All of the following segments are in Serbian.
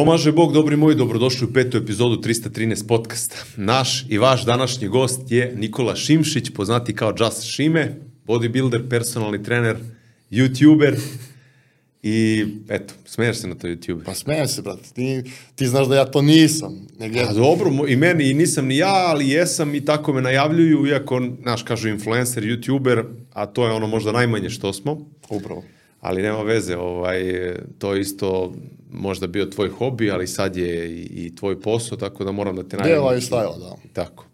Pomaže Bog, dobri moji, dobrodošli u petu epizodu 313 podcasta. Naš i vaš današnji gost je Nikola Šimšić, poznati kao Just Šime, bodybuilder, personalni trener, youtuber i eto, smeješ se na to YouTube. Pa smijem se, brate. Ti, ti znaš da ja to nisam. Negdje... A dobro, mo- i meni i nisam ni ja, ali jesam i tako me najavljuju, iako, znaš, kažu influencer, youtuber, a to je ono možda najmanje što smo. Upravo. Ali nema veze, ovaj, to isto možda bio tvoj hobi, ali sad je i, i tvoj posao, tako da moram da te najavim. Deo lifestyle, da. Tako.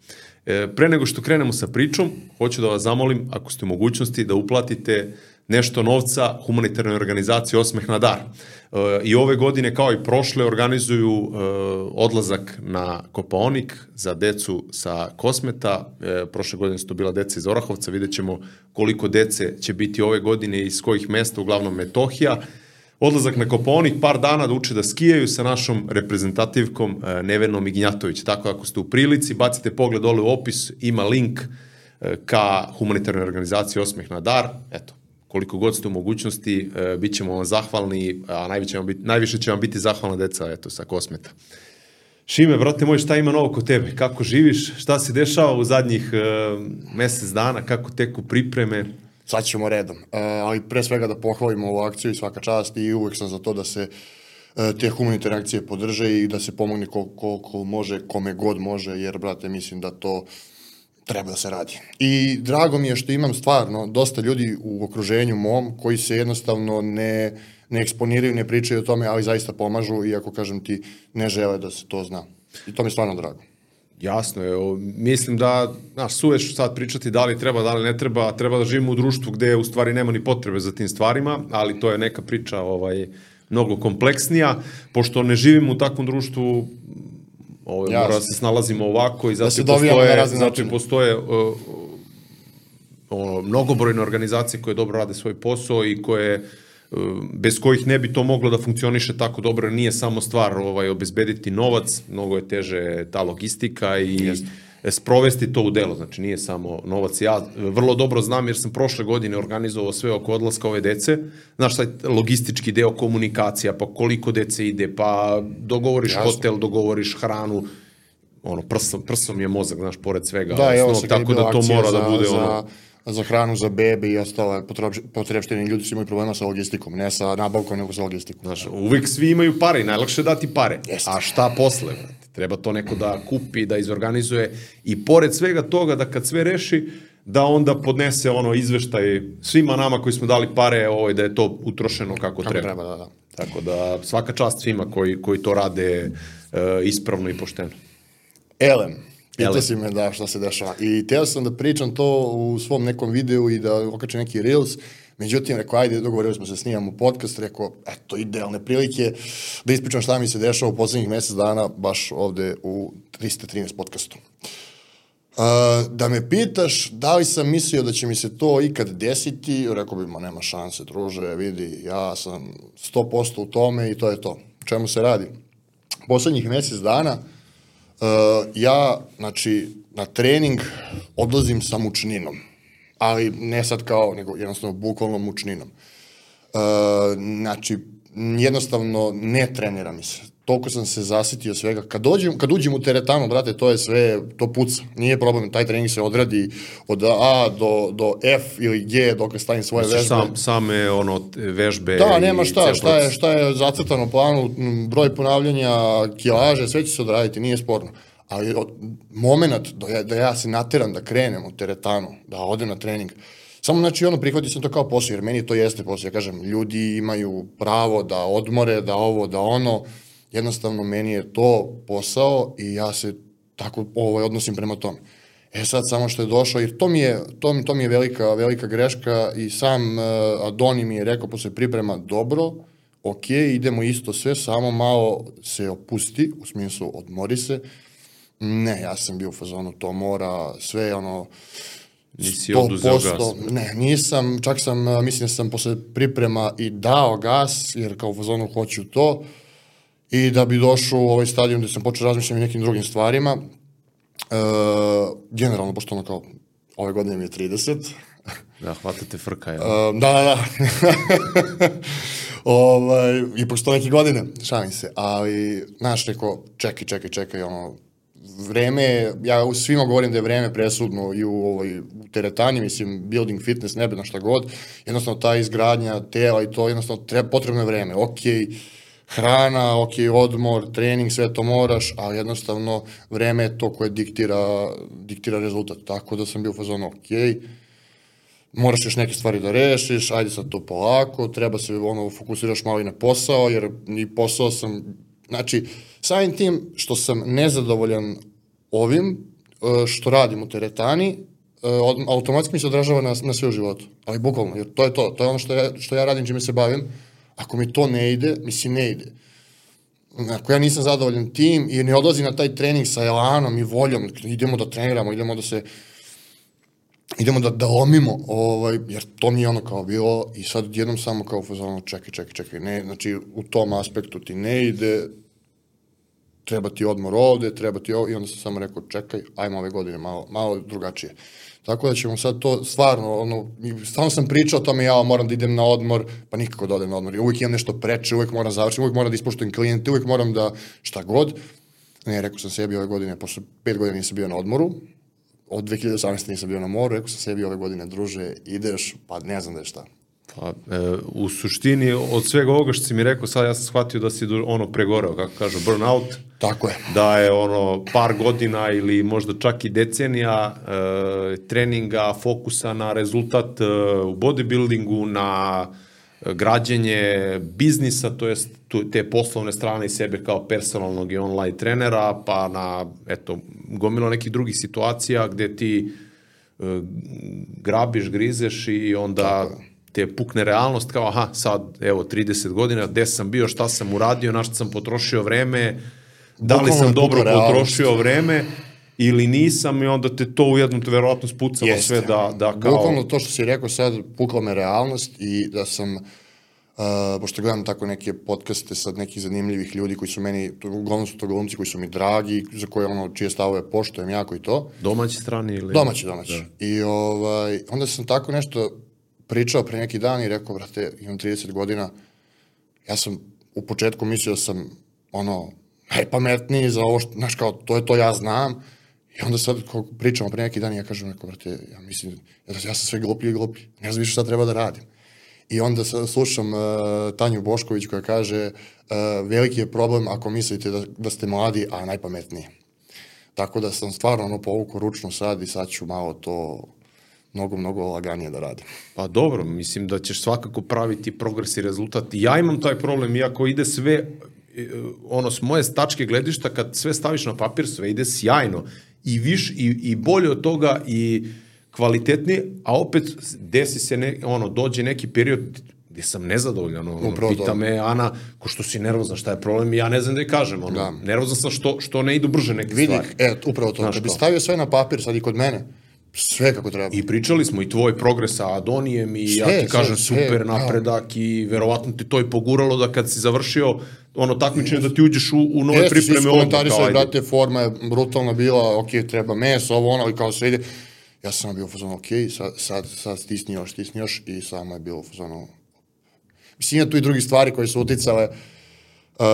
E, pre nego što krenemo sa pričom, hoću da vas zamolim, ako ste u mogućnosti, da uplatite nešto novca humanitarnoj organizaciji Osmeh na dar. E, I ove godine, kao i prošle, organizuju e, odlazak na Kopaonik za decu sa Kosmeta. E, prošle godine su to bila deca iz Orahovca, vidjet ćemo koliko dece će biti ove godine i iz kojih mesta, uglavnom Metohija. Odlazak na Kopaonik, par dana da uče da skijaju sa našom reprezentativkom e, Nevenom Ignjatović. Tako ako ste u prilici, bacite pogled dole u opis, ima link e, ka humanitarnoj organizaciji Osmeh na dar. Eto, koliko god ste u mogućnosti, e, bit ćemo vam zahvalni, a najviše vam biti, najviše će vam biti zahvalna deca eto, sa Kosmeta. Šime, brate moj, šta ima novo kod tebe? Kako živiš? Šta se dešava u zadnjih e, mesec dana? Kako teku pripreme? Sad ćemo redom. E, ali pre svega da pohvalimo ovu akciju i svaka čast i uvek sam za to da se e, te humanitarne akcije podrže i da se pomogne koliko kol, kol može, kome god može, jer, brate, mislim da to treba da se radi. I drago mi je što imam stvarno dosta ljudi u okruženju mom koji se jednostavno ne, ne eksponiraju, ne pričaju o tome, ali zaista pomažu, iako, kažem ti, ne žele da se to zna. I to mi je stvarno drago. Jasno je, o, mislim da, znaš, suveš sad pričati da li treba, da li ne treba, treba da živimo u društvu gde u stvari nema ni potrebe za tim stvarima, ali to je neka priča ovaj, mnogo kompleksnija, pošto ne živimo u takvom društvu, ovaj, Jasno. mora da se snalazimo ovako i zato se i dovijamo na postoje, zato postoje uh, ono, mnogobrojne organizacije koje dobro rade svoj posao i koje uh, bez kojih ne bi to moglo da funkcioniše tako dobro, nije samo stvar ovaj obezbediti novac, mnogo je teže ta logistika i Jeste. sprovesti to u delo, znači nije samo novac. Ja vrlo dobro znam jer sam prošle godine organizovao sve oko odlaska ove dece, znaš taj logistički deo komunikacija, pa koliko dece ide, pa dogovoriš Jasno. hotel, dogovoriš hranu, ono, prsom, prsom je mozak, znaš, pored svega. Da, evo kad je tako da to mora za, da bude za, ono... za hranu za bebe i ostale potreb- potrebštine. Ljudi su imaju problema sa logistikom, ne sa nabavkom, nego sa logistikom. Znaš, uvek svi imaju pare i najlakše dati pare. Jeste. A šta posle? Treba to neko da kupi, da izorganizuje i pored svega toga da kad sve reši, da onda podnese ono izveštaj svima nama koji smo dali pare ovaj, da je to utrošeno kako, Kako treba, da, da. Tako da svaka čast svima koji, koji to rade e, ispravno i pošteno. Elem, pitao si me da šta se dešava. I teo sam da pričam to u svom nekom videu i da okačem neki reels, međutim, rekao, ajde, dogovorili smo se, snimamo podcast, rekao, eto, idealne prilike da ispričam šta mi se dešava u poslednjih mesec dana, baš ovde u 313 podcastu. Uh, da me pitaš da li sam mislio da će mi se to ikad desiti, rekao bi, ma nema šanse, druže, vidi, ja sam 100% u tome i to je to. Čemu se radi? Poslednjih mesec dana uh, ja, znači, na trening odlazim sa mučninom. Ali ne sad kao, nego jednostavno bukvalno mučninom. Uh, znači, jednostavno ne trenira mi se. Toliko sam se zasitio svega. Kad, dođem, kad uđem u teretanu, brate, to je sve, to puca. Nije problem, taj trening se odradi od A do, do F ili G dok stavim svoje vežbe. Sam, same ono, vežbe Da, nema šta, šta je, šta je zacrtano u planu, broj ponavljanja, kilaže, sve će se odraditi, nije sporno. Ali od, moment da ja, da ja se nateram da krenem u teretanu, da odem na trening, samo znači ono prihvatio sam to kao posao, jer meni to jeste posao. Ja kažem, ljudi imaju pravo da odmore, da ovo, da ono, jednostavno meni je to posao i ja se tako ovaj, odnosim prema tome. E sad samo što je došao, jer to mi je, to, mi- to mi je velika, velika greška i sam uh, Adoni mi je rekao posle priprema, dobro, ok, idemo isto sve, samo malo se opusti, u smislu odmori se. Ne, ja sam bio u fazonu, to mora, sve ono, Nisi oduzeo gas. Ne, nisam, čak sam, uh, mislim da sam posle priprema i dao gas, jer kao u fazonu hoću to, i da bi došao u ovaj stadion gde sam počeo razmišljati o nekim drugim stvarima, e, generalno, pošto ono kao, ove godine mi je 30, Da, hvatate frka. Ja. Um, da, da, da. ovaj, ipak sto neke godine, šalim se, ali, znaš, rekao, čekaj, čekaj, čekaj, ono, vreme, je- ja u svima govorim da je vreme presudno i u, ovoj, u teretani, mislim, building fitness, nebedno šta god, jednostavno ta izgradnja tela i to, jednostavno treba, potrebno je vreme, okej, hrana, ok, odmor, trening, sve to moraš, a jednostavno vreme je to koje diktira, diktira rezultat. Tako da sam bio u fazonu, ok, moraš još neke stvari da rešiš, ajde sad to polako, treba se ono, fokusiraš malo i na posao, jer i posao sam, znači, samim tim što sam nezadovoljan ovim, e, što radim u teretani, e, automatski mi se odražava na, na sve u životu. Ali bukvalno, jer to je to, to je ono što ja, što ja radim, čime se bavim. Ako mi to ne ide, mislim ne ide. Ako ja nisam zadovoljan tim i ne odlazim na taj trening sa elanom i voljom, idemo da treniramo, idemo da se idemo da, da lomimo, ovaj, jer to mi je ono kao bilo i sad jednom samo kao fazonu, čekaj, čekaj, čekaj, ne, znači u tom aspektu ti ne ide, treba ti odmor ovde, treba ti ovo, i onda sam samo rekao, čekaj, ajmo ove godine malo, malo drugačije. Tako da ćemo sad to stvarno, ono, i stalno sam pričao o tome, ja moram da idem na odmor, pa nikako da odem na odmor. I uvijek imam nešto preče, uvijek moram završiti, uvijek moram da ispoštujem klijente, uvijek moram da šta god. Ne, rekao sam sebi ove godine, pošto pet godina nisam bio na odmoru, od 2018. nisam bio na moru, rekao sam sebi ove godine, druže, ideš, pa ne znam da je šta. Pa, e, u suštini, od svega ovoga što si mi rekao, sad ja sam shvatio da si ono pregoreo, kako kažu, burnout, Tako je. da je ono par godina ili možda čak i decenija e, treninga, fokusa na rezultat e, u bodybuildingu, na e, građenje biznisa, to jest tu, te poslovne strane i sebe kao personalnog i online trenera, pa na, eto, gomilo nekih drugih situacija gde ti e, grabiš, grizeš i onda te pukne realnost kao aha, sad evo 30 godina, gde sam bio, šta sam uradio, na šta sam potrošio vreme, da li sam dobro potrošio vreme ili nisam i onda te to u jednom te verovatno spucalo Jeste. sve da, da kao... Bukvalno to što si rekao sad, pukla me realnost i da sam, uh, pošto gledam tako neke podcaste sad nekih zanimljivih ljudi koji su meni, to, uglavnom su to glumci koji su mi dragi, za koje ono, čije stavove poštojem jako i to. Domaći strani ili... Domaći, domaći. I ovaj, onda sam tako nešto pričao pre neki dan i rekao, brate, imam 30 godina, ja sam u početku mislio da sam, ono, najpametniji za ovo, što, znaš, kao, to je to, ja znam. I onda sad, kao pričamo pre neki dan, ja kažem, neko, brate, ja mislim, ja, ja sam sve gluplji i gluplji, ne znam više šta treba da radim. I onda slušam uh, Tanju Bošković koja kaže, uh, veliki je problem ako mislite da, da ste mladi, a najpametniji. Tako da sam stvarno ono povukao ručno sad i sad ću malo to mnogo, mnogo laganije da radim. Pa dobro, mislim da ćeš svakako praviti progres i rezultat. Ja imam taj problem, iako ide sve, e, ono, s moje tačke gledišta, kad sve staviš na papir, sve ide sjajno. I viš, i, i bolje od toga, i kvalitetnije, a opet desi se, ne, ono, dođe neki period gde sam nezadovoljan, ono, Upravo pita me Ana, ko što si nervozan, šta je problem, ja ne znam da je kažem, ono, Da. nervozan sam što, što ne idu brže neke Vidi, stvari. e, upravo to. Znaš Kad bi stavio sve na papir, sad i kod mene, sve kako treba. I pričali smo i tvoj progres sa Adonijem i ja Sve, ti kažem sve, sve, super da. napredak i verovatno ti to i poguralo da kad si završio ono takmičenje da ti uđeš u, u nove Jeste, svi pripreme komentarisali, kao ajde. brate, forma je brutalna bila, ok, treba meso, ovo ono, i kao sve ide. Ja sam bio u fazonu, ok, sad, sad, sad stisni još, stisni još, i samo je bilo u fazonu... Mislim, ima tu i drugi stvari koje su uticale. Uh,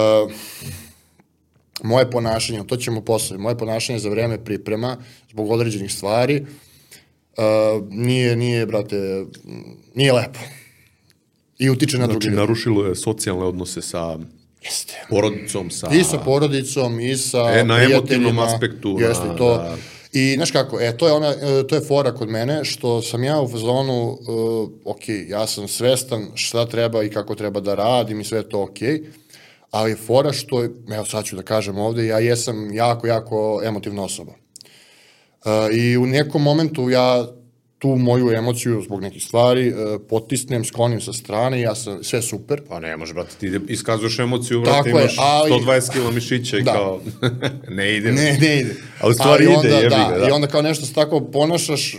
moje ponašanje, to ćemo posle, moje ponašanje za vreme priprema, zbog određenih stvari, uh, nije, nije, brate, nije lepo. I utiče na Znači, drugi. narušilo je socijalne odnose sa Jeste. porodicom, sa... I sa porodicom, i sa E, na emotivnom aspektu, Jeste na- to. da. I, znaš kako, e, to je, ona, e, to je fora kod mene, što sam ja u fazonu, uh, ok, ja sam svestan šta treba i kako treba da radim i sve to ok, ali fora što, evo sad ću da kažem ovde, ja jesam jako, jako emotivna osoba. Uh, I u nekom momentu ja tu moju emociju zbog nekih stvari uh, potisnem, sklonim sa strane, ja sam sve super, Pa ne, može, brate, ti ide- iskazuješ emociju, brate, Tako je, imaš ali- 120 kila mišića i Da. kao, ne ide. Ne, ne ide. A u stvari Ali ide, onda, jebi da, ga, da. I onda kao nešto se tako ponašaš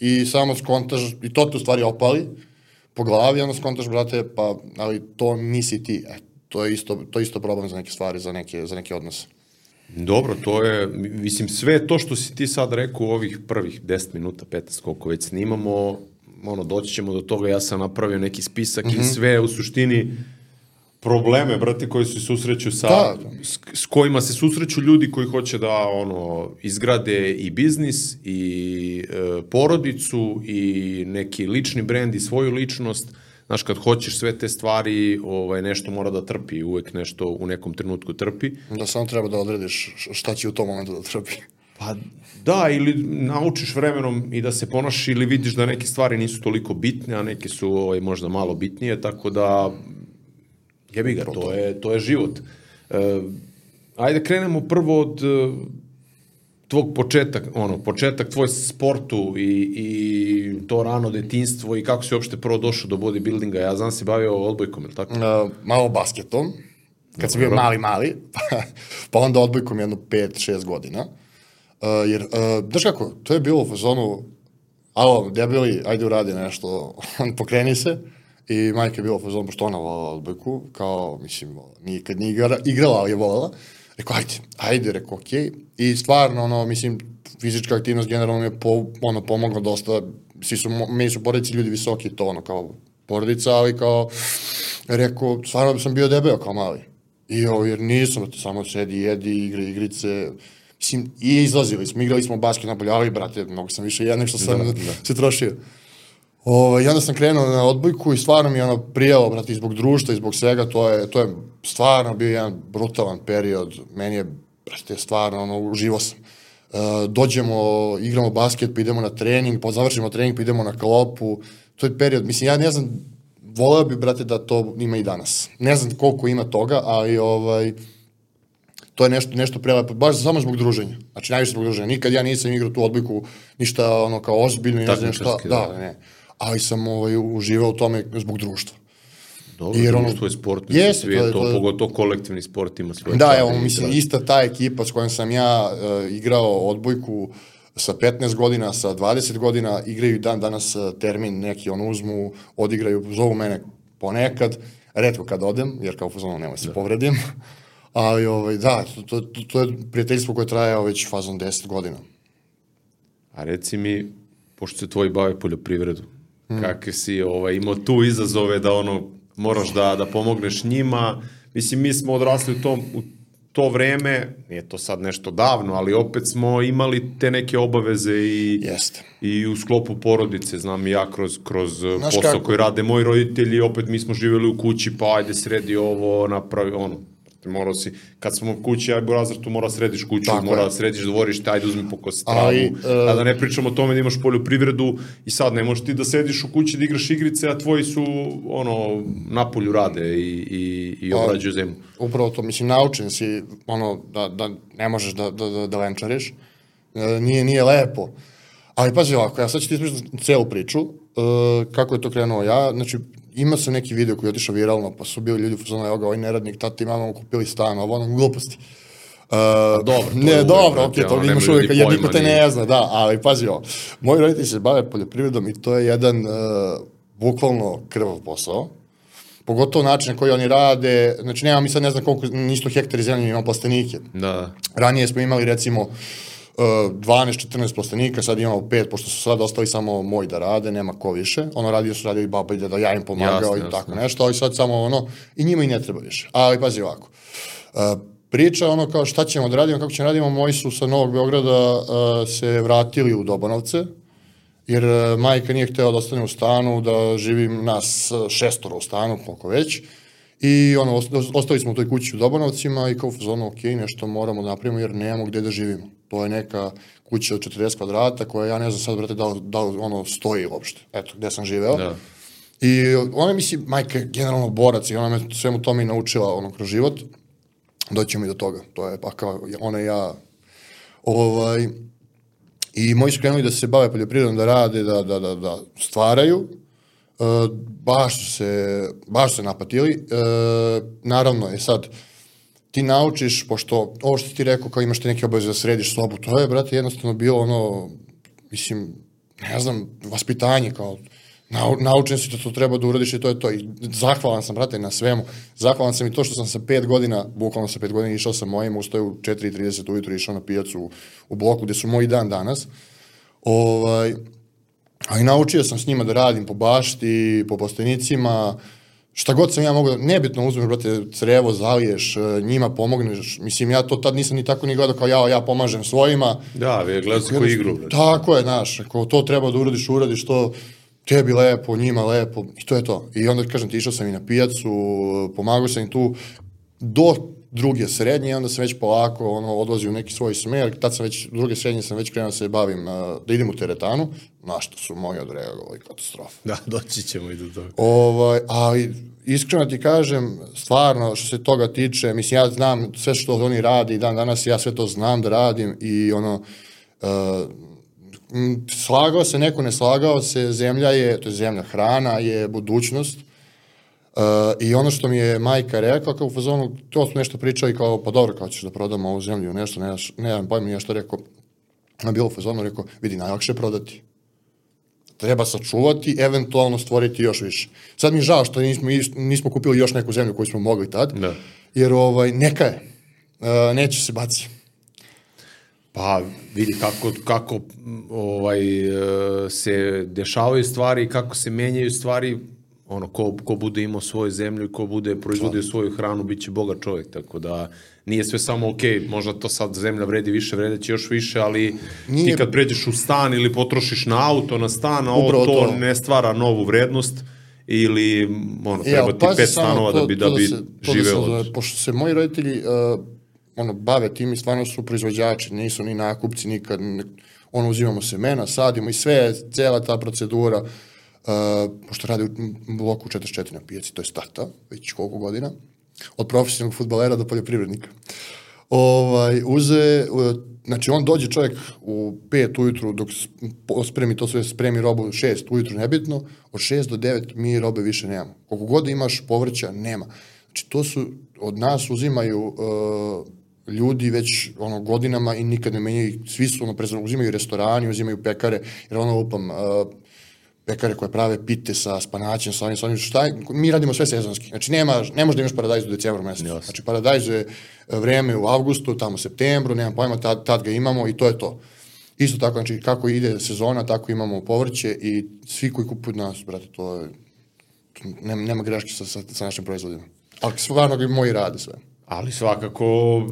i samo skontaš, i to te u stvari opali po glavi, onda skontaš, brate, pa, ali to nisi ti. E, to je isto, to je isto problem za neke stvari, za neke, za neke odnose. Dobro, to je, mislim, sve to što si ti sad rekao u ovih prvih 10 minuta, 15, koliko već snimamo, ono, doći ćemo do toga, ja sam napravio neki spisak Mhm. i sve u suštini probleme, brate, koji se susreću sa, Da. s, s kojima se susreću ljudi koji hoće da ono izgrade i biznis i e, porodicu i neki lični brend i svoju ličnost. Znaš, kad hoćeš sve te stvari, ovaj, nešto mora da trpi, uvek nešto u nekom trenutku trpi. Da samo treba da odrediš šta će u tom momentu da trpi. Pa da, ili naučiš vremenom i da se ponašaš ili vidiš da neke stvari nisu toliko bitne, a neke su ovaj, možda malo bitnije, tako da jebi ga, to je, to je život. E, ajde krenemo prvo od tvog početak, ono, početak tvoj sportu i, i to rano detinstvo i kako si uopšte prvo došao do bodybuildinga. Ja znam si bavio odbojkom, je li tako? Uh, malo basketom, kad sam bio mali, mali, pa onda odbojkom jedno 5-6 godina. Uh, jer, uh, znaš kako, to je bilo u fazonu, alo, debili, ajde uradi nešto, pokreni se. I majka je bila u fazonu, pošto ona volala odbojku, kao, mislim, nikad nije igra, igrala, ali je volala. Rekao, ajde, ajde, rekao, okej. I stvarno, ono, mislim, fizička aktivnost generalno mi je po, ono, pomogla dosta, svi su, meni su porodici ljudi visoki, to ono, kao porodica, ali kao, rekao, stvarno sam bio debeo kao mali. I ovo, jer nisam, brate, samo sedi, jedi, igre, igrice, mislim, i izlazili smo, igrali smo basket napolje, ali, brate, mnogo sam više jedan nego što sam Da, da. se trošio. O, I onda sam krenuo na odbojku i stvarno mi je ono prijelo, brate, i zbog društva i zbog svega, to je, to je stvarno bio jedan brutalan period, meni je, brate, stvarno, ono, uživo sam. E, dođemo, igramo basket, pa idemo na trening, pa završimo trening, pa idemo na klopu, to je period, mislim, ja ne znam, voleo bi, brate, da to ima i danas. Ne znam koliko ima toga, ali, ovaj, to je nešto, nešto prelepo, baš samo zbog druženja. Znači, najviše zbog druženja. Nikad ja nisam igrao tu odbojku ništa ono kao ozbiljno i ne znam šta. Da, da. ne. Ali sam ovaj, uživao u tome zbog društva. Dobro, Jer ono- društvo je sport, mislim, Jeste, svi to je to, pogotovo kolektivni sport ima svoje Da, evo, mislim, draž. ista ta ekipa s kojom sam ja uh, igrao odbojku sa 15 godina, sa 20 godina, igraju dan danas uh, termin neki, on uzmu, odigraju, zovu mene ponekad, redko kad odem, jer kao fazonu nemoj se povredim, ali ovaj, da, to, to, to, je prijateljstvo koje traje već fazon 10 godina. A reci mi, pošto se tvoji bave poljoprivredu. Mm. kakve si ovaj, imao tu izazove da ono, moraš da, da pomogneš njima. Mislim, mi smo odrasli u, tom, u to vreme, nije to sad nešto davno, ali opet smo imali te neke obaveze i, Jeste. i u sklopu porodice, znam i ja kroz, kroz Znaš posao kako? koji rade moji roditelji, opet mi smo živjeli u kući, pa ajde sredi ovo, napravi ono, morao si, kad smo u kući, aj Burazar, tu mora središ kuću, Tako mora je. da središ dvorište, ajde uzmi pokosi travu, Ali, e, a da ne pričamo o tome da imaš poljoprivredu i sad ne možeš ti da sediš u kući da igraš igrice, a tvoji su ono napolju rade i, i, i obrađuju zemlju. Upravo to, mislim, naučen si, ono, da, da ne možeš da, da, da, da venčariš. E, nije, nije lepo. Ali pazi ovako, ja sad ću ti ispričati celu priču, e, kako je to krenuo ja, znači, ima sam neki video koji je otišao viralno, pa su bili ljudi u fazonu, evo ga, ovaj neradnik, tata i mama mu kupili stan, ovo ono, gluposti. Uh, dobro, ne, uvek, dobro, okej, to ono, imaš ljudi jer niko te ne zna, da, ali pazi ovo, moji roditelji se bave poljoprivredom i to je jedan uh, bukvalno krvav posao, pogotovo način na koji oni rade, znači nema mi sad ne znam koliko, nisto hektari zemlje, imamo plastenike. Da, Ranije smo imali recimo uh, 12-14 plastenika, sad imamo 5, pošto su sad ostali samo moji da rade, nema ko više. Ono radio su radili baba i deda, ja im pomagao Jasno, i jasno. tako nešto, ali sad samo ono, i njima i ne treba više. Ali pazi ovako, uh, priča ono kao šta ćemo da radimo, kako ćemo da radimo, moji su sa Novog Beograda uh, se vratili u Dobanovce, jer e, majka nije htela da ostane u stanu, da živim nas e, šestoro u stanu, koliko već. I ono, ost- ostali smo u toj kući u Dobanovcima i kao fazonu, ok, nešto moramo da napravimo jer nemamo gde da živimo. To je neka kuća od 40 kvadrata koja ja ne znam sad, brate, da, da ono stoji uopšte. Eto, gde sam živeo. da. I ona mislim, majka je generalno borac i ona me svemu tome i naučila ono kroz život. Doćemo i do toga. To je pa kao ona i ja ovaj, i moji su krenuli da se bave poljoprivredom, da rade, da, da, da, da stvaraju. E, baš su se, baš su se napatili. E, naravno, je sad, ti naučiš, pošto ovo što ti rekao, kao imaš te neke obaveze da središ sobu, to je, brate, jednostavno bilo ono, mislim, ne znam, vaspitanje, kao, nau, naučen si da to treba da uradiš i to je to. I zahvalan sam, brate, na svemu. Zahvalan sam i to što sam sa pet godina, bukvalno sa pet godina, išao sa mojim, ustao u 4.30 ujutru, išao na pijacu u, u bloku, gde su moji dan danas. Ovaj, ali naučio sam s njima da radim po bašti, po postenicima, šta god sam ja mogu, nebitno uzmeš, brate, crevo, zaliješ, e, njima pomogneš, mislim, ja to tad nisam ni tako ni gledao kao ja, ja pomažem svojima. Da, vi gledate koji igru. Brate. Tako je, znaš, ako to treba da uradiš, uradiš to, tebi lepo, njima lepo, i to je to. I onda, kažem ti, išao sam i na pijacu, pomagao sam im tu, do druge srednje i onda sam već polako ono, odlazio u neki svoj smer, tad sam već, druge srednje sam već krenuo da se bavim, da idem u teretanu, na što su moji odreagovali katastrofa. Da, doći ćemo i do toga. Ovaj, ali iskreno ti kažem, stvarno što se toga tiče, mislim ja znam sve što oni radi dan danas, ja sve to znam da radim i ono, uh, slagao se, neko ne slagao se, zemlja je, to je zemlja, hrana je budućnost, Uh, I ono što mi je majka rekla, kao u fazonu, to smo nešto pričali, kao, pa dobro, kao ćeš da prodamo ovu zemlju, nešto, ne, ne znam pojma, nije što rekao, na bilo fazonu, rekao, vidi, najlakše je prodati. Treba sačuvati, eventualno stvoriti još više. Sad mi je žao što nismo, nismo kupili još neku zemlju koju smo mogli tad, da. jer ovaj, neka je, uh, neće se baci. Pa vidi kako, kako ovaj, uh, se dešavaju stvari, kako se menjaju stvari, ono, ko, ko bude imao svoju zemlju i ko bude proizvodio svoju hranu, bit će boga čovjek, tako da nije sve samo ok, možda to sad zemlja vredi više, vredeće još više, ali nije... ti kad pređeš u stan ili potrošiš na auto, na stan, ovo to, to ne stvara novu vrednost, ili ono, treba ja, ti pet stanova to, da bi, da bi da se, živeo. Da pošto se moji roditelji uh, ono, bave tim i stvarno su proizvođači, nisu ni nakupci nikad, ono, uzimamo semena, sadimo i sve, cela ta procedura, uh, Uh, pošto radi u bloku 44 na pijaci, to je stata, već koliko godina, od profesionalnog futbalera do poljoprivrednika. Ovaj, uze, znači on dođe čovjek u 5 ujutru dok spremi to sve, spremi robu 6 ujutru nebitno, od 6 do 9 mi robe više nemamo. Koliko god imaš povrća, nema. Znači to su, od nas uzimaju uh, ljudi već ono godinama i nikad ne menjaju, svi su ono prezano, uzimaju restorani, uzimaju pekare, jer ono upam, uh, pekare koje prave pite sa spanaćem, sa ovim, sa ovim, šta je, mi radimo sve sezonski. Znači, nema, ne možda imaš paradajz do decembra meseca. Yes. Znači, paradajz je e, vreme u avgustu, tamo u septembru, nemam pojma, tad, tad ga imamo i to je to. Isto tako, znači, kako ide sezona, tako imamo povrće i svi koji kupuju nas, brate, to je, nema, nema greške sa, sa, sa našim proizvodima. Ali stvarno ga moji rade sve. Ali svakako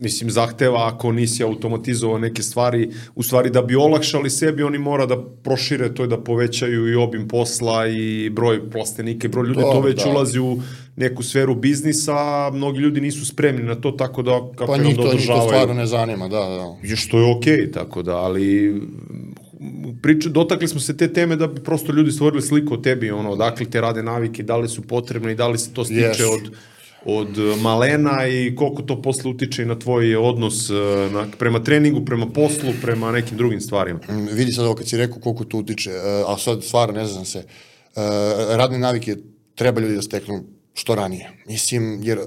mislim, zahteva ako nisi automatizovao neke stvari, u stvari da bi olakšali sebi, oni mora da prošire to i da povećaju i obim posla i broj plastenike, broj ljudi, to, to već da. ulazi u neku sferu biznisa, mnogi ljudi nisu spremni na to, tako da kako pa njih to, njih to stvarno ne zanima, da, da. Je što je okej, okay, tako da, ali priča, dotakli smo se te teme da bi prosto ljudi stvorili sliku o tebi, ono, odakle te rade navike, da li su potrebne i da li se to stiče yes. od od malena i koliko to posle utiče na tvoj odnos e, na, prema treningu, prema poslu, prema nekim drugim stvarima. Mm, vidi sad ovo kad si rekao koliko to utiče, e, a sad stvarno ne znam se, e, radne navike treba ljudi da steknu što ranije. Mislim, jer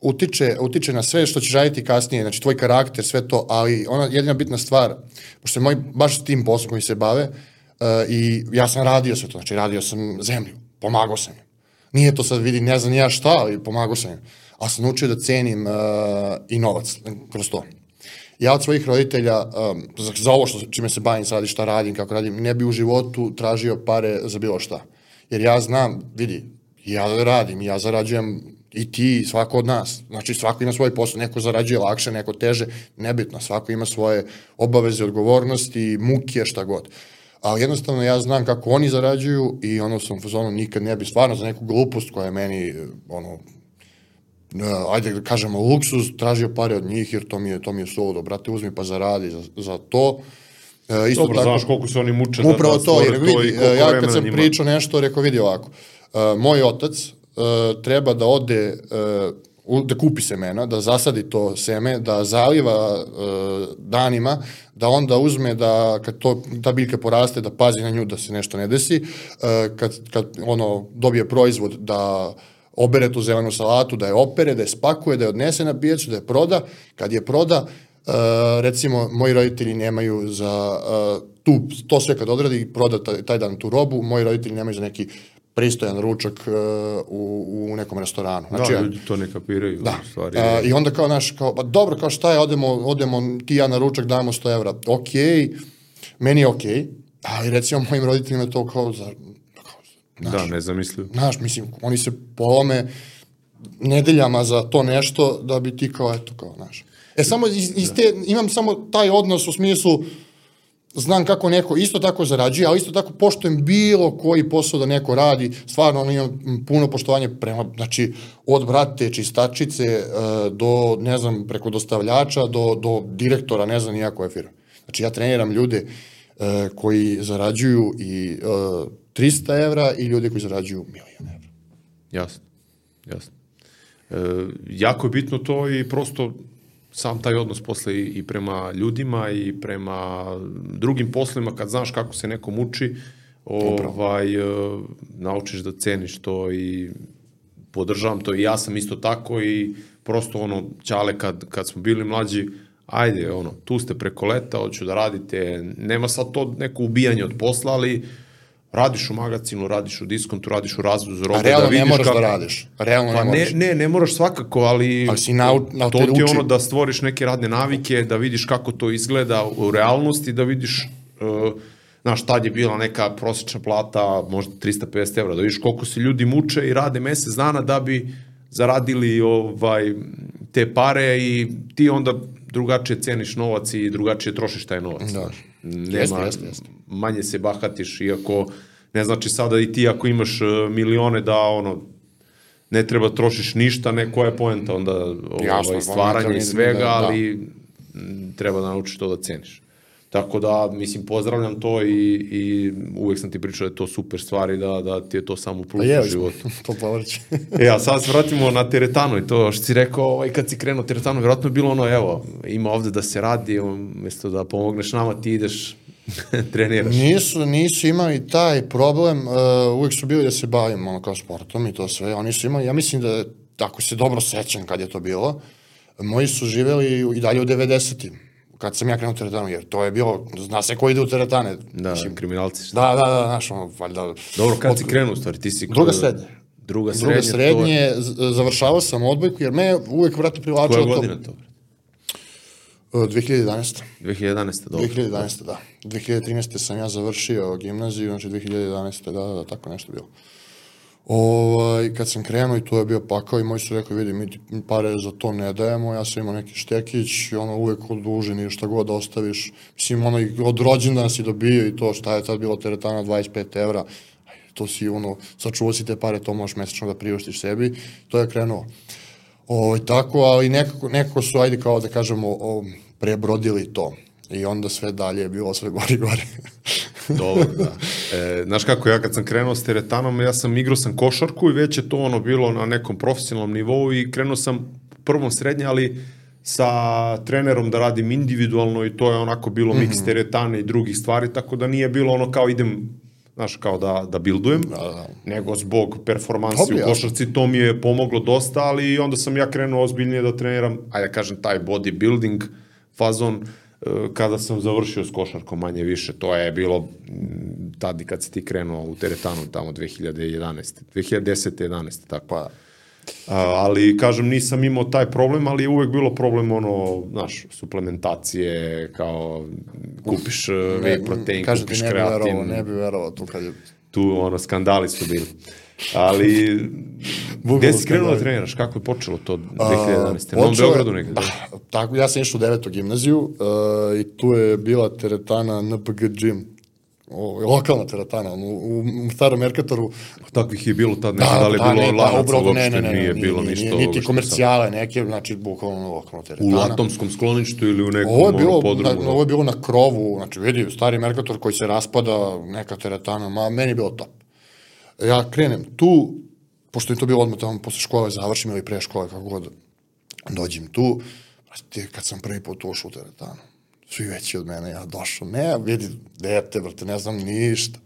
utiče, utiče na sve što ćeš raditi kasnije, znači tvoj karakter, sve to, ali ona jedina bitna stvar, pošto je moj baš tim poslom koji se bave, i ja sam radio sve to, znači radio sam zemlju, pomagao sam je. Nije to sad vidi, ne znam ja šta, ali pomagao sam im. A sam naučio da cenim uh, i novac kroz to. Ja od svojih roditelja, um, za, za ovo što, čime se bavim sad i šta radim, kako radim, ne bi u životu tražio pare za bilo šta. Jer ja znam, vidi, ja radim, ja zarađujem i ti, svako od nas. Znači, svako ima svoj posao, neko zarađuje lakše, neko teže, nebitno, svako ima svoje obaveze, odgovornosti, muke, šta god. Uh, ali jednostavno ja znam kako oni zarađuju i ono sam fazonu nikad ne bi stvarno za neku glupost koja je meni ono ajde da kažemo luksuz, tražio pare od njih jer to mi je, to mi je solo, brate uzmi pa zaradi za, za to. E, isto Dobro, tako, znaš koliko se oni muče upravo da, da to, jer vidi, to ja kad sam pričao nešto, rekao vidi ovako, uh, moj otac uh, treba da ode uh, da kupi semena, da zasadi to seme, da zaliva uh, danima, da onda uzme da kad to, ta biljka poraste, da pazi na nju da se nešto ne desi, uh, kad, kad ono dobije proizvod da obere tu zelenu salatu, da je opere, da je spakuje, da je odnese na pijacu, da je proda, kad je proda, Uh, recimo, moji roditelji nemaju za uh, tu, to sve kad odradi i proda taj, taj dan tu robu, moji roditelji nemaju za neki pristojan ručak uh, u, u nekom restoranu. Da, znači, da, ljudi to ne kapiraju. Da. Stvari. Uh, I onda kao, naš, kao, pa dobro, kao šta je, odemo, odemo ti ja na ručak, dajemo 100 evra. Ok, meni je ok, ali recimo mojim roditeljima to kao, za, kao Da, ne zamislio. Znaš, mislim, oni se polome nedeljama za to nešto da bi ti kao, eto, kao, znaš. E, samo iz, iz te, imam samo taj odnos u smislu, znam kako neko isto tako zarađuje, ali isto tako poštujem bilo koji posao da neko radi, stvarno ono imam puno poštovanje prema, znači, od brate čistačice e, do, ne znam, preko dostavljača do, do direktora, ne znam nijako je firma. Znači, ja treniram ljude e, koji zarađuju i e, 300 evra i ljude koji zarađuju milion evra. Jasno, jasno. E, jako je bitno to i prosto sam taj odnos posle i, prema ljudima i prema drugim poslovima kad znaš kako se neko muči ovaj, e, naučiš da ceniš to i podržavam to. I ja sam isto tako i prosto ono, ćale kad, kad smo bili mlađi, ajde, ono, tu ste preko leta, hoću da radite, nema sad to neko ubijanje od posla, ali radiš u magazinu, radiš u diskontu, radiš u razvozu robe, A realno da vidiš ne moraš kako... da radiš. Realno Pa ne ne, moraš. ne, ne moraš svakako, ali, Ali si nau, nau to ti je ono da stvoriš neke radne navike, da vidiš kako to izgleda u realnosti, da vidiš, uh, znaš, tad je bila neka prosječna plata, možda 350 evra, da vidiš koliko se ljudi muče i rade mesec dana da bi zaradili ovaj te pare i ti onda drugačije ceniš novac i drugačije trošiš taj novac. Da. znaš. Nema, Jeste, jeste, jeste. manje se bahatiš, iako ne znači sada i ti ako imaš uh, milione da ono ne treba trošiš ništa, ne koja je poenta onda Jasno, ovaj, stvaranje poenta i svega, da, da. ali treba da naučiš to da ceniš. Tako da, mislim, pozdravljam to i, i uvek sam ti pričao da je to super stvar i da, da ti je to samo plus Pa u životu. to povrće. E, a sad se vratimo na teretanu i to što si rekao, ovaj, kad si krenuo teretanu, vjerojatno je bilo ono, evo, ima ovde da se radi, umjesto da pomogneš nama, ti ideš, treniraš. Nisu, nisu imali taj problem, uh, uvijek su bili da se bavim ono kao sportom i to sve, oni su imali, ja mislim da, ako se dobro sećam kad je to bilo, moji su živeli i dalje u 90-im, kad sam ja krenuo u teretanu, jer to je bilo, zna se ko ide u teretane. Da, kriminalci. šta? Da, da, da, znaš, ono, valjda... Dobro, kad si krenuo, stvari, ti si... Druga srednje. Druga srednje. Druga srednje, z- završavao sam odbojku, jer me uvijek vratno To, privlačilo koja to. godina to? bre? Uh, 2011. 2011. Dobro. 2011. da. 2013. sam ja završio gimnaziju, znači 2011. da, da, da, tako nešto bilo. Ovaj, kad sam krenuo i to je bio pakao i moji su rekli, vidi, mi pare za to ne dajemo, ja sam imao neki štekić ono uvek odužen i šta god ostaviš. Mislim, ono, i od rođendana si dobio i to šta je tad bilo teretana 25 evra, to si ono, sačuvao si te pare, to možeš mesečno da priuštiš sebi, to je krenuo. Ovaj tako, ali nekako, nekako su, ajde kao da kažemo, o, prebrodili to. I onda sve dalje je bilo sve gore i gore. Dobro, da. E, znaš kako, ja kad sam krenuo s teretanom, ja sam igrao sam košarku i već je to ono bilo na nekom profesionalnom nivou i krenuo sam prvom srednje, ali sa trenerom da radim individualno i to je onako bilo miks Mhm. teretane i drugih stvari, tako da nije bilo ono kao idem, znaš, kao da, da buildujem, Da, da. nego zbog performansi u košarci, to mi je pomoglo dosta, ali onda sam ja krenuo ozbiljnije da treniram, ajde da kažem, taj bodybuilding fazon, e, kada sam završio s košarkom manje više, to je bilo mm, tad i kad si ti krenuo u teretanu tamo 2011. 2010. 11. tako. Pa, A, ali, kažem, nisam imao taj problem, ali je uvek bilo problem, ono, znaš, suplementacije, kao kupiš uh, whey protein, kažete, kupiš ne bi verovao, kreatin, ne bi verovao tu kad je... tu, ono, skandali su bili. Ali, gde si krenuo da treniraš? Kako je počelo to 2011. Na Novom Počeo je- Beogradu negde? Da, tako, ja sam išao u devetu gimnaziju uh, i tu je bila teretana NPG Gym. O, lokalna teretana, ono, u, u starom Merkatoru. Takvih je bilo tad, ne znam da li je bilo ne, pa, lanaca, u Brodu, uopšte ne, ne, ne, nije bilo ništa. niti komercijale neke, znači bukvalno lokalna sad. U teretana. atomskom skloništu ili u nekom Ovo je bilo, podrumu? na, ovo je bilo na krovu, znači vidi, stari Merkator koji se raspada, neka teretana, ma meni je bilo top. Ja krenem tu, pošto je to bilo odmah tamo posle škole, završim ili pre škole, kako god dođem tu, brate, kad sam prvi put ušao u teretanu, svi veći od mene, ja došao, ne, vidi, dete, brate, ne znam ništa.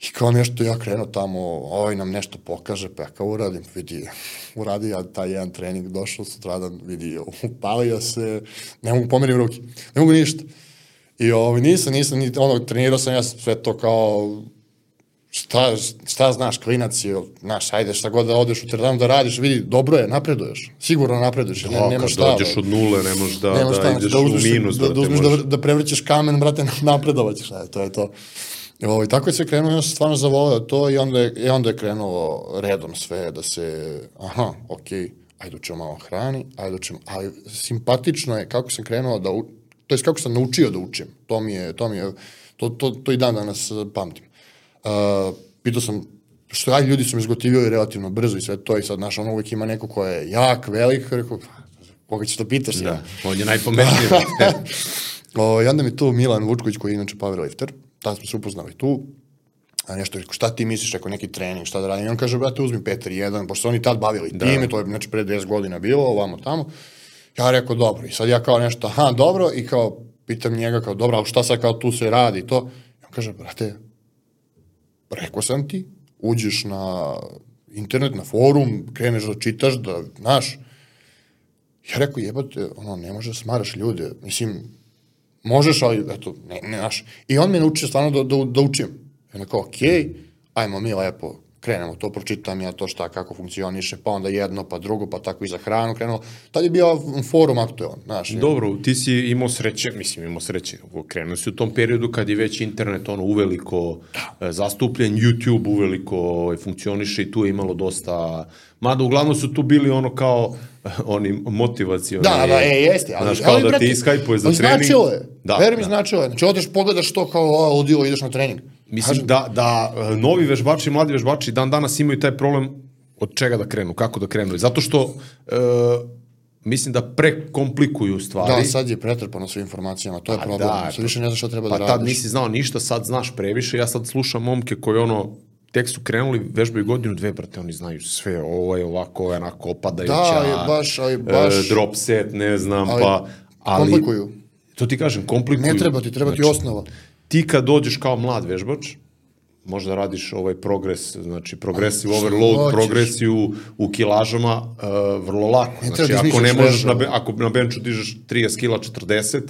I kao nešto ja krenuo tamo, ovaj nam nešto pokaže, pa ja kao uradim, vidi, uradio ja taj jedan trening, došao sutradan, vidi, upalio se, ne mogu pomerim ruke, ne mogu ništa. I ovaj, nisam, nisam, ni, ono, trenirao sam ja sve to kao, šta, šta znaš, klinac je, znaš, ajde, šta god da odeš u teretanu da radiš, vidi, dobro je, napreduješ, sigurno napreduješ, ne, Da, nema šta. dođeš od nule, ne možeš da, Nema da šta, ideš da u minus, da, da, uzmeš da, da prevrćeš kamen, brate, napredovaćeš, aj, to je to. Ovaj, tako je se krenuo, ja sam stvarno zavoleo to i onda je, i onda je krenulo redom sve da se, aha, okej, ajde učemo malo hrani, ajde učemo, ali simpatično je kako sam krenuo da, u, to je kako sam naučio da učim, to mi je, to mi je, to, to, to i dan danas eh, pamtim. Uh, pitao sam, što ajde, ljudi su me zgotivili relativno brzo i sve to i sad, znaš, ono uvijek ima neko ko je jak, velik, rekao, koga ćeš da pitaš? Da, ja? on je najpametniji. o, I onda mi tu Milan Vučković, koji je inače powerlifter, tada smo se upoznali tu, a nešto, rekao, šta ti misliš, rekao, neki trening, šta da radim? I on kaže, brate, uzmi 4-1, pošto su oni tad bavili da. time, to je, znači, pre 10 godina bilo, ovamo tamo. Ja rekao, dobro, i sad ja kao nešto, aha, dobro, i kao, pitam njega, kao, dobro, ali šta sad kao tu se radi, to? I on kaže, brate, rekao sam ti, uđeš na internet, na forum, kreneš da čitaš, da, znaš, ja rekao, jebate, ono, ne možeš da smaraš ljude, mislim, možeš, ali, eto, ne, ne, znaš, i on me naučio stvarno da, da, da učim. Kao, okej, okay, ajmo mi lepo, krenemo to, pročitam ja to šta, kako funkcioniše, pa onda jedno, pa drugo, pa tako i za hranu krenuo. Tad je bio forum aktualan, znaš. Dobro, ti si imao sreće, mislim imao sreće, krenuo si u tom periodu kad je već internet ono uveliko da. zastupljen, YouTube uveliko funkcioniše i tu je imalo dosta, mada uglavnom su tu bili ono kao oni motivacioni. Da, da, e, jeste. Ali, znaš, kao ali, da brate, ti iskajpuje za trening. Značilo je. Da, Veri mi, da. značilo je. Znači, odeš, pogledaš to kao, o, ludilo, ideš na trening. Mislim da, da e, novi vežbači, mladi vežbači dan danas imaju taj problem od čega da krenu, kako da krenu. Zato što e, mislim da prekomplikuju stvari. Da, sad je pretrpano sa informacijama, to je pa problem. Da, sad više ne znaš šta treba pa da radiš. Pa tad nisi znao ništa, sad znaš previše. Ja sad slušam momke koji ono, tek su krenuli, vežbaju godinu, dve, brate, oni znaju sve, ovo je ovako, ovo je onako opadajuća. Da, je baš, ali baš... E, drop set, ne znam, ali, pa... Ali, komplikuju. To ti kažem, komplikuju. Ne treba ti, treba znači, ti osnova ti kad dođeš kao mlad vežbač, možda radiš ovaj progres, znači progresive overload, progresiju u kilažama, uh, vrlo lako. Ne znači, ako ne možeš, na, ako na benču dižeš 30 kila 40,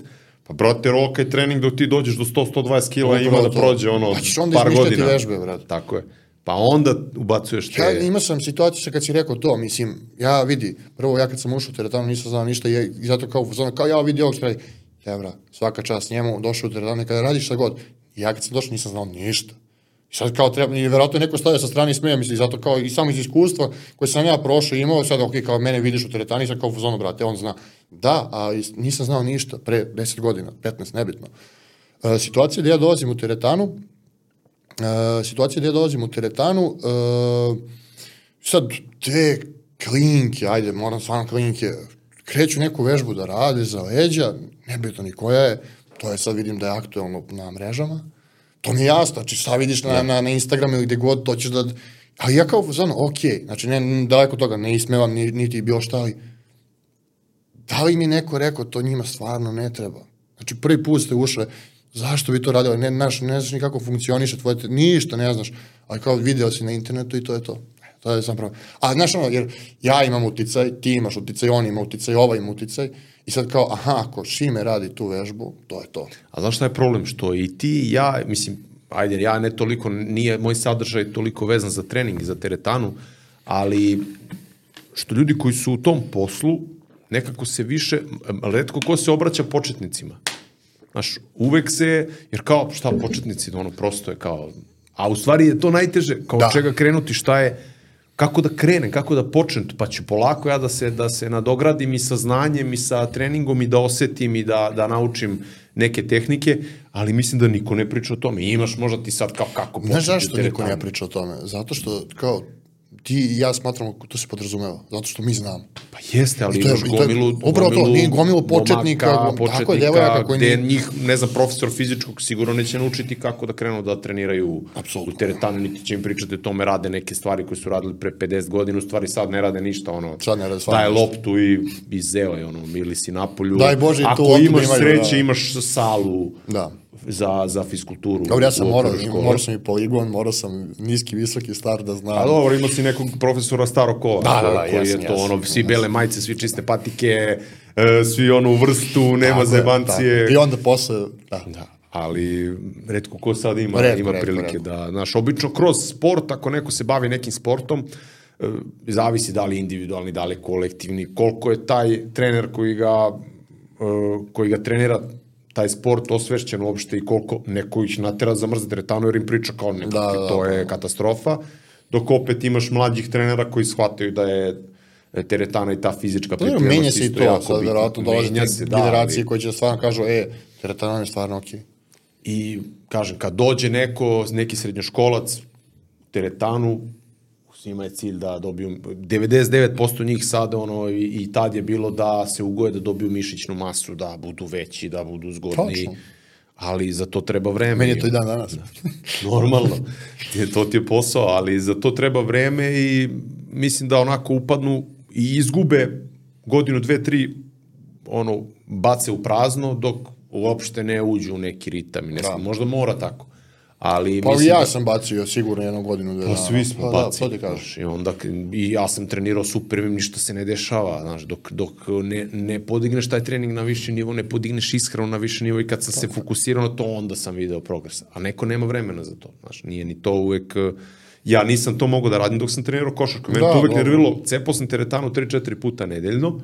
pa brate, rokaj trening dok ti dođeš do 100-120 kila ima da prođe ono onda par godina. vežbe, brate. Tako je. Pa onda ubacuješ te... Ja imao sam situaciju kad si rekao to, mislim, ja vidi, prvo ja kad sam ušao u teretanu nisam znao ništa i, i zato kao, kao ja vidi ovog što radi evra, svaka čast njemu, došao u teretanu, kada radiš šta god. Ja kad sam došao nisam znao ništa. I sad kao treba, i verovatno neko stavio sa strane i smeja, misli, zato kao i samo iz iskustva koje sam ja prošao imao, sad ok, kao mene vidiš u teretani, sad kao u zonu, brate, on zna. Da, a nisam znao ništa pre 10 godina, 15, nebitno. Uh, situacija gde ja dolazim u teretanu, uh, situacija gde ja dolazim u teretanu, uh, sad te klinke, ajde, moram stvarno klinke, kreću neku vežbu da rade za leđa, nebitno ni koja je, to je sad vidim da je aktuelno na mrežama, to mi je jasno, znači šta vidiš na, na, na Instagramu ili gde god, to ćeš da... Ali ja kao, znači, ok, znači ne, daleko toga, ne ismevam, ni, niti bilo šta, ali da li mi neko rekao, to njima stvarno ne treba. Znači, prvi put ste ušle, zašto bi to radili, ne, znaš, ne znaš ni kako funkcioniše tvoje, ništa ne znaš, ali kao video si na internetu i to je to. To je sam pravo. A znaš ono, jer ja imam uticaj, ti imaš uticaj, on ima uticaj, ovaj ima uticaj, i sad kao, aha, ako Šime radi tu vežbu, to je to. A znaš šta je problem? Što i ti i ja, mislim, ajde, ja ne toliko, nije moj sadržaj toliko vezan za trening i za teretanu, ali što ljudi koji su u tom poslu, nekako se više, redko ko se obraća početnicima. Znaš, uvek se, jer kao, šta početnici, ono, prosto je kao, a u stvari je to najteže, kao da. čega krenuti, šta je, kako da krenem, kako da počnem, pa ću polako ja da se, da se nadogradim i sa znanjem i sa treningom i da osetim i da, da naučim neke tehnike, ali mislim da niko ne priča o tome. Imaš možda ti sad kao kako početi. Znaš zašto niko ne priča o tome? Zato što kao ti i ja smatramo, to se podrazumeva, zato što mi znamo. Pa jeste, ali imaš gomilu, upravo to, nije gomilu početnika, momaka, početnika, tako je, devojaka koji gde njih, ne znam, profesor fizičkog sigurno neće naučiti kako da krenu da treniraju Absolutno. u teretanu, niti će im pričati o tome, rade neke stvari koje su radili pre 50 godina, u stvari sad ne rade ništa, ono, sad ne rade daje loptu i, i zeo ono, ili si napolju. Daj Bože, Ako imaš sreće, da. imaš salu. Da za, za fiskulturu. Dobro, ja sam morao, morao sam i poligon, morao sam niski, visoki, star da znam. A dobro, imao si nekog profesora starog kova, da, da, da, koji je to, jesam, ono, svi bele majice, svi čiste patike, e, svi onu vrstu, nema tako zebancije. Je, I onda posle, da. da ali redko ko sad ima, redko, ima redko, prilike redko. da, znaš, obično kroz sport, ako neko se bavi nekim sportom, e, zavisi da li individualni, da li kolektivni, koliko je taj trener koji ga, e, koji ga trenira taj sport osvešćen uopšte i koliko neko ih natera za mrze teretanu jer im priča kao nekako, Da, da, to da. je katastrofa, dok opet imaš mlađih trenera koji shvataju da je teretana i ta fizička Da, pripremanost menja se i to, sad verovatno dolaze te da, generacije ali- koje će da stvarno kažu, e, teretana je stvarno okej. I, kažem, kad dođe neko, neki srednjoškolac, teretanu, svima je cilj da dobiju, 99% njih sada, ono, i, i tad je bilo da se ugoje da dobiju mišićnu masu, da budu veći, da budu zgodni, ali za to treba vreme. Meni je to i dan danas. Normalno, je, to ti je posao, ali za to treba vreme i mislim da onako upadnu i izgube godinu, dve, tri, ono, bace u prazno, dok uopšte ne uđu u neki ritam. I ne da. Možda mora tako. Ali, Pa mislim ja da, sam bacio sigurno jednu godinu, dve Pa svi smo pa, Da, bacili, to ti kažeš. i onda, i ja sam trenirao super, ništa se ne dešava, znaš, dok, dok ne, ne podigneš taj trening na viši nivo, ne podigneš ishranu na viši nivo i kad sam se fokusirao na to, onda sam video progres. A neko nema vremena za to, znaš, nije ni to uvek, ja nisam to mogao da radim dok sam trenirao košarku, mene Da, to uvek dobro. nerviralo, cepao sam teretanu 3-4 puta nedeljno,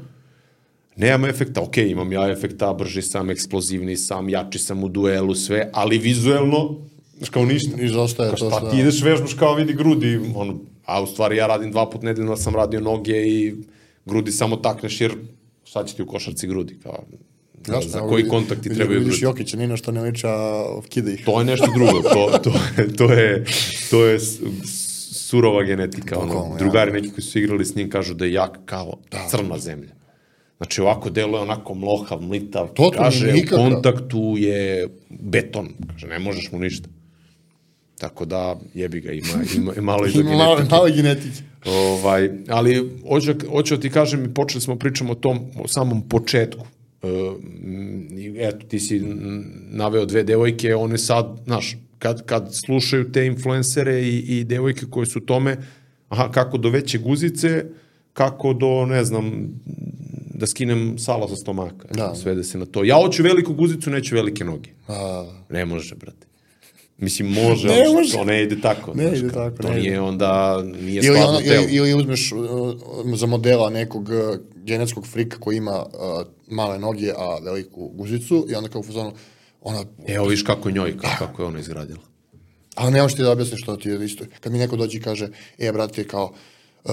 Nemam efekta, ok, imam ja efekta, brži sam, eksplozivni sam, jači sam u duelu, sve, ali vizuelno, znaš, kao ništa. Izostaje Kao to šta sve. ti ideš vežbaš kao vidi grudi, on, a u stvari ja radim dva put nedeljno, sam radio noge i grudi samo takneš jer šta će ti u košarci grudi, kao, Jasno, za koji kontakt ti trebaju Vidiš grudi. Jokića, Nino što ne liča, kida ih. To je nešto drugo, to, to, je, to je, to je surova genetika, ono, Bukvalno, ja. drugari neki koji su igrali s njim kažu da je jak kao crna zemlja. Znači ovako deluje onako mlohav, mlitav, To kaže u nikakav. kontaktu je beton, kaže ne možeš mu ništa. Tako da jebi ga, ima, ima, malo i Ima malo, malo genetike. Ovaj, ali hoću, hoću da ti kažem, i počeli smo pričamo o tom, o samom početku. E, eto, ti si naveo dve devojke, one sad, znaš, kad, kad slušaju te influencere i, i devojke koje su tome, aha, kako do veće guzice, kako do, ne znam, da skinem sala sa stomaka. Da. Svede se na to. Ja hoću veliku guzicu, neću velike noge. A, Ne može, brate. Mislim, može, Ne može. to ne ide tako. Ne znaš, ide tako, To ne ide. nije onda, nije ili, ono, telo. ili, ili uzmeš uh, za modela nekog uh, genetskog frika koji ima uh, male noge, a veliku guzicu i onda kao u fazonu, ona, Evo viš kako njoj, kako, kako je ona izgradila. ali ne možeš ti da objasniš što ti je isto. Kad mi neko dođe i kaže, e, brate, kao, uh,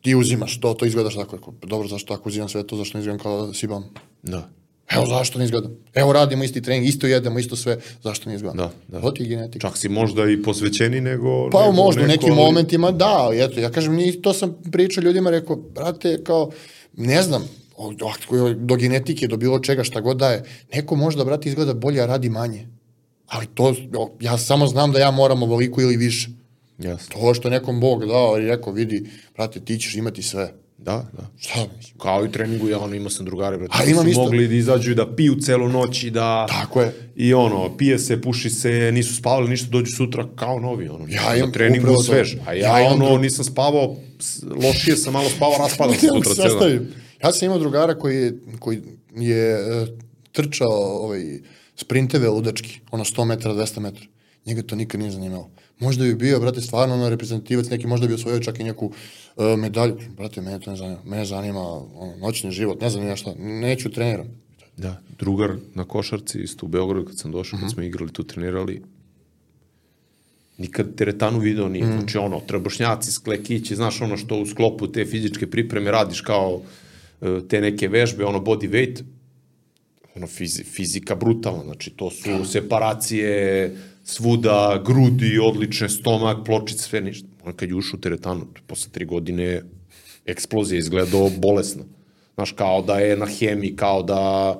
ti uzimaš to, to izgledaš tako. Rekao, dobro, zašto tako uzimam sve to, zašto ne izgledam kao da sibam? Da. Evo zašto ne izgledam. Evo radimo isti trening, isto jedemo, isto sve, zašto ne izgledam? Da, da. To ti je genetika. Čak si možda i posvećeni nego... Pa nego možda u neko, nekim ali- momentima da, ali eto, ja kažem, to sam pričao ljudima, rekao, brate, kao, ne znam, do genetike, do bilo čega, šta god da je, neko možda, brate, izgleda bolje, a radi manje. Ali to, ja samo znam da ja moram ovoliko ili više. Jasno. To što nekom Bog dao i rekao, vidi, brate, ti ćeš imati sve. Da, da. Šta mislim? Kao i treningu, ja ono imao sam drugare, brate, A, koji imam isto. mogli da izađu i da piju celu noć i da... Tako je. I ono, pije se, puši se, nisu spavali ništa, dođu sutra kao novi, ono. Ja imam na treningu svež. A ja, Ja ono, dru- nisam spavao, lošije sam malo spavao, raspadao mogu sutra sastavim. Ja sam imao drugara koji je, koji je e, trčao ovaj, sprinteve ludački, ono 100 metara, 200 metara. Njega to nikad nije zanimalo. Možda bi bio, brate, stvarno ono reprezentativac neki, možda bi osvojio čak i neku e, medalju. Brate, mene to ne zanima. Mene zanima ono, noćni život, ne znam ja šta. Neću treniram. Da, drugar na košarci, isto u Beogradu kad sam došao, Mhm. kad smo igrali tu, trenirali, nikad teretanu video nije. Mhm. Znači ono, trebošnjaci, sklekići, znaš ono što u sklopu te fizičke pripreme radiš kao e, te neke vežbe, ono body weight, ono fizi, fizika brutalna, znači to su separacije svuda, grudi, odlične, stomak, pločice, sve ništa. On kad je ušao u teretanu, posle tri godine eksplozija izgledao bolesno. Znaš, kao da je na hemiji, kao da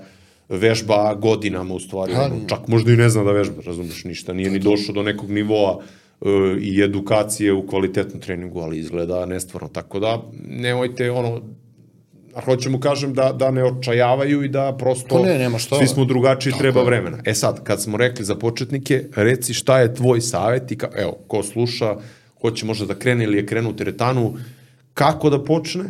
vežba godinama u stvari, Ha, ono, čak možda i ne zna da vežba, razumeš ništa, nije ni došao do nekog nivoa e, i edukacije u kvalitetnom treningu, ali izgleda nestvarno, tako da nemojte ono, hoću mu kažem da, da ne očajavaju i da prosto Pa ne, nema šta. svi smo drugačiji, Tako treba je. vremena. E sad, kad smo rekli za početnike, reci šta je tvoj savjet i ka, evo, ko sluša, hoće možda da krene ili je krenuo u teretanu, kako da počne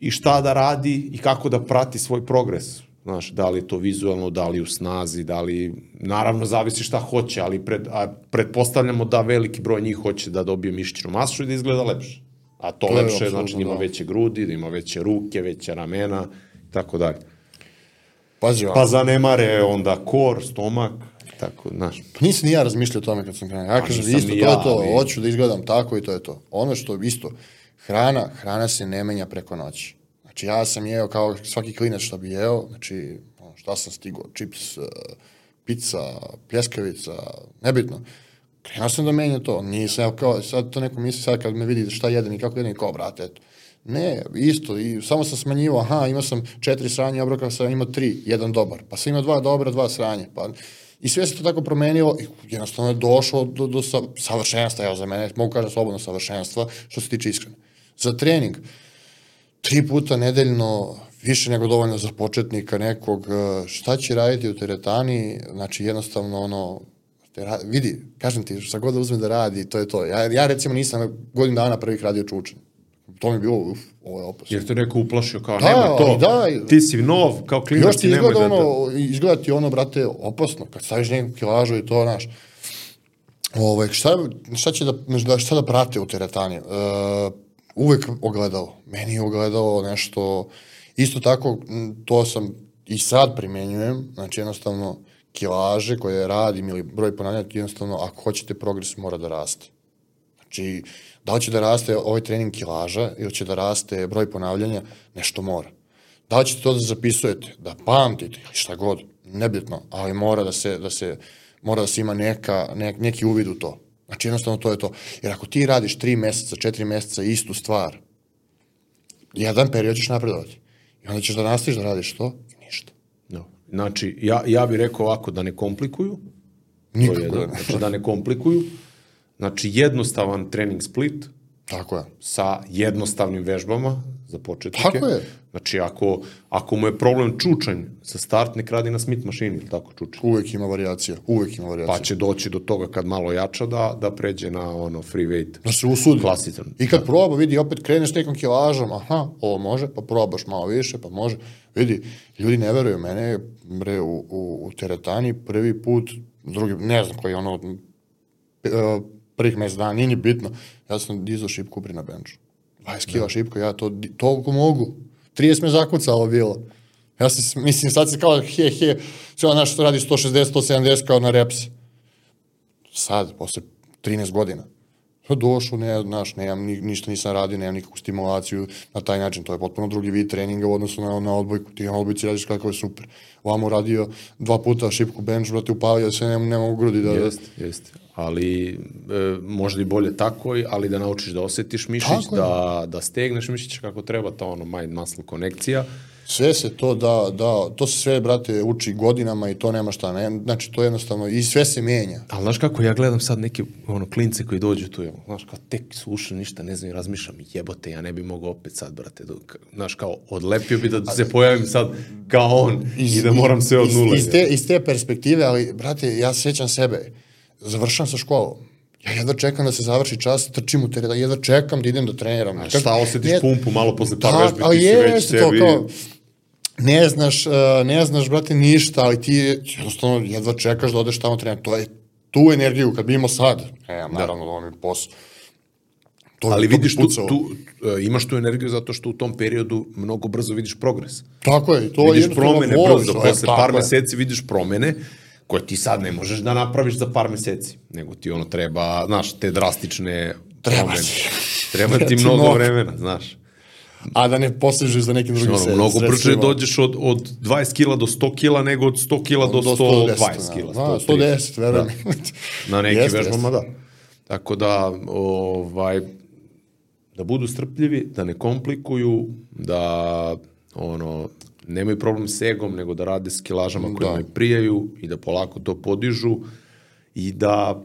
i šta da radi i kako da prati svoj progres. Znaš, da li je to vizualno, da li u snazi, da li, naravno, zavisi šta hoće, ali pred, a, pretpostavljamo da veliki broj njih hoće da dobije mišićnu masu i da izgleda lepše. A to, To je lepše, apsolutno znači, da ima da. veće grudi, da ima veće ruke, veće ramena, tako dalje. Pazi, Pa zanemare onda kor, stomak, tako, znaš. Pa nisam ni ja razmišljao o tome kad sam krenuo. Ja Pa kažem, isto, to je to, ali- hoću da izgledam tako i to je to. Ono što isto, hrana, hrana se ne menja preko noći. Znači, ja sam jeo kao svaki klinac što bi jeo, znači, šta sam stigao, čips, uh, pizza, pljeskavica, nebitno. Krenuo sam da menja to, nisam ja kao, sad to neko misli sad kad me vidi šta jedem i kako jedem, kao, brate, eto. Ne, isto, i samo sam smanjivao, aha, imao sam četiri sranja obroka, sam imao tri, jedan dobar, pa sam imao dva dobra, dva sranja, pa i sve se to tako promenilo i jednostavno je došlo do, do sa, savršenstva, evo za mene, mogu kažem slobodno savršenstva, što se tiče ishrane. Za trening, tri puta nedeljno, više nego dovoljno za početnika nekog, šta će raditi u teretani, znači jednostavno ono, te ra, vidi, kažem ti, šta god da uzme da radi, to je to. Ja, ja recimo nisam godinu dana prvih radio čučan. To mi je bilo, uf, ovo je opasno. Jer te neko uplašio kao, Da, nemoj to, da, ti si nov, kao klinac Još ti izgleda da... da... ono, izgleda ti ono, brate, opasno, kad staviš neku kilažu i to, znaš. Ovaj, šta, šta će da, da, šta da prate u teretani? Uh, uvek ogledalo. Meni je ogledalo nešto, isto tako, to sam i sad primenjujem, znači jednostavno kilaže koje radim ili broj ponavljanja, jednostavno ako hoćete progres mora da raste. Znači, da li će da raste ovaj trening kilaža ili će da raste broj ponavljanja, nešto mora. Da li ćete to da zapisujete, da pamtite ili šta god, nebitno, ali mora da se, da se, mora da se ima neka, ne, neki uvid u to. Znači, jednostavno to je to. Jer ako ti radiš tri meseca, četiri meseca istu stvar, jedan period ćeš napredovati. I onda ćeš da nastaviš da radiš to. Znači, ja, ja bih rekao ovako, da ne komplikuju, to Nikako je da jedan, ne. znači da ne komplikuju, znači jednostavan trening split Tako je. sa jednostavnim vežbama za početnike. Tako je. Znači, ako, ako mu je problem čučanj sa start, nek radi na Smith mašini, ili tako čučanj. Uvek ima varijacija. Uvek ima varijacija. Pa će doći do toga kad malo jača da, da pređe na ono free weight. Da se usudi. Klasičan. I kad proba, vidi, opet kreneš nekom kilažom, aha, ovo može, pa probaš malo više, pa može. Vidi, ljudi ne veruju, mene bre, u, u, u teretani prvi put, drugi, ne znam koji je ono, e, prvih mesec dana, nije ni bitno, ja sam dizao šipku bre na benču. 20 kila šipka, ja to, toliko mogu. 30 me zakucalo bilo. Ja se, mislim, sad se kao, he, he, sve ono što radi 160, 170 kao na reps. Sad, posle 13 godina. Pa došao, ne, znaš, nemam, ni, ništa nisam radio, nemam nikakvu stimulaciju na taj način, to je potpuno drugi vid treninga u odnosu na, na odbojku, ti na odbojci radiš kako je super. Ovamo radio dva puta šipku bench, brate, upavio se, ne, ne mogu grudi da... Jeste, jeste. Ali e, možda i bolje tako, ali da naučiš da osetiš mišić, Tako je. da, da stegneš mišić kako treba, ta ono mind muscle konekcija. Sve se to da, da, to se sve, brate, uči godinama i to nema šta, ne, znači to jednostavno, i sve se menja. Ali znaš kako, ja gledam sad neke ono, klince koji dođu tu, znaš, kao tek su ušli, ništa ne znam i razmišljam, jebote, ja ne bi mogao opet sad, brate, do, ka- znaš, kao, odlepio bi da se pojavim sad kao on i da moram sve od iz, nule. Iz te, iz te perspektive, ali, brate, ja sećam sebe, završam sa školom, ja jedva čekam da se završi čas, trčim u teren, jedva čekam da idem da treniram. A šta osjetiš Ne- pumpu malo posle par Da, vežbi, ti si već to sebi... kao, ne znaš, uh, ne znaš, brate, ništa, ali ti jednostavno jedva čekaš da odeš tamo trenirati. To je tu energiju, kad bi imao sad, e, naravno da ovo mi je posao. To, Ali to vidiš tu, tu e, imaš tu energiju zato što u tom periodu mnogo brzo vidiš progres. Tako je, to vidiš jednostavno promene voliš, brzo, e, posle par je. meseci vidiš promene koje ti sad ne možeš da napraviš za par meseci, nego ti ono treba, znaš, te drastične Treba promene. ti. Treba ti mnogo. vremena, znaš. A da ne posežeš za nekim drugim Ono, se- mnogo brže sredstvima. dođeš od, od 20 kila do 100 kila nego od 100 kila do, 120 kila. Da, 130. 110, verujem. Na nekim Jeste, vežbama, da. Tako da, ovaj, da budu strpljivi, da ne komplikuju, da ono, nemaju problem s egom, nego da rade s kilažama koje Da. prijaju i da polako to podižu i da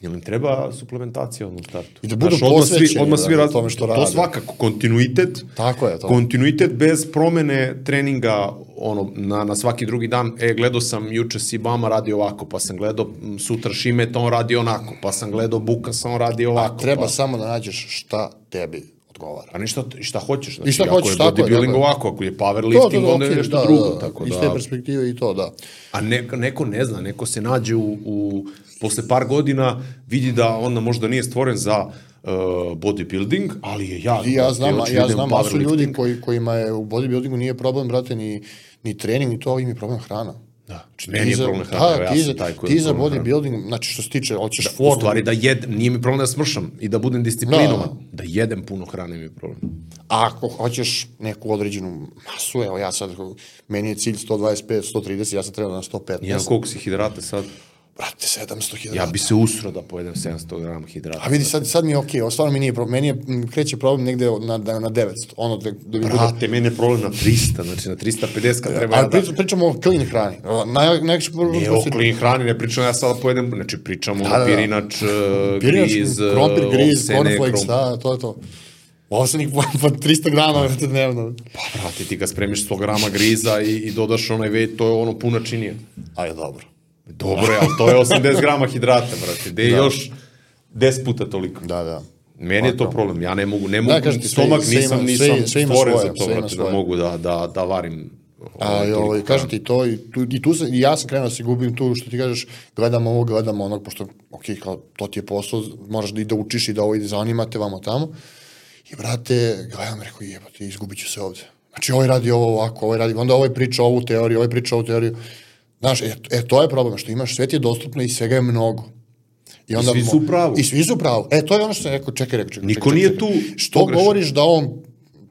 Jel im treba suplementacija odmah u startu? I da budu Znaš, odmah svi, posvećeni, odmah svi da, tome što To rade. svakako, kontinuitet. Tako je to. Kontinuitet bez promene treninga ono, na, na svaki drugi dan. E, gledao sam juče Sibama radi ovako, pa sam gledao sutra Šimeta, on radi onako, pa sam gledao Bukasa, on radi ovako. Treba pa, samo da nađeš šta tebi odgovara. pa ništa, šta hoćeš. Znači, I šta ako hoćeš, je tako bodybuilding tako je. ovako, ako je powerlifting, onda je nešto drugo. Tako Iz da, te perspektive i to, da. A ne, neko ne zna, neko se nađe u, u posle par godina, vidi da onda možda nije stvoren za uh, bodybuilding, ali je ja... I ja znam, hoću ja znam masu ljudi koji, kojima je u bodybuildingu nije problem, brate, ni, ni trening, ni to, im je problem hrana. Da, Znači, meni je problem hrana, Da, ja sam za, taj koji ti za bodybuilding, znači što se tiče, hoćeš U formu. stvari da jedem, nije mi problem da smršam i da budem disciplinovan. Da, jedem puno hrane mi je problem. A ako hoćeš neku određenu masu, evo ja sad, meni je cilj 125, 130, ja sam trebao na 115. Ja, koliko si hidrata sad? Brate, 700 hiljada. Ja bi se usro da pojedem 700 grama hidrata. A vidi, sad, sad mi je okej, okay, stvarno mi nije problem. Meni je, kreće problem negde na, na, na 900. Ono da, da mi bude... Brate, meni je problem na 300, znači na 350 kad treba ja Ali da... pričamo, pričamo o clean hrani. Naj, najveći problem... Nije o clean hrani, ne pričam ja sada pojedem, znači pričamo Da, da, o da. pirinač, uh, Pirinač, griz, krompir, griz, ovsene, cornflakes, krom- da, to je to. Ovsenik po, po 300 grama vrte dnevno. Pa, brate, ti ga spremiš 100 grama griza i, i dodaš onaj vej, to je ono puna činija. Ajde, dobro. Dobro je, ali to je 80 grama hidrata, brate. Gde je još 10 puta toliko. Da, da. Meni je to problem, ja ne mogu, ne mogu, Da, kažem ti, sve- stomak sve nisam, ima- nisam sve- sve stvoren za to, sve brate, da mogu da, da, da varim. A, ovaj, i, toliko ovaj, kažem ti to, i tu, i tu sam, i ja sam krenuo da se gubim tu, što ti kažeš, gledam ovo, gledam onog, pošto, ok, kao, to ti je posao, moraš da i da učiš i da ovo ide zanimate vamo tamo. I, brate, gledam, rekao, jebate, izgubit ću se ovde. Znači, ovaj radi ovo ovako, ovaj radi, onda ovaj priča ovu teoriju, ovaj priča ovu teoriju. Znaš, e, e, to je problem, što imaš, sve ti je dostupno i svega je mnogo. I, onda svi su u pravu. I svi su u pravu. E, to je ono što sam rekao, čekaj, rekao, čekaj, Niko čekaj, nije čekaj. tu Što pogrešan. govoriš da on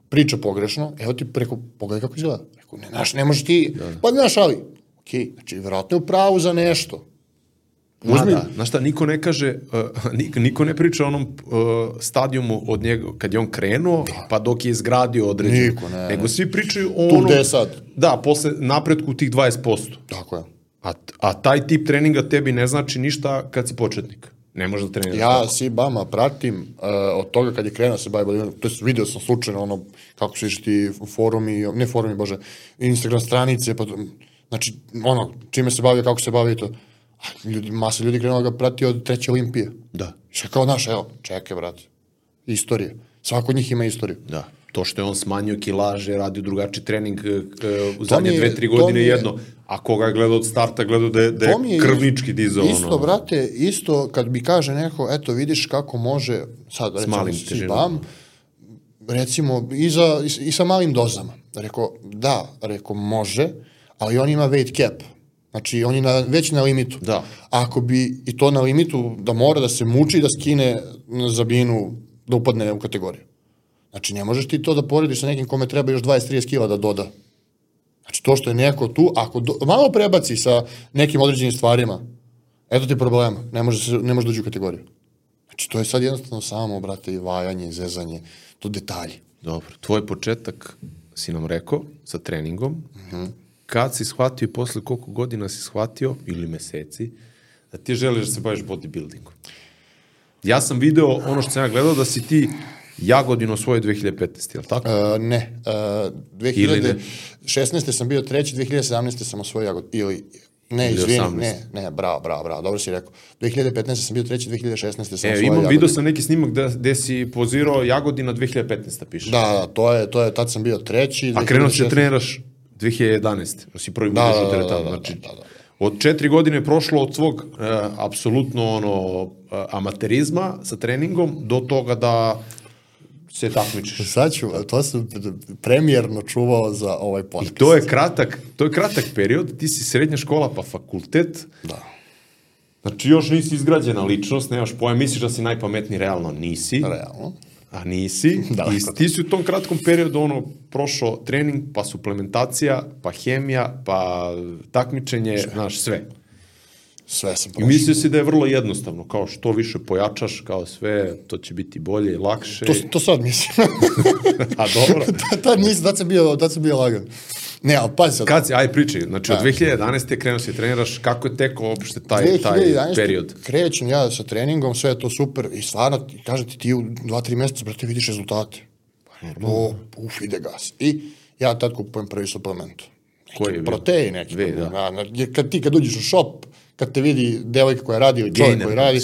priča pogrešno, evo ti preko, pogledaj kako izgleda. Rekao, ne, znaš, ne možeš ti, pa znaš, ali, okej, znači, verovatno je u pravu za nešto. Uzmi- da, znaš šta, niko ne kaže, uh, niko, ne priča o onom uh, stadijumu od njega, kad je on krenuo, pa dok je izgradio određeno. Niko, ne, Nego ne. svi pričaju o Tu onom... gde je sad. Da, posle napretku tih 20%. Tako je. A, a taj tip treninga tebi ne znači ništa kad si početnik. Ne možeš da treniraš Ja tako. si Bama pratim uh, od toga kad je krenuo da se bavi bodybuildingom, to jest video sam slučajno ono kako su išli forumi, ne forumi, bože, Instagram stranice, pa, znači ono, čime se bavio, kako se bavio to. Ljudi, masa ljudi krenula ga prati od treće olimpije. Da. Što kao naš, evo, čekaj, brate. Istorije. Svako od njih ima istoriju. Da. To što je on smanjio kilaže, radio drugačiji trening e, u zadnje dve, tri godine je- jedno. A koga je gledao od starta, gledao da je, da je, je krvnički dizao. Isto, ono. brate, isto kad mi kaže neko, eto, vidiš kako može, sad, recimo, malim si težinama. bam, recimo, i, za, i, i sa malim dozama. Rekao, da, rekao, može, ali on ima weight cap. Znači, on je na, već na limitu. Da. Ako bi i to na limitu, da mora da se muči da skine zabinu, da upadne u kategoriju. Znači, ne možeš ti to da porediš sa nekim kome treba još 20-30 kila da doda. Znači, to što je neko tu, ako do, malo prebaci sa nekim određenim stvarima, eto ti problema, ne može, se, ne može dođi u kategoriju. Znači, to je sad jednostavno samo, brate, i vajanje, i zezanje, to detalji. Dobro, tvoj početak si nam rekao sa treningom. Mhm. Kad si shvatio i posle koliko godina si shvatio, ili meseci, da ti želiš da se baviš bodybuildingom? Ja sam video ono što sam ja gledao da si ti Jagodino osvojio 2015, je li tako? Uh, ne, uh, ne? 2016. sam bio treći, 2017. sam osvojio jagod, ili, ne, Ili izvini, 18. ne, ne, bravo, bravo, bravo, dobro si rekao. 2015. sam bio treći, 2016. sam osvojio E, imam, jagod. video sam neki snimak gde, gde si pozirao Jagodina 2015, piše. Da, da, to je, to je, tad sam bio treći. A krenuo si da 2016. treniraš 2011. Da si prvi Da, da, da, da, da, tamo. da, znači, da, da. Od četiri godine je prošlo od svog uh, apsolutno ono, uh, amaterizma sa treningom do toga da se takmičiš. Sad ću, to sam premijerno čuvao za ovaj I podcast. to je kratak, to je kratak period, ti si srednja škola pa fakultet, Da. znači još nisi izgrađena ličnost, nemaš pojma, misliš da si najpametniji, realno nisi. Realno. A nisi. Daleko. I ti si u tom kratkom periodu ono prošao trening, pa suplementacija, pa hemija, pa takmičenje, znaš, sve. Sve sam I prošao. mislio si da je vrlo jednostavno, kao što više pojačaš, kao sve, to će biti bolje i lakše. To, to sad mislim. A dobro. tad nisam, tad sam bio, tad sam bio lagan. Ne, ali pazi sad. Kad si, aj pričaj, znači od Da. 2011. krenuo si treniraš, kako je tekao uopšte taj, taj 2011. period? Krećem ja sa treningom, sve je to super i stvarno, kažem ti, ti u dva, tri meseca, brate, vidiš rezultate. To, uf, ide gas. I ja tad kupujem prvi suplement. Neki Koji je? Protein neki. Ve, da. Na, kad ti kad uđeš u shop, kad te vidi devojka koja radi ili čovjek koji radi,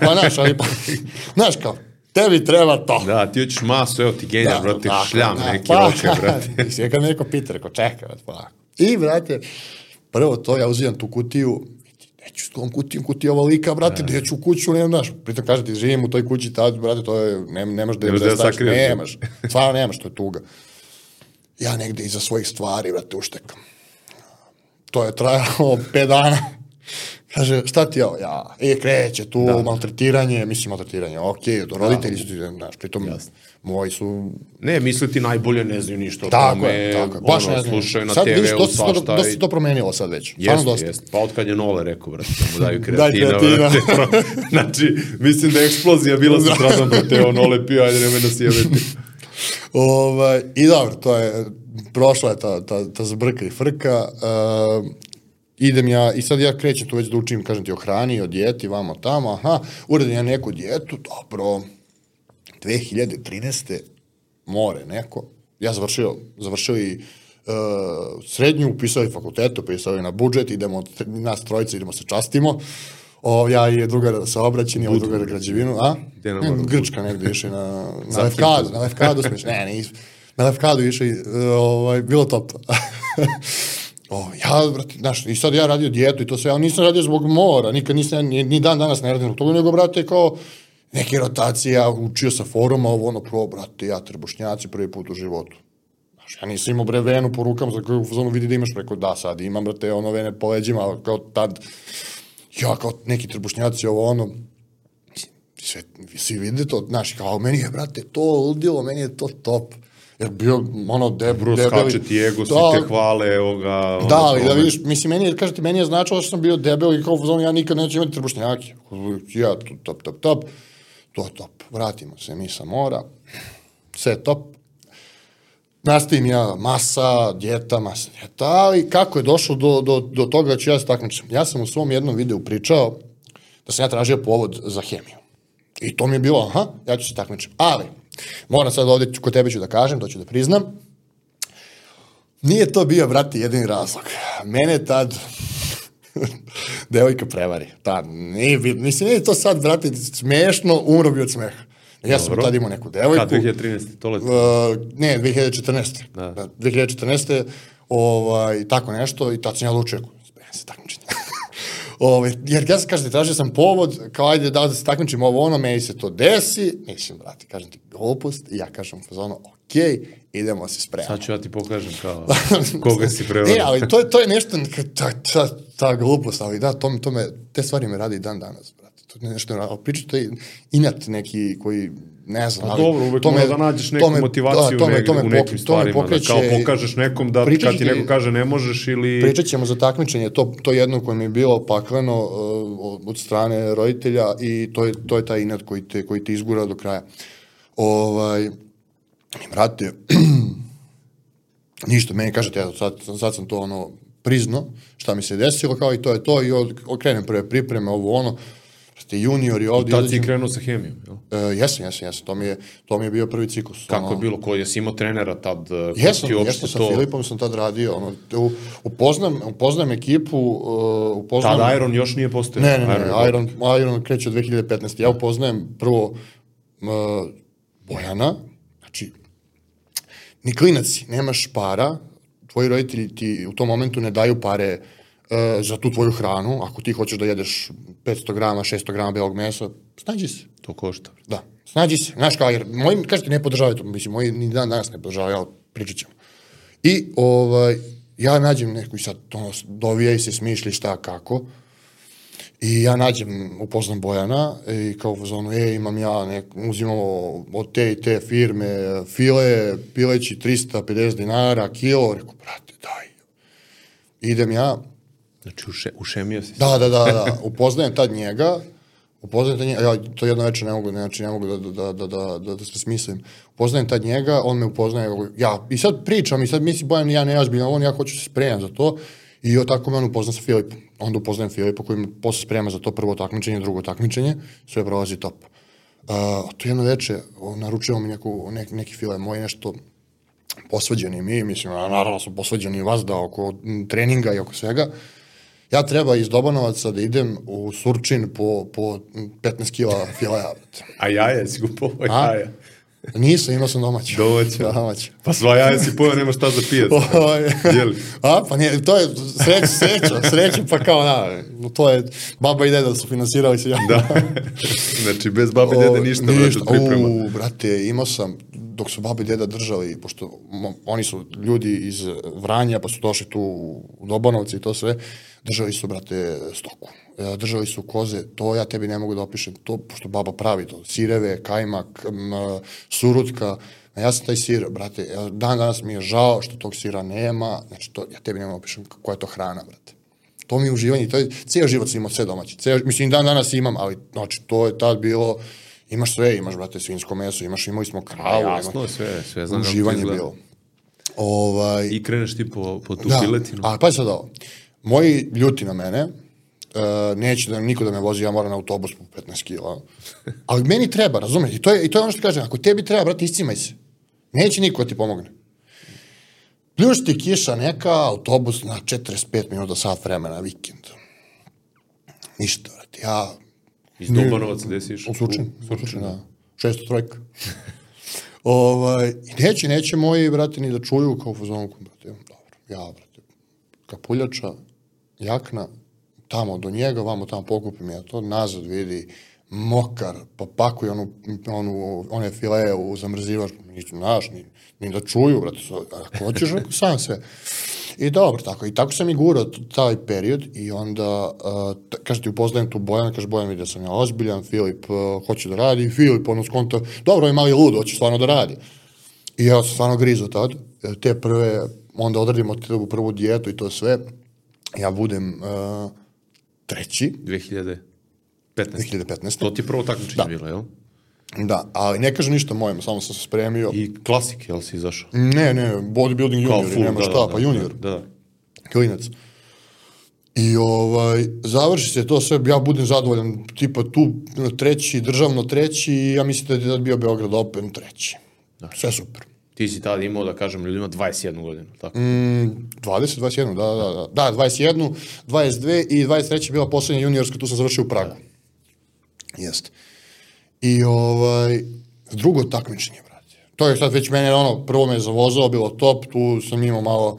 pa znaš, ali pa, znaš kao, tebi treba to. Da, ti hoćeš masu, evo ti genjer, brate, tako, šljam da, neki pa, oče, brate. Sve kad me neko pita, rekao, čekaj, brate, polako. I, brate, prvo to, ja uzimam tu kutiju, neću s tom kutijom, kutija ovolika, brate, da. ću u kuću, nemam, znaš, pritom kaže ti, živim u toj kući tad, brate, to je, ne, nemaš da, Nemaš da da je staviš, sakriješ. nemaš, stvarno nemaš, to je tuga. Ja negde iza svojih stvari, brate, uštekam. To je trajalo pet dana. Kaže, šta ti je ovo? Ja, e, kreće tu da. maltretiranje, mislim maltretiranje, okej, do roditelji su ti, znaš, pritom moji su Ne, misli ti najbolje, ne znaju ništa o Tako tome, je, tako je. Baš ono, ne znam. slušaju na Sad TV-u, vidiš, dosta, to, svašta. dosta se to promenilo sad već. Stvarno Jeste, dosta. jeste. Pa od kad je Nole rekao, brate, da mu daju Daj kreatina. kreatina. brate. znači, mislim da je eksplozija bila sutradan do Teo Nole pio, ajde nemoj nas jebeti. Ovaj, I dobro, to je, prošla je ta, ta, ta zbrka i frka. Uh, idem ja, i sad ja krećem tu već da učim, kažem ti, o hrani, o dijeti, vamo tamo, aha, uradim ja neku dijetu, dobro, 2013. more neko, ja završio, završio i uh, srednju, upisao i fakultet, upisao i na budžet, idemo, nas trojica idemo se častimo, O, ja i drugar sa obraćeni, ovaj drugar građevinu, a? Ne? Grčka negde išli na, na Lefkadu, na Lefkadu smo išli, ne, nismo. Na Lefkadu išli, e, ovaj, bilo top. o, ja, brate, znaš, i sad ja radio dijetu i to sve, ja nisam radio zbog mora, nikad nisam, ni, ni dan danas ne radim zbog toga, nego, brate, kao neke rotacija, učio sa foruma, ovo ono, pro, brate, ja trbušnjaci prvi put u životu. Znaš, ja nisam imao bre venu po rukama, za koju zonu vidi da imaš preko, da, sad imam, brate, ono vene po leđima, kao tad, ja kao neki trbušnjaci, ovo ono, sve, svi vide to, znaš, kao, meni je, brate, to ludilo, meni je to top. Jer bio, ono, deb, Bro, debeli. skače ti ego, Da, te hvale, evo ga. Da, ali da vidiš, mislim, meni je, kažete, meni je značilo što sam bio debel i kao u ja nikad neću imati trbušnjake. Ja, top, top, top, to top. Vratimo se mi sa mora, sve top. Nastavim ja masa, djeta, masa, djeta, ali kako je došlo do, do, do toga da ću ja se takmičim? Ja sam u svom jednom videu pričao da sam ja tražio povod za hemiju. I to mi je bilo, aha, ja ću se takmičim. Ali, moram sad ovdje, kod tebe ću da kažem, to ću da priznam, Nije to bio, brate, jedini razlog. Mene tad devojka prevari. Tad, nije, bi- mislim, nije to sad, brate, smešno, umro bi od smeha. Ja sam Dobro. tad imao neku devojku. Kad 2013. To let. Uh, ne, 2014. Da. Da. 2014. Ovaj, tako nešto i tad sam ja odlučio, spremam se takmičenje. Ovaj, jer ja sam, kažete, tražio sam povod, kao ajde da, da se takmičim ovo ono, meni se to desi, mislim, brate, kažem ti glupost, i ja kažem fazonu, okej, idemo se spremati. Sad ću ja ti pokažem kao koga si prevario. E, ali to, je- to je nešto, ta, ta, ta glupost, ali da, to, to me, te stvari me radi dan danas, brate. To je nešto, ali priča, to je inat neki koji, ne znam, Pa ali... dobro, uvek mora da nađeš neku me- motivaciju da, to me- negde, to me u nekim to me stvarima, da pokreće- kao pokažeš nekom da kad ti- neko kaže ne možeš ili... Pričat ćemo za takmičenje, to, to jedno koje mi je bilo pakleno uh, od strane roditelja i to je, to je taj inat koji te, koji te izgura do kraja. Ovaj, brate, ništa, meni kažete, eto, sad, sad sam to ono prizno, šta mi se desilo, kao i to je to, i od, okrenem prve pripreme, ovo ono, brate, juniori ovdje. Tad si krenuo sa hemijom, jel? E, jesam, jesam, jesam, to mi je, to mi je bio prvi ciklus. Kako je ono. bilo? Ko jesi imao trenera tad? ko Jesam, jesam, sa to- Filipom sam tad radio, ono, u, upoznam, upoznam ekipu, uh, upoznam... Tad Iron još nije postojao. Ne, ne, ne, je- Iron, Iron kreće od 2015. Ja upoznajem prvo uh, Bojana, znači, ni klinac si, nemaš para, tvoji roditelji ti u tom momentu ne daju pare uh, za tu tvoju hranu, ako ti hoćeš da jedeš 500 grama, 600 grama belog mesa, snađi se. To košta. Da, snađi se. Znaš kao, jer moji, kažete, ne podržavaju to, mislim, moji ni dan danas ne podržavaju, ali pričat ćemo. I, ovaj, ja nađem neku i sad, ono, dovijaj se, smišlji šta, kako. I ja nađem, upoznam Bojana i kao u zonu, e, imam ja, nek, uzimamo od te i te firme file, pileći 350 dinara, kilo, rekao, brate, daj. Idem ja, Znači, uše, ušemio si se. Da, da, da, da. Upoznajem tad njega, upoznajem tad njega, ja to jedno večer ne mogu, znači ne mogu da, da, da, da, da, da se smislim. Upoznajem tad njega, on me upoznaje, ja, i sad pričam, i sad misli, Bojan, ja neozbiljno, on, ja hoću se spremam za to, i od tako me on upozna sa Filipom. Onda upoznajem Filipa koji me posle sprema za to prvo takmičenje, drugo takmičenje, sve prolazi top. Uh, to jedno veče, on naručio mi neku, nek, neki file moj nešto posvađani mi, mislim, a naravno smo posvađani vas da oko treninga i oko svega. Ja treba iz Dobanovaca da idem u Surčin po, po m, 15 kila fileja. A jaja si kupovao jaja. Nisam, imao sam domaću. Domaću. Domaću. Pa sva jaja si pojao, nema šta za pijac. Ovaj, Jeli? A, pa nije, to je sreća, sreća, sreća, pa kao, na, to je, baba i deda su finansirali se ja. Da. znači, bez babi dede ništa, ništa. brate, priprema. U, brate, imao sam, dok su babi i deda držali, pošto oni su ljudi iz Vranja, pa su došli tu u Dobanovci i to sve, držali su, brate, stoku. E, držali su koze, to ja tebi ne mogu da opišem, to, pošto baba pravi to, sireve, kajmak, m, surutka, a ja sam taj sir, brate, e, dan danas mi je žao što tog sira nema, znači to, ja tebi ne mogu da opišem koja je to hrana, brate. To mi je uživanje, to je, cijel život sam imao sve domaće, cijel, mislim, dan danas imam, ali, znači, to je tad bilo, imaš sve, imaš, brate, svinjsko meso, imaš, imali smo kravu. A, jasno, sve, sve znam uživanje je bilo. Ovaj, I kreneš ti po, po tu da, piletinu. A pa sad ovo, moji ljuti na mene, uh, neće da niko da me vozi, ja moram na autobus po 15 kila. Ali meni treba, razumeš? I to je, i to je ono što kažem, ako tebi treba, brate, iscimaj se. Neće niko da ti pomogne. Pljuš ti kiša neka, autobus na 45 minuta, sat vremena, vikend. Ništa, brate, ja... Iz Dobanovaca gde si išao? U Surčin, u Surčin, da. Šesto trojka. ovaj, I neće, neće moji, brate, ni da čuju kao u fazonku, brate, dobro, ja, brate, kapuljača, jakna, tamo do njega, vamo tamo pokupim ja to, nazad vidi, mokar, pa pakuje onu, onu, one fileje u zamrzivač, nisu naš, ni, ni da čuju, brate, ako hoćeš, ako sam sve. I dobro, tako. I tako sam i gurao taj period i onda, uh, kaže ti upoznajem tu Bojana, kaže Bojan vidi da sam ja ozbiljan, Filip uh, hoće da radi, Filip ono skonto, dobro, je mali lud, hoće stvarno da radi. I ja sam stvarno grizo tad, te prve, onda odradimo tu prvu dijetu i to sve, ja budem uh, treći. 2015. 2015. To ti je prvo takmičenje da. bilo, jel? Da, ali ne kažem ništa mojem, samo sam se spremio. I klasik, jel si izašao? Ne, ne, bodybuilding junior, full, nema da, šta, da, pa junior. Da, da. Klinac. I ovaj, završi se to sve, ja budem zadovoljan, tipa tu treći, državno treći, ja mislim da je tad bio Beograd Open treći. Da. Sve super. Ti si tada imao, da kažem, ljudima 21 godinu, tako? Mm, 20, 21, da, da, da. Da, 21, 22 i 23 je bila poslednja juniorska, tu sam završio u Pragu. Da. Jeste. I ovaj, drugo takmičenje, brate. To je sad već mene, ono, prvo me zavozao, bilo top, tu sam imao malo,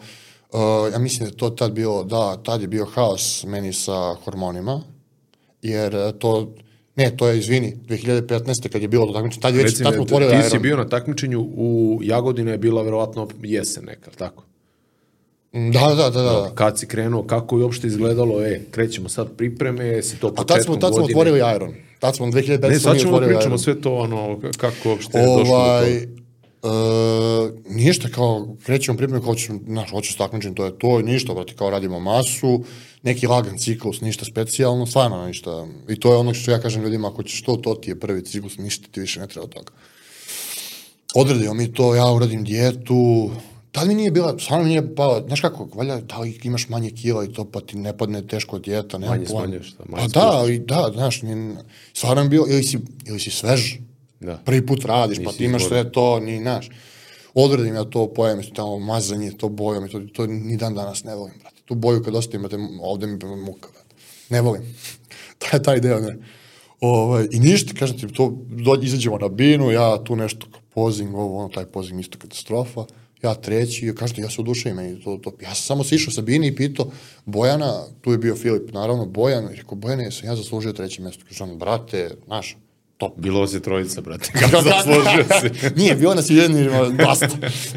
uh, ja mislim da to tad bilo, da, tad je bio haos meni sa hormonima, jer to, ne, to je, izvini, 2015. kad je bilo to takmičenje, tad je već, tad smo otvorili Ti si bio na takmičenju, u Jagodini je bila verovatno jesen neka, tako? Da, da, da, da. Kad si krenuo, kako je uopšte izgledalo, e, krećemo sad pripreme, si to početkom godine. A tad smo, tad smo otvorili Iron. Tad smo 2015. Ne, sad ćemo da pričamo sve to, ono, kako uopšte je ovaj, došlo do toga. Uh, ništa kao krećemo pripreme kao ćemo naš hoće takmičenje to je to ništa brate kao radimo masu neki lagan ciklus ništa specijalno stvarno ništa i to je ono što ja kažem ljudima ako ćeš to to ti je prvi ciklus ništa ti više ne treba od toga odradio mi to ja uradim dijetu tad mi nije bila, stvarno mi nije pala, znaš kako, valjda, da li imaš manje kila i to, pa ti ne padne teško dijeta, nema manje smanješ, da, manje Pa da, i da, znaš, ni, stvarno mi bilo, ili si, ili si svež, da. prvi put radiš, Nisi pa ti imaš izvor. sve to, ni, znaš, odradim ja to, pojem tamo mazanje, to bojom, i to, to ni dan danas ne volim, brate. Tu boju kad ostavim, brate, ovde mi muka, brate. Ne volim. taj, taj deo, ne. Ovaj, I ništa, kažem ti, to, do, izađemo na binu, ja tu nešto, pozing, ovo, ono, taj pozing isto katastrofa ja treći, kažete, ja se oduševim, meni to, to, ja sam samo sišao sa Bini i pitao Bojana, tu je bio Filip, naravno, Bojan, i rekao, Bojane, sam ja zaslužio treće mesto. Kažem, brate, znaš, top. Bilo je trojica, brate, kako zaslužio si. Nije, bilo nas jedni, dosta.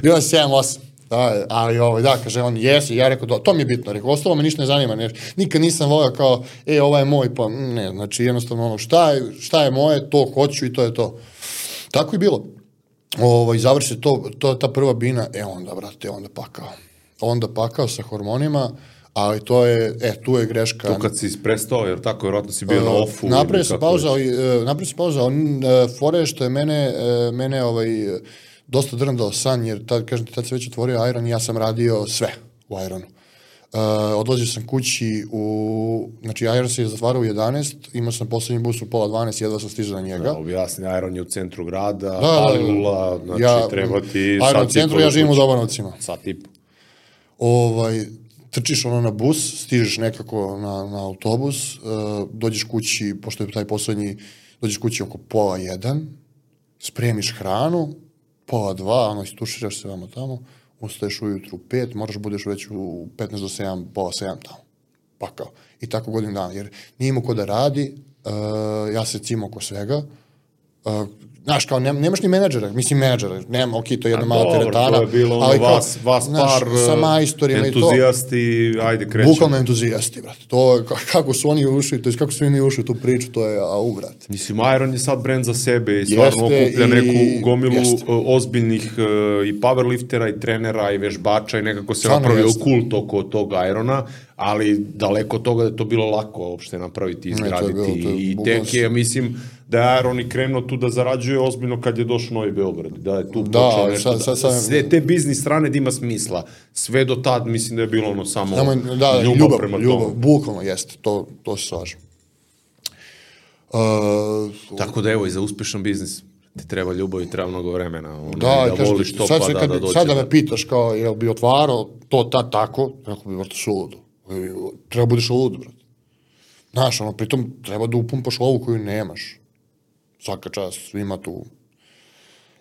Bilo nas 7, 8. Da, ali ovaj, da, kaže on, jesi, ja rekao, to mi je bitno, rekao, ostalo me ništa ne zanima, ne, nikad nisam volio kao, e, ovaj je moj, pa ne, znači jednostavno ono, šta je, šta je moje, to hoću i to je to. Tako je bilo ovaj, završi to, to, ta prva bina, e onda, brate, onda pakao. Onda pakao sa hormonima, ali to je, e, tu je greška. Tu kad si prestao, jer tako, vjerojatno si bio uh, na ofu. Napravio se pauza, uh, napravio se pauza, on, uh, fore što je mene, uh, mene ovaj, dosta drndao san, jer tad, kažem ti, tad se već otvorio Iron i ja sam radio sve u Ironu. Uh, odlazio sam kući u, znači Iron se je zatvarao u 11, imao sam poslednji bus u pola 12, jedva sam stizao na njega. Da, objasni, Iron je u centru grada, da, Palilula, znači ja, treba ti Iron u centru, ja živim u Dobanovcima. Sat i Ovaj, trčiš ono na bus, stižeš nekako na, na autobus, uh, dođeš kući, pošto je taj poslednji, dođeš kući oko pola jedan, spremiš hranu, pola dva, ono, istuširaš se vamo tamo, ustaješ ujutru u pet, moraš budeš već u 15 do 7, pola 7 tamo. Pa kao. I tako godinu dana. Jer nije imao ko da radi, uh, ja se cimo oko svega, uh, Znaš, kao, nem, nemaš ni menadžera, mislim menadžera, nema, ok, to je jedna A mala dobro, teretana, to je bilo ono ali kao, vas, vas znaš, par sa uh, majstorima i to. entuzijasti, ajde krećemo. Bukvalno entuzijasti, brate. To, kako su oni ušli, to je kako su mi ušli u tu priču, to je, au, brate. Mislim, Iron je sad brend za sebe i stvarno okuplja i- neku gomilu jeste. uh, ozbiljnih uh, i powerliftera i trenera i vežbača i nekako se napravio kult oko tog Irona, ali daleko od toga da je to bilo lako uopšte napraviti, je izgraditi bilo, to je i tek je, mislim, da je Iron i krenuo tu da zarađuje ozbiljno kad je došao Novi Beograd, da je tu Da, počeo nešto, sad- sad- da, sad- sve te biznis strane da ima smisla. Sve do tad mislim da je bilo ono samo, Samo, da, ljubav, ljubav, prema ljubav, tomu. bukvalno jeste, to, to se slažem. Uh, Tako da evo i za uspešan biznis ti treba ljubav i treba mnogo vremena. Ono, da, da kažem voliš to sad, pa da, kad, da dođe. sad da da- me pitaš kao, jel bi otvarao to tad tako, rekao bi, vrto suludo. Treba budeš lud, brate. Znaš, ono, pritom treba da upumpaš lovu koju nemaš. Svaka čast, svima tu.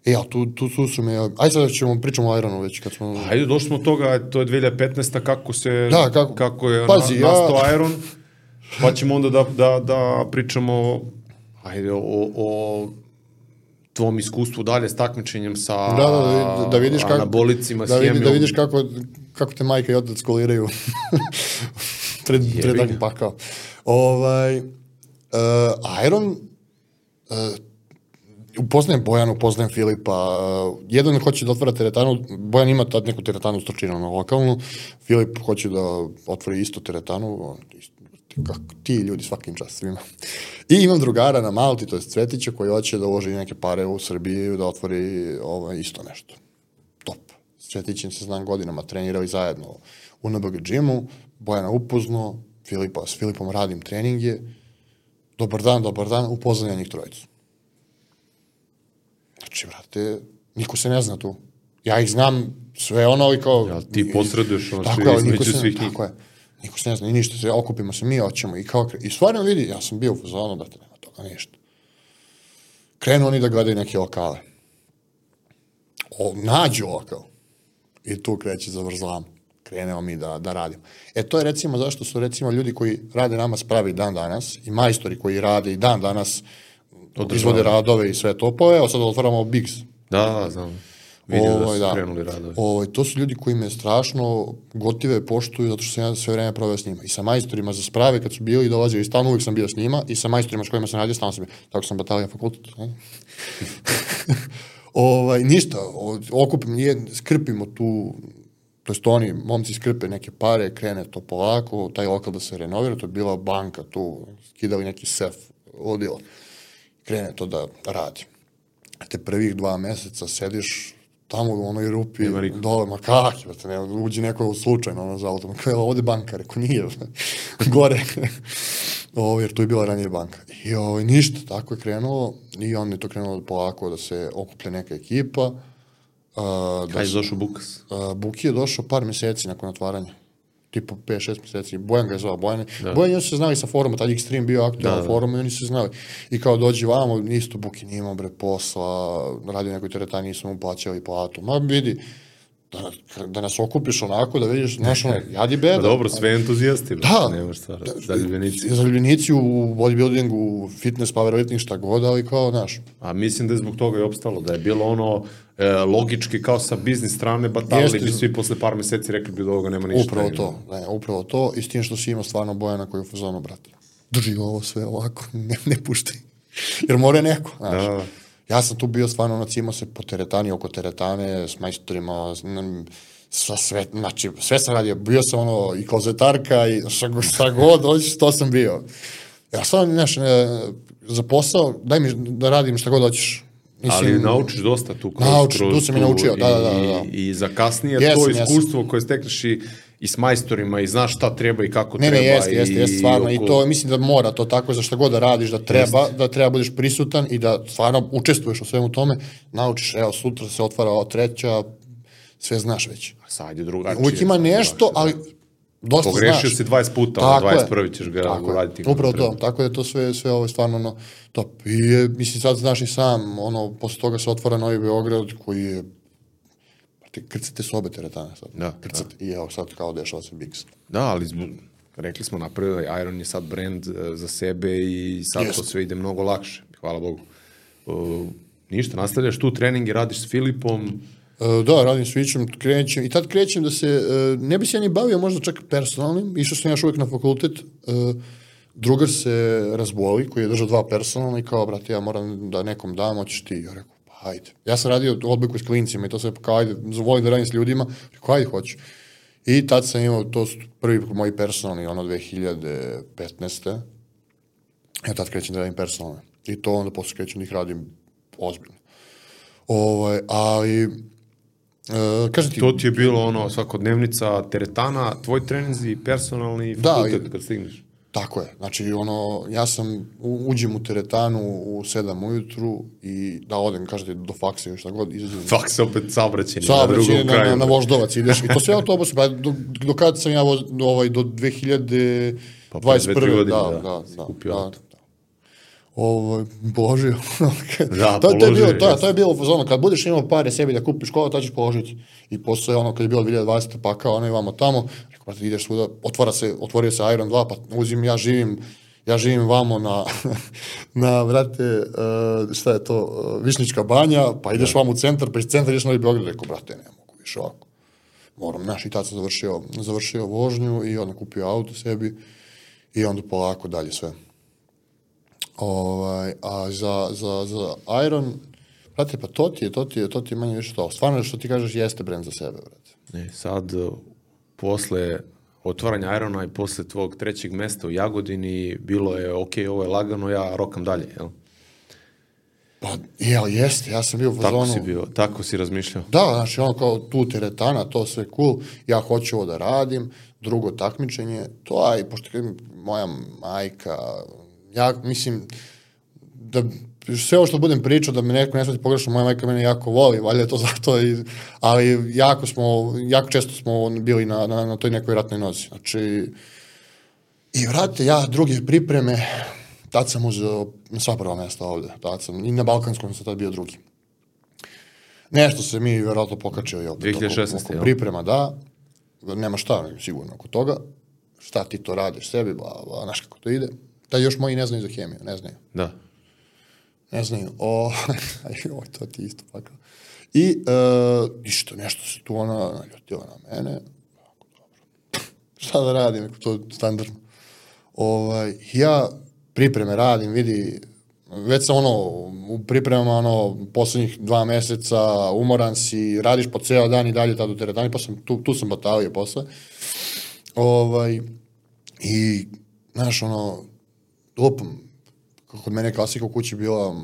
E, a tu, tu su su me, aj sad ćemo pričamo o Ironu već kad smo... Hajde, došli smo od toga, to je 2015. kako se, Da, kako- kako je Pazi, na, ja- nastao Iron, pa ćemo onda da, da, da pričamo ajde, o, o tvom iskustvu dalje s takmičenjem sa Da, da, da, da vidiš kako... anabolicima, da, vidi, da vidiš kako, kako te majka i otac skoliraju pred, pred ga. takvim pakao. Ovaj, uh, Iron, uh, upoznajem Bojanu, upoznajem Filipa, uh, jedan hoće da otvara teretanu, Bojan ima tad neku teretanu Stočinu na lokalnu, Filip hoće da otvori isto teretanu, on, isto, kako, ti ljudi svakim svima. I imam drugara na Malti, to je Cvetića, koji hoće da uloži neke pare u Srbiji, da otvori ovaj, isto nešto. Top. Cvetićem se znam godinama, trenirali zajedno u NBG džimu, Bojana upozno, Filipa, s Filipom radim treninge, dobar dan, dobar dan, upoznam ja njih trojicu. Znači, brate, niko se ne zna tu. Ja ih znam sve ono, ali kao... Ja, ti posreduješ, ono, niko između svih njih. tako je. Niko se ne zna, i ništa, se okupimo se, mi hoćemo i kao... I stvarno vidi, ja sam bio u fazonu, brate, nema toga ništa. Krenu oni da gledaju neke lokale. O, nađu lokal. I tu kreće zavrzlama. Krenemo mi da, da radimo. E to je recimo zašto su recimo ljudi koji rade nama spravi dan danas i majstori koji rade i dan danas izvode radove i sve to. Pa evo sad otvaramo Bigs. Da, znam. Vidio da Ovaj, su krenuli radovi. Ovaj, to su ljudi koji me strašno gotive poštuju zato što sam ja sve vreme proveo s njima. I sa majstorima za sprave kad su bili i dolazio i stalno uvijek sam bio s njima i sa majstorima s kojima sam radio stalno sam bio. Tako sam batalija fakultet. ne? ovaj, ništa, okupim, nije, skrpimo tu, to jest oni, momci skrpe neke pare, krene to polako, taj lokal da se renovira, to je bila banka tu, skidali neki sef, ludilo. Krene to da radi. Te prvih dva meseca sediš tamo u onoj rupi, dole, ma kak, brate, ne, uđi neko slučajno ono, za autom, kao je ovde banka, reko nije, gore, ovo, jer tu je bila ranije banka. I ovo, ništa, tako je krenulo, i onda je to krenulo polako da se okuplja neka ekipa, uh, da Kaj je došao Bukas? Uh, Buki je došao par meseci nakon otvaranja. Tipo 5-6 meseci. Bojan ga je zvao. Bojan, da. Bojan i se znali sa foruma, tad Extreme bio aktualan Da, da, forum i oni se znali. I kao dođi vamo, isto Buki nije imao bre posla, radio nekoj teretani, nisu mu plaćali platu. Ma vidi, da, da nas okupiš onako, da vidiš, znaš ono, jadi beda. Pa dobro, sve entuzijasti, Da. nemaš stvar, zaljubljenici. Zaljubljenici u bodybuildingu, u fitness, powerlifting, šta god, ali kao, znaš, A mislim da je zbog toga i opstalo, da je bilo ono e, logički kao sa biznis strane, batalili Jeste. bi svi posle par meseci rekli bi da ovoga nema ništa. Upravo to, ne, upravo to, i s tim što si imao stvarno Bojana koji je u fazonu, brate, drži ovo sve ovako, ne, ne puštaj. Jer mora neko, znaš. Da. Ja sam tu bio stvarno, ono, cimao se po teretani, oko teretane, s majstorima, sa sve, znači, sve sam radio, bio sam ono, i klozetarka, i šta, šta god, hoćeš, to sam bio. Ja stvarno, znaš, za posao, daj mi da radim šta god hoćeš. Ali naučiš dosta tu kroz, Naučiš, kroz tu sam i naučio, da, da, da, da. I, i za kasnije Jesam, to jesam. iskustvo koje stekneš i, i s majstorima i znaš šta treba i kako Ne, treba. ne, jeste, jeste, i, jeste, stvarno, i oko- to mislim da mora to tako za šta god da radiš, da treba, da treba budeš prisutan i da stvarno učestvuješ u svemu tome, naučiš, evo, sutra se otvara ova treća, sve znaš već. Sad je drugačije. Uvijek ima nešto, lakše, ali dosta Pogrešio znaš. si 20 puta, Tako ono, je. 21. ćeš ga Tako uraditi. Upravo to, tako da je to sve, sve ovo je stvarno ono, top. I je, mislim, sad znaš i sam, ono, posle toga se otvara Novi Beograd, koji je, brate, krcate sobe teretane sad. Da, Krcate. I evo sad kao dešava se Bigs. Da, ali zbog, rekli smo napravili, Iron je sad brand e, za sebe i sad Jest. to sve ide mnogo lakše, hvala Bogu. Uh, ništa, nastavljaš tu treninge, radiš s Filipom, E, da, radim s Vićem, krećem, i tad krećem da se, e, ne bi se ja ni bavio možda čak personalnim, išao sam još uvijek na fakultet, drugar se razboli, koji je držao dva personalna i kao, brate, ja moram da nekom dam, hoćeš ti. Ja rekao, hajde. Ja sam radio odbojku s klincima i to sve, kao, ajde, volim da radim s ljudima, rekao, ajde, hoću. I tad sam imao, to su prvi moji personalni, ono 2015. Ja tad krećem da radim personalne. I to onda posle krećem da ih radim ozbiljno. Ovaj, ali, e, kažem ti, to ti je bilo ono svakodnevnica teretana, tvoj treninzi, personalni, Da, fakultet i- kad stigneš. Tako je. Znači, ono, ja sam, uđem u teretanu u 7 ujutru i da odem, kažete, do faksa ili šta god, izađem. Fak se opet saobraćeni na drugom na, kraju. na, na voždovac ideš. I to sve autobus, pa do, do kad sam ja voz, ovaj, do 2021. Pa dve, tri godine, da, da, da, da, kupio da, auto. Da. Ovo, položio. Da, to, to, je bilo, je, to, jeste. to je bilo ono, kad budeš imao pare sebi da kupiš kola, to ćeš položiti. I posle ono, kad je bilo 2020. pa kao ono i vamo tamo, rekao, brate, ideš svuda, otvara se, otvorio se Iron 2, pa uzim, ja živim, ja živim vamo na, na, vrate, uh, šta je to, uh, Višnička banja, pa ideš vamo u centar, pa iz centra ideš na Beograd, rekao, brate, ne mogu više ovako. Moram, znaš, i tad sam završio, završio vožnju i onda kupio auto sebi i onda polako dalje sve. Ovaj, a za, za, za Iron, brate, pa to ti je, to ti je, to ti je manje više to. Stvarno što ti kažeš jeste brend za sebe, brate. Ne, sad, uh, posle otvaranja Irona i posle tvog trećeg mesta u Jagodini, bilo je, ok, ovo je lagano, ja rokam dalje, jel? Pa, jel, jeste, ja sam bio u Tako fazonu... si bio, tako si razmišljao. Da, znači ono kao tu teretana, to sve cool, ja hoću ovo da radim, drugo takmičenje, to, aj, pošto kažem, moja majka, ja mislim, da sve ovo što budem pričao, da me neko ne shvati pogrešno, moja majka mene jako voli, valjda je to zato, i, ali jako smo, jako često smo bili na, na, na toj nekoj ratnoj nozi. Znači, i vrate, ja druge pripreme, tad sam uzeo sva prva mesta ovde, tad sam, i na Balkanskom sam tad bio drugi. Nešto se mi verovatno pokačio i opet 2016, oko, oko priprema, da. Nema šta, sigurno oko toga. Šta ti to radiš sebi, bla, bla, znaš kako to ide. Da još moji ne znaju za hemiju, ne znaju. Da. Ne znaju. O, oj, to ti isto pakao. I, uh, ništa, nešto se tu ona naljutila na mene. Dobro. Šta da radim, ako to je standardno. Ovaj, ja pripreme radim, vidi, već sam ono, u pripremama ono, poslednjih dva meseca, umoran si, radiš po ceo dan i dalje tad u teretani, pa sam, tu, tu sam batalio posle. Ovaj, I, znaš, ono, lupam, kod mene klasika u kući bila,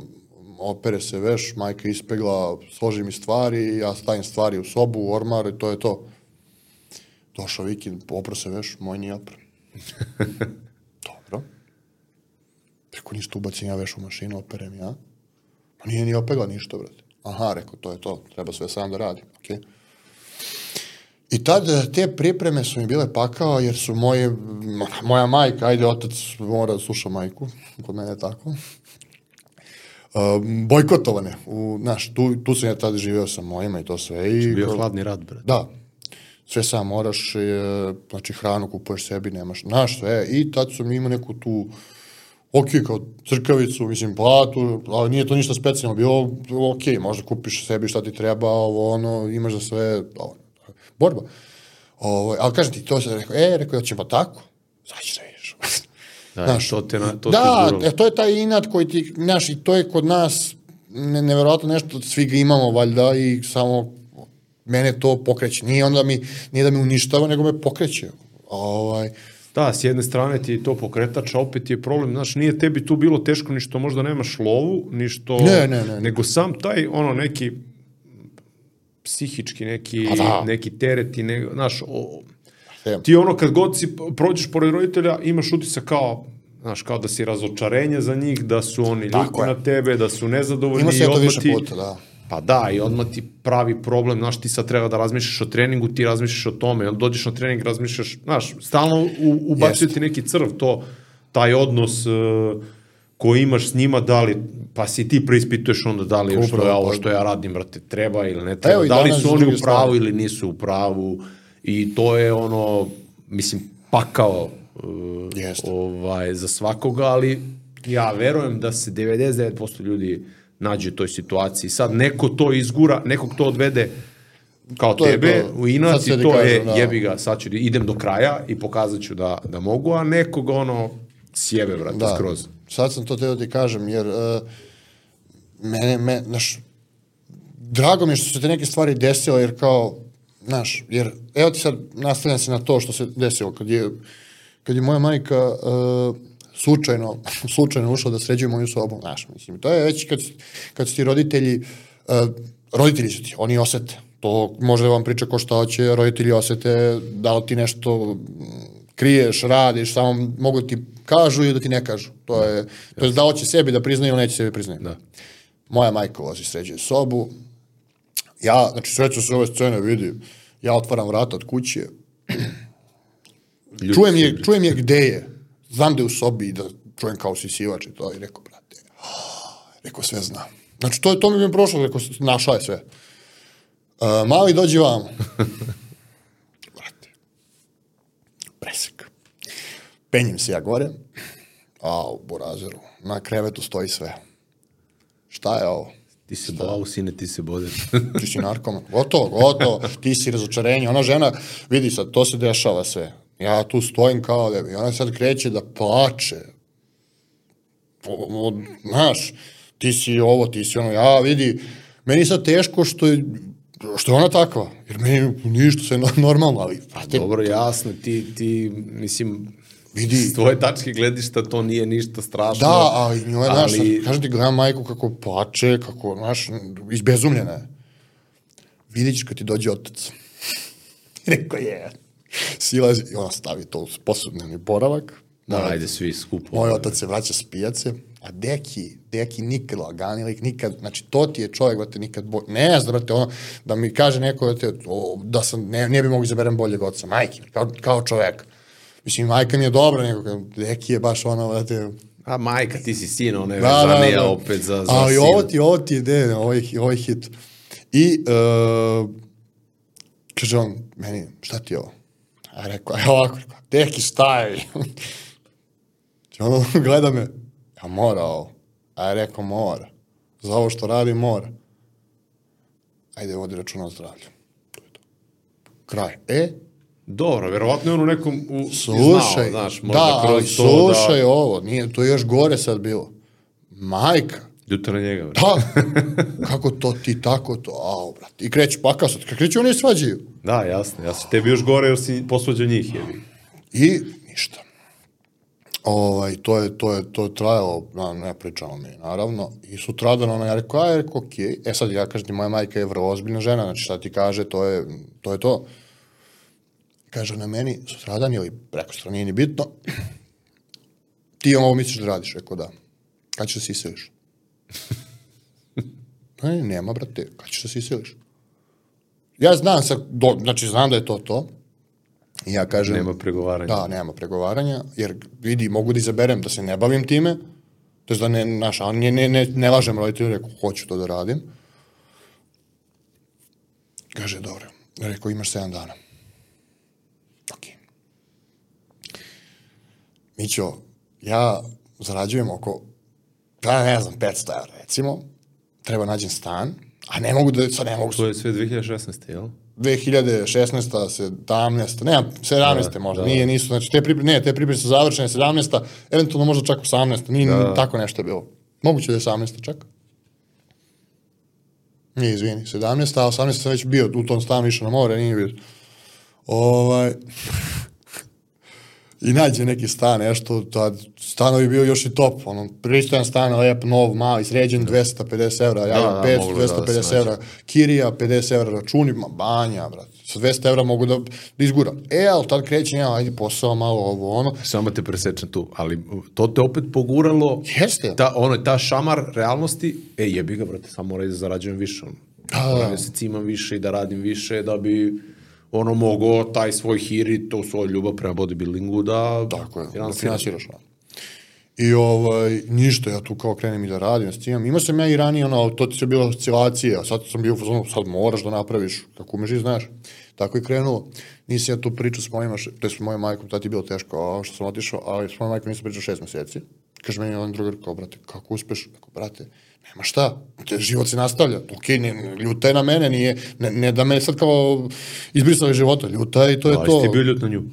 opere se veš, majka ispegla, složi mi stvari, ja stavim stvari u sobu, u ormar i to je to. Došao vikend, opro se veš, moj nije opro. Dobro. Rekao, ništa ubacim ja veš u mašinu, operem ja. Pa nije ni opegla ništa, brate. Aha, rekao, to je to, treba sve sam da radim, okej. I tad eh, te pripreme su mi bile pakao, jer su moje, moja majka, ajde, otac mora da sluša majku, kod mene je tako, uh, bojkotovane. U, znaš, tu, tu sam ja tad živeo sa mojima i to sve. I, Bio hladni rad, brate. Da. Sve sam moraš, e, znači hranu kupuješ sebi, nemaš, znaš sve. I tad sam imao neku tu, ok, kao crkavicu, mislim, platu, ali nije to ništa specijalno, bilo ok, možda kupiš sebi šta ti treba, ovo, ono, imaš za sve, ovo, borba. Ovo, ali kažem ti, to se rekao, e, rekao, ja ćemo tako, ćeš da vidiš. Da, Znaš, to te, na, to da, te e, to je taj inat koji ti, znaš, i to je kod nas ne, neverovatno nešto, svi ga imamo valjda i samo mene to pokreće. Nije onda mi, nije da me uništava, nego me pokreće. Ovaj, Da, s jedne strane ti je to pokretač, a opet je problem, znaš, nije tebi tu bilo teško ni što možda nemaš lovu, ni što... Ne, ne, ne. Nego sam taj, ono, neki psihički, neki, Pa da. neki tereti, ne, znaš, o, ti ono kad god si prođeš pored roditelja, imaš utisak kao, znaš, kao da si razočarenje za njih, da su oni ljuti na tebe, da su nezadovoljni ima se i to više ti, puta, da. Pa da, i odmah ti pravi problem, znaš, ti sad treba da razmišljaš o treningu, ti razmišljaš o tome, onda dođeš na trening, razmišljaš, znaš, stalno u, ubacuje ti neki crv, to, taj odnos uh, koji imaš s njima, da li, pa si ti preispituješ onda da li je što Upravo, ja, ovo pa- što ja radim, brate, treba ili ne treba, Evo da li su oni u pravu ili nisu u pravu i to je ono, mislim, pakao uh, Jeste. ovaj, za svakoga, ali ja verujem da se 99% ljudi nađe u toj situaciji. Sad neko to izgura, nekog to odvede kao To tebe to. u Sad i to ti je kažem, da. jebi ga, sad ću, da idem do kraja i pokazat ću da, da mogu, a nekog ono sjebe, brate, Da, skroz. Sad sam to teo ti kažem, jer uh, mene, me, znaš, drago mi je što se te neke stvari desile, jer kao, znaš, jer, evo ti sad nastavljam se na to što se desilo, kad je, kad je moja majka uh, slučajno, slučajno ušla da sređuje moju sobu, znaš, mislim, to je već kad, kad su ti roditelji, uh, roditelji su ti, oni osete, to može da vam priča ko šta hoće, roditelji osete da li ti nešto kriješ, radiš, samo mogu da ti kažu i da ti ne kažu. To je, to je da hoće sebi da priznaju ili neće sebi priznaju. Da. Moja majka ulazi, sređuje sobu. Ja, znači sreću se ove scene vidi, ja otvaram vrata od kuće, Ljudi čujem je, čujem je gde je. Znam da je u sobi i da čujem kao sisivač i to i rekao, brate, rekao sve znam. Znači, to, je- to mi je prošlo, rekao, našao je sve. Uh, mali dođi vamo. brate, presek. Penjem se ja gore, a u Borazeru, na krevetu stoji sve. Šta je ovo? Ti se blau, sine, ti se bode. ti si narkoman. Gotovo, gotovo, ti si razočarenje. Ona žena, vidi sad, to se dešava sve. Ja tu stojim kao da i ona sad kreće da plače. O, o, znaš, ti si ovo, ti si ono, ja vidi, meni je sad teško što je, što je ona takva, jer meni ništa sve no- normalno, ali, brate, Dobro, jasno, ti, ti, mislim, Vidi. s tvoje tačke gledišta to nije ništa strašno. Da, a i njoj, znaš, ali- sad, kažem ti, gledam majku kako plače, kako, znaš, izbezumljena je. Vidjet ćeš kad ti dođe otac. Rekao je. Silazi i ona stavi to u posudnevni boravak. Da, ajde svi skupo. moj otac se vraća s pijace, a deki, deki nikad lagani lik, nikad, znači to ti je čovjek, brate, nikad bolje, ne znam, brate, ono, da mi kaže neko da, te, o, da sam, ne, ne bi mogu izaberem boljeg oca, majke, kao, kao čovjek. Mislim, majka mi je dobra, nego kao, deki je baš ono, brate, A majka, ti si sin, ona je da, da, vezanija da. opet za, za Ali sina. ovo ti, ovo ti je, ovo je hit. I, uh, kaže on, meni, šta ti je ovo? A rekao, a ovako, rekao, deki, staj. I ono gleda me, ja mora ovo. A ja rekao, mora. Za ovo što radi, mora. Ajde, vodi računa o zdravlju. To je to. Kraj. E, Dobro, verovatno je on u nekom u, slušaj, znao, znaš, možda da, ali kroz to slušaj da... ovo, nije, to je još gore sad bilo. Majka, Ljuta na njega, bre. Da, kako to ti tako to, ao, brate. I kreće pakao sad, kad kreće oni svađaju. Da, jasno, jasno. Tebi još gore jer si posvađao njih, jebi. I ništa. Ovaj, to je, to je, to je trajalo, na, ne pričamo mi, naravno. I sutradan ona je rekao, aj, rekao, okej. E sad, ja kažem ti, moja majka je vrlo ozbiljna žena, znači šta ti kaže, to je to. Je to. Kaže ona meni, sutradan ili preko strane, nije ni bitno, ti ovo misliš da radiš? Rekao, da. Kad ćeš da se iseliš? Ne, nema, brate, kad ćeš da se iseliš? Ja znam, sad, do, znači znam da je to to. I ja kažem... Nema pregovaranja. Da, nema pregovaranja, jer vidi, mogu da izaberem da se ne bavim time, to je da ne, naš, ne, ne, ne, ne lažem roditelju, rekao, hoću to da radim. Kaže, dobro, rekao, imaš 7 dana. Ok. Mićo, ja zarađujem oko, ja ne znam, 500 evra, recimo, treba nađem stan, a ne mogu da, sad ne mogu To je sve 2016. jel? 2016. 17. Ne, 17. možda. da. Nije, nisu, znači te pripreme, ne, te pripreme su završene 17. Eventualno možda čak 18. Nije Da. tako nešto je bilo. Moguće da je 18. čak. Nije, izvini, 17. A 18. sam već bio u tom stanu išao na more, nije bio. Ovaj... i nađe neki stan, nešto, tad stanovi je bio još i top, ono, pristojan stan, lep, nov, mali, sređen, 250 evra, ja Da, imam da, 500, moglo da se 250 nađe. evra, kirija, 50 evra računi, ma banja, brat, sa 200 evra mogu da, da izguram. E, ali tad krećem ja, ajde posao, malo ovo, ono, Samo te presečem tu, ali to te opet poguralo, Jeste. ta, ono, ta šamar realnosti, e, jebi ga, brate, samo moraj da zarađujem više, ono. Da, da. da se cimam više i da radim više, da bi ono mogao taj svoj hir to svoju ljubav prema bodybuildingu da Tako je, da finansira. finansiraš. Da. I ovaj, ništa, ja tu kao krenem i da radim s tim. Imao sam ja i ranije, ono, to ti se bila oscilacija, sad sam bio u fazonu, sad moraš da napraviš, kako umeš i znaš. Tako je krenulo. Nisam ja tu pričao s mojima, to je s mojom majkom, tad je bilo teško, a što sam otišao, ali s mojom majkom nisam pričao šest meseci. Kaže meni jedan drugar, kao, brate, kako uspeš? Ako, brate, nema šta, te, život se nastavlja. Ok, ne, ljuta je na mene, nije, ne, ne da me sad kao izbrisali života, ljuta je i to je Ali to. si ti bio ljut na nju?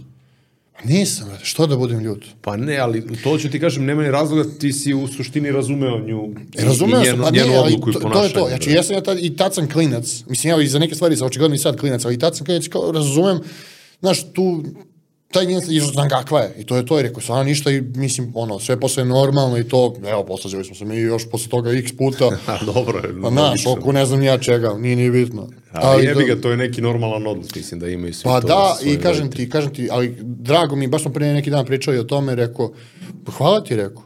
Nisam, brate, što da budem ljut? Pa ne, ali to ću ti kažem, nema ni razloga, ti si u suštini razumeo nju E, razumeo i sam, njenu, pa ne, njenu ali odluku i to, to ponašanje. je to. Znači, ja sam ja tad, i tad sam klinac. Mislim, ja i za neke stvari sam očigledno i sad klinac, ali i tad sam klinac, kao, razumem, znaš, tu, taj njen, i znam kakva je. I to je to, i rekao, stvarno ništa i mislim, ono, sve posle normalno i to, evo, poslađali smo se mi još posle toga x puta. A, dobro je. Pa logično. oko ne znam ni ja čega, nije ni bitno. Ali jebi da- ga, to je neki normalan odnos, mislim da imaju svi Pa to. da, sa svojim i kažem ti, kažem ti, ali drago mi, baš smo pre neki dan pričali o tome, rekao, pa hvala ti, rekao.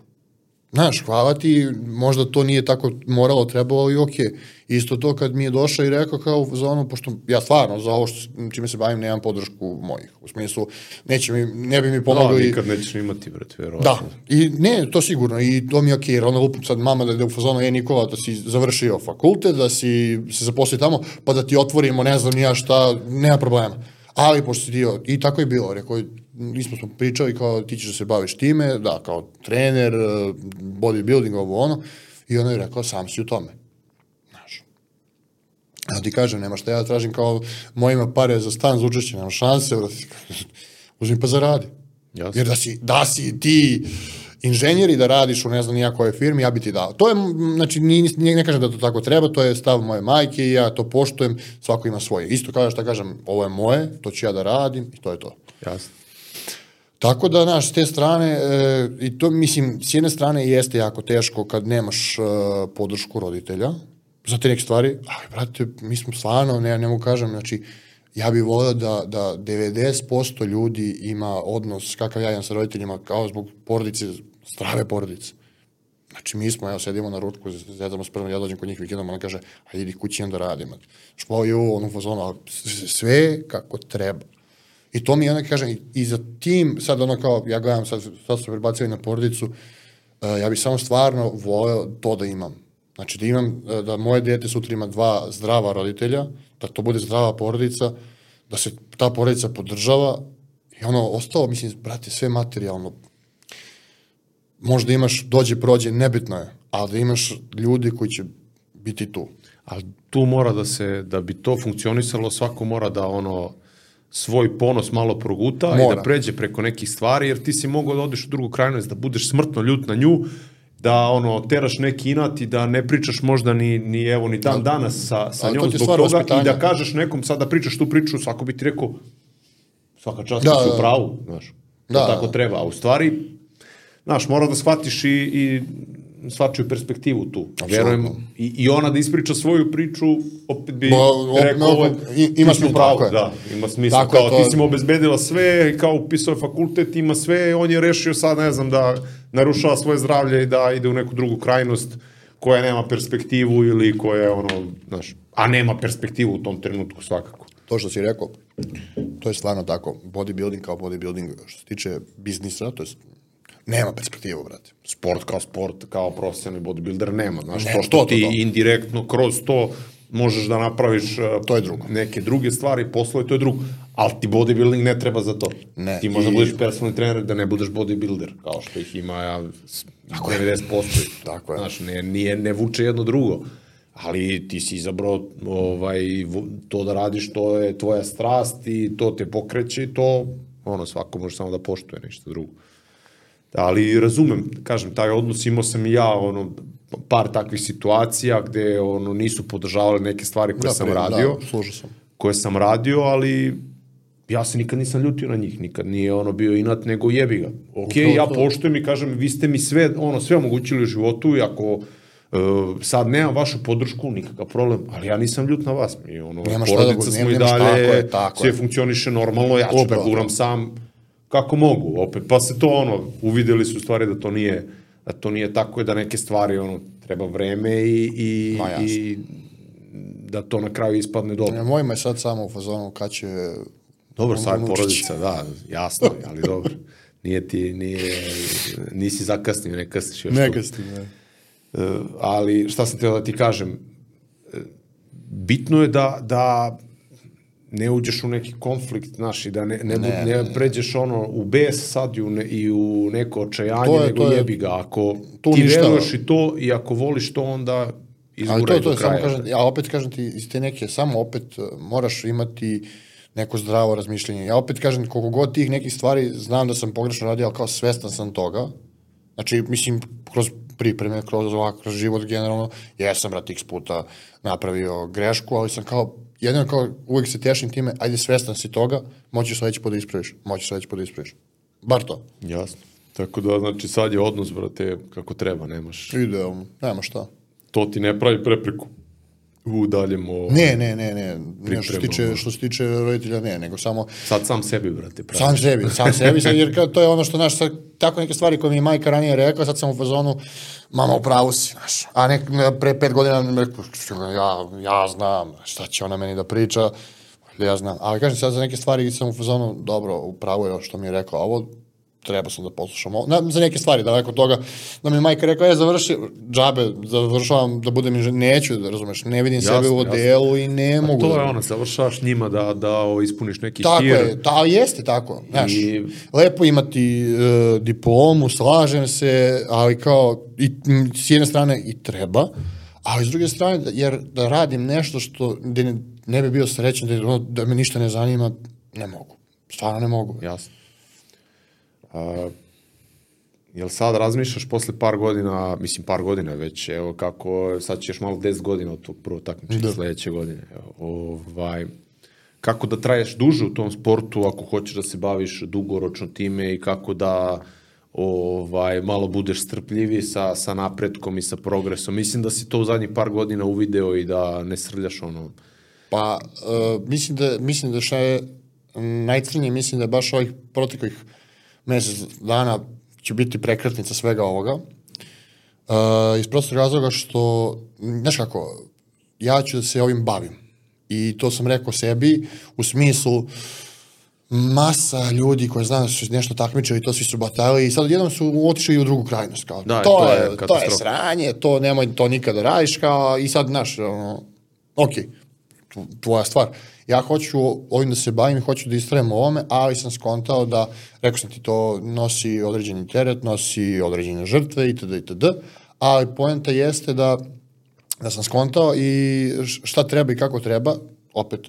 Znaš, hvala ti, možda to nije tako moralo, trebalo, ali okej. Isto to kad mi je došao i rekao kao za ono, pošto ja stvarno za ovo što, čime se bavim nemam podršku mojih. U smislu, neće mi, ne bi mi Da, pomogli. nikad nećeš imati, brate, vjerovatno. Da, i ne, to sigurno, i to mi je okej, jer onda lupim sad mama da ide u fazonu, je Nikola, da si završio fakultet, da si se zaposlio tamo, pa da ti otvorimo, ne znam ni ja šta, nema problema. Ali, pošto si dio, i tako je bilo, rekao, nismo smo pričali kao ti ćeš da se baviš time, da, kao trener, eh, bodybuilding, ovo ono, i on je rekao, sam si u tome. Znaš. Ja ti kažem, nema šta ja tražim kao mojima pare za stan za učešće, nema šanse, uzmi pa zaradi. Jasno. Jer da si, da si ti inženjer i da radiš u ne znam nija firmi, ja bi ti dao. To je, znači, ni, ni, ne kažem da to tako treba, to je stav moje majke i ja to poštujem, svako ima svoje. Isto kao šta kažem, ovo je moje, to ću ja da radim i to je to. Jasno. Tako da, znaš, s te strane, e, i to, mislim, s jedne strane jeste jako teško kad nemaš e, podršku roditelja za te neke stvari, ali, brate, mi smo stvarno, ne, ne mogu kažem, znači, ja bih volio da, da 90% ljudi ima odnos kakav ja imam sa roditeljima, kao zbog porodice, zdrave porodice. Znači, mi smo, evo, sedimo na ručku, zezamo s prvom, ja dođem kod njih vikendom, ona kaže, ajde idi kući onda radim. Špo je u onom fazonu, sve kako treba. I to mi onda kažem, i- za tim, sad ono kao, ja gledam, sad, sad se prebacili na porodicu, uh, ja bih samo stvarno voleo to da imam. Znači da imam, uh, da moje dete sutra ima dva zdrava roditelja, da to bude zdrava porodica, da se ta porodica podržava i ono, ostalo, mislim, brate, sve materijalno, možda imaš, dođe, prođe, nebitno je, ali da imaš ljudi koji će biti tu. Ali tu mora da se, da bi to funkcionisalo, svako mora da ono svoj ponos malo proguta i Mora. da pređe preko nekih stvari, jer ti si mogao da odeš u drugu krajnost, da budeš smrtno ljut na nju, da ono teraš neki inat i da ne pričaš možda ni, ni evo ni dan danas sa, sa to njom zbog toga i da kažeš nekom sad da pričaš tu priču, svako bi ti rekao svaka čast Da, da, si da. u pravu, znaš. Da, to tako da. treba, a u stvari znaš, mora da shvatiš i, i svačiju perspektivu tu. Apsolutno. Verujem, i, i ona da ispriča svoju priču, opet bi Ba, op- rekao, ovo ima smisla, tako je. Da, ima smisla. Tako kao, to- ti si mu obezbedila sve, kao upisao je fakultet, ima sve, on je rešio sad, ne znam, da narušava svoje zdravlje i da ide u neku drugu krajnost koja nema perspektivu ili koja je ono, znaš, a nema perspektivu u tom trenutku svakako. to što si rekao, to je stvarno tako. Bodybuilding kao bodybuilding, što se tiče biznisa, to je nema perspektivu, brate. sport kao sport, kao profesionalni bodybuilder nema. Znaš, Ne, to što to, to, ti to. indirektno kroz to možeš da napraviš uh, To je drugo. neke druge stvari, poslove, to je drugo. Ali ti bodybuilding ne treba za to. Ne, Ti možda i- budeš personalni trener da ne budeš bodybuilder, kao što ih ima ja, s- 90%. Tako je. Znaš, ne, nije, ne vuče jedno drugo. Ali ti si izabrao ovaj, to da radiš, to je tvoja strast i to te pokreće i to ono, svako može samo da poštuje ništa drugo. Ali razumem, kažem, taj odnos imao sam i ja, ono, par takvih situacija gde ono, nisu podržavali neke stvari koje Da, sam pre- radio, Da, sam. koje sam radio, ali ja se nikad nisam ljutio na njih, nikad nije ono bio inat, nego jebi ga. Ok, Upravo ja to. poštujem i kažem, vi ste mi sve, ono, sve omogućili u životu i ako Uh, sad nemam vašu podršku, nikakav problem, ali ja nisam ljut na vas. Mi, ono, Nema da porodica bu- smo i dalje, tako je, tako sve je. funkcioniše normalno, ja ću da guram sam kako mogu, opet, pa se to ono, uvideli su stvari da to nije, da to nije tako i da neke stvari, ono, treba vreme i, i, Ma, jasno. i da to na kraju ispadne dobro. Ja, mojima je sad samo u fazonu kad će... Dobro, sad porodica, da, jasno, je, ali dobro. Nije ti, nije, nisi zakasnio, ne kasniš još. Ne tu. kastim, ne. E, ali šta sam teo da ti kažem, e, bitno je da, da ne uđeš u neki konflikt, znaš, i da ne, ne, ne, ne pređeš ono u bes sad i u, ne, i u neko očajanje, To je- nego to je- jebi ga. Ako tu ti uništava. veruješ i to i ako voliš to, onda Ali izguraj to, to do je samo kraja. kažem, ja opet kažem ti iz te neke, samo opet uh, moraš imati neko zdravo razmišljenje. Ja opet kažem, koliko god tih nekih stvari znam da sam pogrešno radio, ali kao svestan sam toga. Znači, mislim, kroz pripreme, kroz ovak, kroz život generalno, jesam, brat, x puta napravio grešku, ali sam kao, jedino kao, uvijek se tešim time, ajde svestan si toga, moći sledeći put da ispraviš, moći sledeći put da ispraviš. Bar to. Jasno. Tako da, znači, sad je odnos, brate, kako treba, nemaš. Idealno, nema šta. To ti ne pravi prepreku u daljem o... Ne, ne, ne, ne, ne što se tiče, što se tiče roditelja, ne, nego samo Sad sam sebi, brate, pravi. Sam sebi, sam sebi, sad, jer kao, to je ono što, znaš, sad, tako neke stvari koje mi je majka ranije rekla, sad sam u fazonu, mama, u pravu si, znaš. A nek, pre pet godina mi rekao, ja, ja znam, šta će ona meni da priča, ja znam. Ali kažem, sad za neke stvari sam u fazonu, dobro, u pravu je što mi je rekla, ovo treba sam da poslušam ovo. Na, za neke stvari, daleko od toga, da mi majka rekla, je, završi, džabe, završavam da budem inženjer, neću, da razumeš, ne vidim Jasno, sebe u odelu i ne mogu. To da- je ono, završavaš njima da, da o, ispuniš neki Tako hir. je, ta, jeste tako, znaš, I- lepo imati e, diplomu, slažem se, ali kao, i, m, s jedne strane i treba, ali s druge strane, da- jer da radim nešto što, gde ne, ne bi bio srećan, da, da me ništa ne zanima, ne mogu, stvarno ne mogu. Jasno. A, jel sad razmišljaš posle par godina, mislim par godina već, evo kako, sad ćeš malo 10 godina od tog prvog takmičenja Da. sledeće godine. Ovaj, kako da traješ duže u tom sportu ako hoćeš da se baviš dugoročno time i kako da ovaj malo budeš strpljiviji sa, sa napretkom i sa progresom. Mislim da si to u zadnjih par godina uvideo i da ne srljaš ono Pa, uh, mislim da, mislim da šta je najcrnije, mislim da je baš ovih proteklih mesec dana će biti prekretnica svega ovoga. Uh, iz prostog razloga što, znaš kako, ja ću da se ovim bavim. I to sam rekao sebi u smislu masa ljudi koji znam da su nešto takmičili, to svi su batali i sad jednom su otišli u drugu krajnost. Kao, Da, to, to je je, to je sranje, to nemoj to nikada da radiš, kao, i sad, znaš, ono, ok, tvoja stvar. Ja hoću ovim da se bavim i hoću da istrajem ovome, ali sam skontao da, rekao sam ti, to nosi određeni teret, nosi određene žrtve itd. itd. Ali poenta jeste da, da sam skontao i šta treba i kako treba, opet,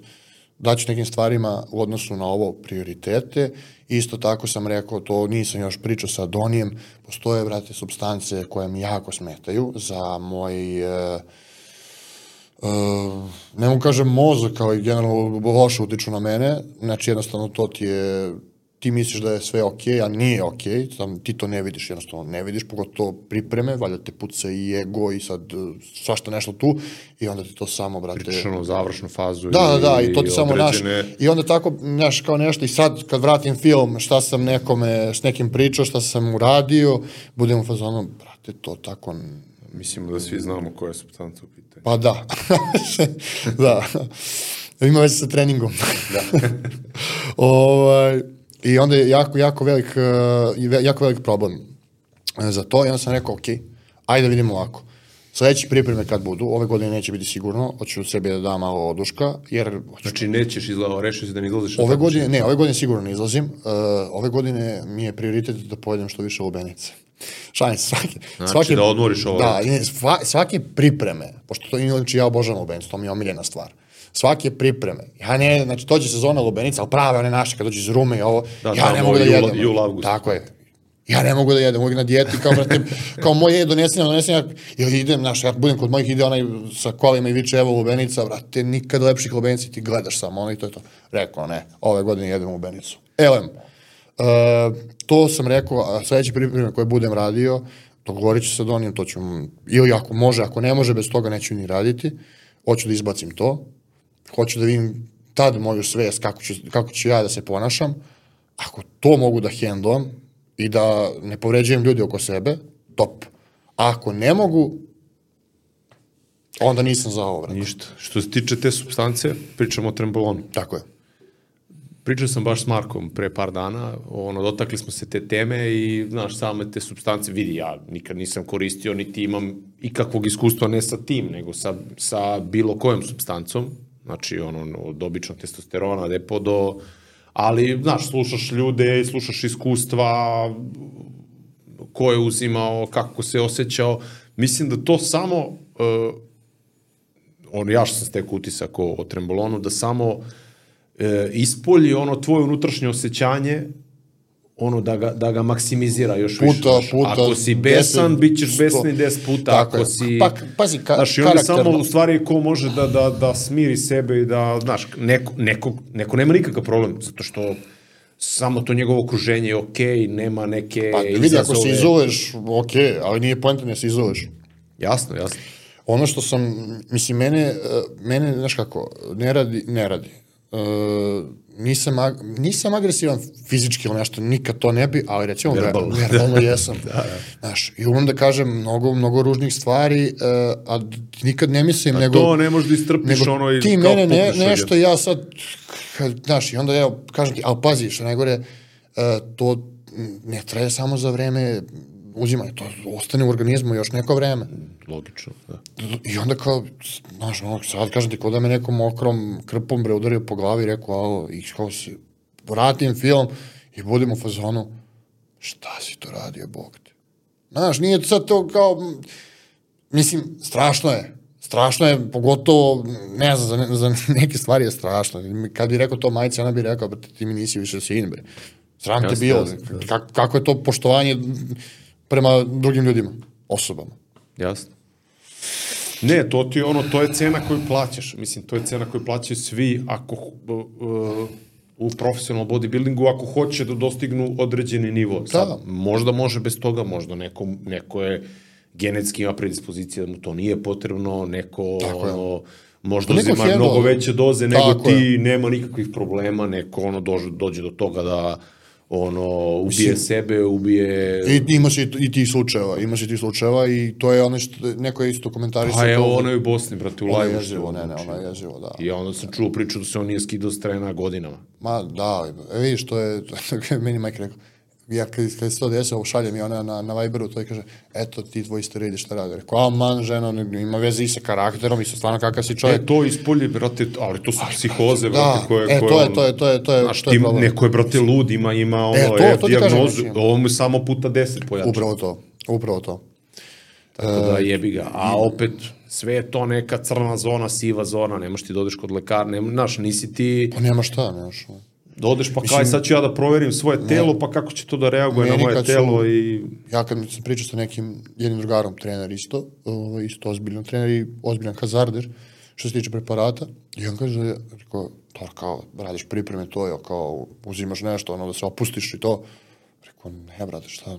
daću nekim stvarima u odnosu na ovo prioritete. Isto tako sam rekao, to nisam još pričao sa Donijem, postoje, brate, substance koje mi jako smetaju za moj... E, ne mogu kažem mozak, kao i generalno loše utiču na mene, znači jednostavno to ti je, ti misliš da je sve okej, a nije okej, sam, ti to ne vidiš, jednostavno ne vidiš, pogotovo pripreme, valjda te puca i ego i sad uh, svašta nešto tu i onda ti to samo, brate... pričaš ono završnu fazu Da, da, da, i to ti samo naš, određene- i onda tako, znaš, kao nešto, i sad kad vratim film, šta sam nekome, s nekim pričao, šta sam uradio, budem u fazonu, brate, to tako Mislimo da svi znamo koje su supstance u pitanju. Pa da. da. Ima veze sa treningom. da. ovaj, I onda je jako, jako velik, ve- jako velik problem uh, za to i onda sam rekao, ok, ajde da vidimo ovako. Sledeće pripreme kad budu, ove godine neće biti sigurno, hoću sebi da dam malo oduška, jer hoću Znači nećeš izgleda, rešio si da ne izlaziš Ove godine, ne, ove godine sigurno ne izlazim. Uh, ove godine mi je prioritet da pojedem što više lubenice. Šalim se, svake, Znači da odmoriš ovo Da, sva, svake pripreme, pošto to inače ja obožavam lubenicu, to mi je omiljena stvar. Svake pripreme. Ja ne, znači dođe sezona lubenica, ali prave one naše, kad dođe iz Rume i ovo, Da, ja tamo ne mogu da jedem. jul, avgust. Tako je. Ja ne mogu da jedem, uvijek na dijeti, kao, brate, kao moj je donesen, donesen, ja, ili idem, znaš, ja budem kod mojih, ide onaj sa kolima i viče, evo lubenica, brate, nikad lepših lubenica, ti gledaš samo, ono i to je to. Rekao, ne, ove godine jedem lubenicu. Elem, to sam rekao, a sledeći pripreme koje budem radio, dogovorit ću se da onim, to ću, ili ako može, ako ne može, bez toga neću ni raditi, hoću da izbacim to, hoću da vidim tad moju svest kako ću, kako ću ja da se ponašam, ako to mogu da hendlam i da ne povređujem ljudi oko sebe, top. A ako ne mogu, onda nisam za ovo. Ništa. Što se tiče te substance, pričamo o trembolonu. Tako je. Pričao sam baš s Markom pre par dana, ono, dotakli smo se te teme i, znaš, same te substance, vidi, ja nikad nisam koristio, niti imam ikakvog iskustva ne sa tim, nego sa, sa bilo kojom substancom, znači, ono, od običnog testosterona, depo do, ali, znaš, slušaš ljude, slušaš iskustva, ko je uzimao, kako se osjećao, mislim da to samo, uh, on, ja što sam stekao utisak o, o trembolonu, da samo e, ispolji ono tvoje unutrašnje osjećanje ono da ga, da ga maksimizira još Puta, više. puta, ako si besan, deset, bit ćeš besni 10 puta. Tako ako je. si... Pa, pazi, ka, Znaš, i onda samo u stvari ko može da, da, da smiri sebe i da, znaš, neko, neko, neko nema nikakav problem, zato što samo to njegovo okruženje je okej, nema neke Pa vidi, ako se izazove. izoluješ, ok, ali nije poenta da se izoluješ. Jasno, jasno. Ono što sam, mislim, mene, mene, znaš kako, ne radi, ne radi. Uh, nisam, ag- nisam agresivan fizički ili nešto, nikad to ne bi, ali recimo Verbalno. verbalno, jesam. da, da. Znaš, i umem da kažem mnogo, mnogo ružnih stvari, uh, a nikad ne mislim, A nego... to ne možeš da istrpiš nego ono i ti mene ne, nešto ja sad, kad, znaš, i onda ja kažem ti, ali pazi, što najgore, uh, to ne traje samo za vreme uzimanja, to ostane u organizmu još neko vreme. Logično, da. I onda kao, znaš, ono, sad kažem ti, ko da me nekom mokrom krpom bre udario po glavi i rekao, alo, i kao se, vratim film i budem u fazonu, šta si to radio, Bog te? Znaš, nije sad to kao, mislim, strašno je. Strašno je, pogotovo, ne znam, za, ne, za neke stvari je strašno. Kad bi rekao to majice, ona bi rekao, brate, ti mi nisi više sin, bre. Sram te bilo. kako je to poštovanje prema drugim ljudima, osobama? Jasno. Ne, to ti ono, to je cena koju plaćaš. Mislim, to je cena koju plaćaju svi ako uh, u profesionalnom bodybuildingu ako hoće da dostignu određeni nivo. Sad, Da. možda može bez toga, možda neko, neko je genetski ima predispozicije da mu to nije potrebno, neko Tako je. ono, možda Pa neko uzima mnogo veće doze nego Tako ti, je. nema nikakvih problema, neko ono dođe, dođe do toga da ono, ubije Mislim- sebe, ubije... I imaš i, i ti slučajeva, imaš i ti slučajeva i to je ono što, neko je isto komentarisao. Pa evo, to- ono je u Bosni, brate, u Ono je live. jezivo, ne, ne, ono je jezivo, da. I onda sam čuo priču da se on nije skidao s trena godinama. Ma, da, e, vidiš, to je, to je meni majka rekao, ja kad, kad se to desilo, šaljem i ona na, na Viberu, to i kaže, eto, ti tvoji steroidi šta rade. Rekao, a man, žena, ne- ima veze i sa karakterom i sa stvarno kakav si čovjek. E, to ispolje, brate, ali to su psihoze, brate, da, koje... e, koje to je, to je, to je, to je, Znaš, to je problem. neko je, brate, lud, ima, ima ono, E, to- F to ti kažem, ovo mu samo puta deset pojača. Upravo to, upravo to. Tako da jebi ga. A opet, sve je to neka crna zona, siva zona, nemaš ti da odeš kod lekara, nema, znaš, nisi ti, Pa nema šta, nemaš. Da odeš pa kaj, sad ću ja da proverim svoje telo, pa kako će to da reaguje na moje kad su- telo i... Ja kad sam pričao sa nekim jednim drugarom, trener isto, ovaj, isto ozbiljan trener i ozbiljan hazarder, što se tiče preparata, i on kaže, rekao, to kao, radiš pripreme, to je, kao, uzimaš nešto, ono, da se opustiš i to. Rekao, ne, brate, šta,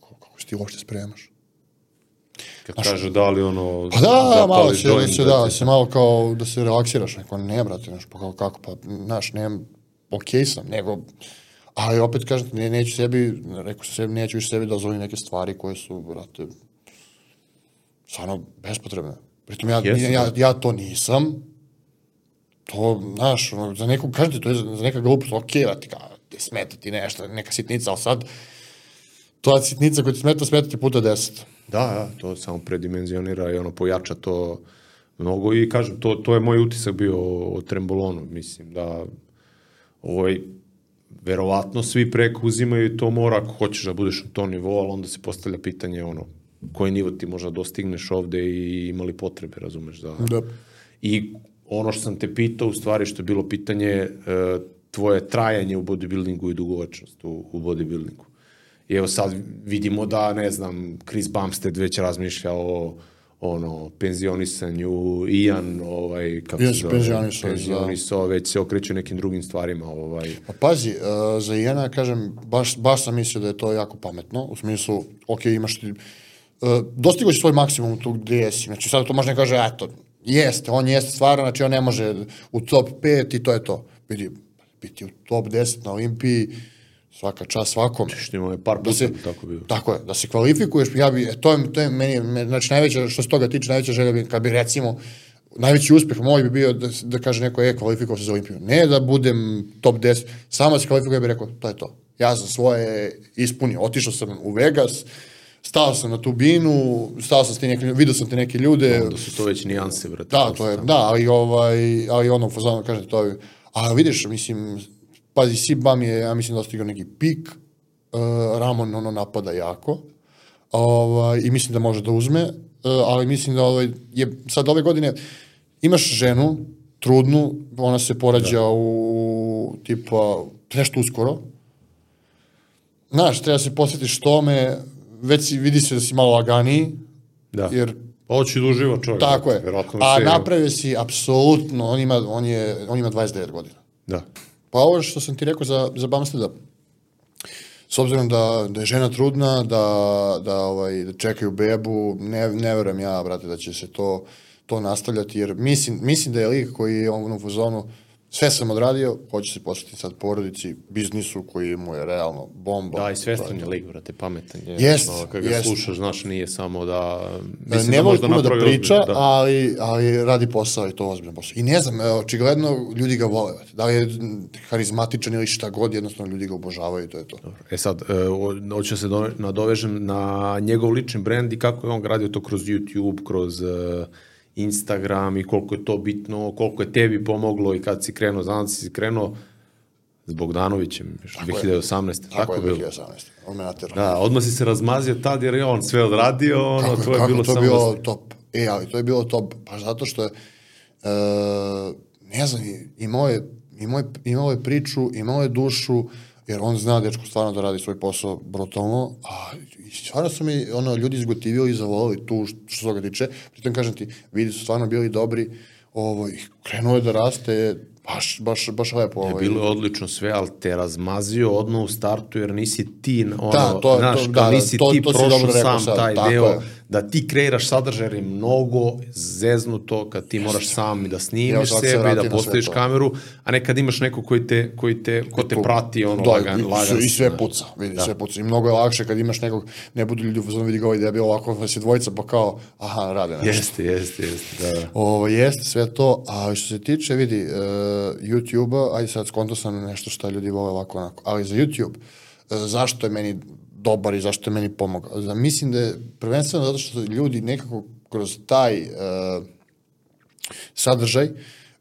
kako, se ti uopšte spremaš? Kad kaže da li ono... Pa da, da, malo se, da se, da, se malo kao, da se relaksiraš, neko, ne, brate, znaš, pa kao, kako, pa, znaš, nemam, okej sam, nego, ali opet kažem, ne, neću sebi, rekao sam sebi, neću više sebi dozvolim neke stvari koje su, brate, stvarno bespotrebne. Pritom ja, Jeste, ja, ja to nisam, to, znaš, ono, za nekog, kažem ti, to je za, za neka glupost, okej, brate, kao, te smeta ti nešto, neka sitnica, ali sad, to sitnica koja ti smeta, smeta ti puta deset. Da, da, to samo predimenzionira i ono pojača to mnogo i kažem, to, to je moj utisak bio o, o trembolonu, mislim da ovaj, verovatno svi preko uzimaju i to mora ako hoćeš da budeš na tom nivou, ali onda se postavlja pitanje ono, koji nivo ti možda dostigneš ovde i imali potrebe, razumeš, da... Da. I ono što sam te pitao, u stvari što je bilo pitanje, e, tvoje trajanje u bodybuildingu i dugovečnost u, u bodybuildingu. I evo sad vidimo da, ne znam, Chris Bumstead već razmišlja o ono, penzionisanju, Ian, ovaj, kako Yes, se zove, penzionisao, penzionisao, već se okreće nekim drugim stvarima, ovaj, Pa pazi, uh, za Iana, kažem, baš, baš sam mislio da je to jako pametno, u smislu, ok, imaš ti, uh, dostigo si svoj maksimum tu gde jesi, znači sad to može ne kaže, eto, jeste, on jeste stvarno, znači on ne može u top 5 i to je to. Vidi, biti u top 10 na Olimpiji, svaka čast svakom. što imamo je par puta Da se, tako bio. Tako je, da se kvalifikuješ, ja bi, to je, to je meni, me- znači najveća, što se toga tiče, najveća želja bi, kad bi recimo, najveći uspeh moj bi bio da, da kaže neko, je, kvalifikovao se za Olimpiju. Ne da budem top 10, samo da se kvalifikuje, ja bih rekao, to je to. Ja sam svoje ispunio, otišao sam u Vegas, stao sam na tu binu, stao sam s ti neki, vidio sam te neke ljude, Da su to već nijanse, brate. da, to je, da, ali ovaj, ali ono, fazano, kažete, to je, a vidiš, mislim, pazi, Sibam je, ja mislim, dostigao neki pik, uh, Ramon, ono, napada jako, ovaj, i mislim da može da uzme, uh, ali mislim da ovaj, je, sad ove godine, imaš ženu, trudnu, ona se porađa u, tipa, nešto uskoro, znaš, treba se posjetiš tome, već si, vidi se da si malo laganiji, Da. jer Pa hoće da uživa čovjek. tako je. A napravio si apsolutno, on ima, on je, on ima 29 godina. Da. Pa ovo što sam ti rekao za, za Bumsteada, s obzirom da, da je žena trudna, da, da, ovaj, da čekaju bebu, ne, ne verujem ja, brate, da će se to, to nastavljati, jer mislim, mislim da je lik koji je on u fazonu, sve sam odradio, hoće se posvetiti sad porodici, biznisu koji mu je realno bomba. Da, i svestan je lik, brate, pametan je. Jest, Ono, Kad ga jest. slušaš, znaš, nije samo da... Mislim ne da voli možda puno da napravi priča, ozbiljno, da. ali, ali radi posao i to ozbiljan posao. I ne znam, očigledno ljudi ga vole. brate. Da li je harizmatičan ili šta god, jednostavno ljudi ga obožavaju i to je to. E sad, e, o- hoću da se do, nadovežem na njegov lični brend i kako je on gradio to kroz YouTube, kroz e, Instagram i koliko je to bitno, koliko je tebi pomoglo i kad si krenuo, znam da si krenuo s Bogdanovićem, još 2018. Tako, Tako, je, bilo. 2018. On me naterao. Da, odmah si se razmazio tad jer je on sve odradio, ono, kako, to je kako bilo to samo... bilo top. E, ali to je bilo top, pa zato što je, e, ne znam, imao je, imao je, imao je priču, imao je dušu, jer on zna dečko stvarno da radi svoj posao brutalno, a stvarno su mi ono, ljudi izgotivili i zavolili tu što, se toga tiče. Pritom kažem ti, vidi su stvarno bili dobri, ovo, i krenuo je da raste, baš, baš, baš lepo. Ovaj. Bilo je odlično sve, ali te razmazio odmah u startu, jer nisi ti, ono, Da, to- znaš, to- da, da, nisi to- ti to prošao sam sad, taj deo, je. da ti kreiraš sadržaj jer je mnogo zeznuto kad ti moraš sam i da snimiš se sebe vratim da postaviš kameru, a ne kad imaš neko koji te, koji te, ko te prati, ono, da, lagan, i, lagan. i sve puca, vidi, sve puca. I mnogo je lakše kad imaš nekog, ne budu ljudi u vidi ga ovaj da je bilo ovako, da si dvojica, pa kao, aha, rade nešto. Jeste, jeste, jeste, da, da. Ovo, jeste sve to, a što se tiče, vidi, uh, YouTube-a, ajde sad skonto sam nešto što ljudi vole ovako onako, ali za YouTube, uh, zašto je meni dobar i zašto je meni pomogao? Za, mislim da je prvenstveno zato što ljudi nekako kroz taj uh, sadržaj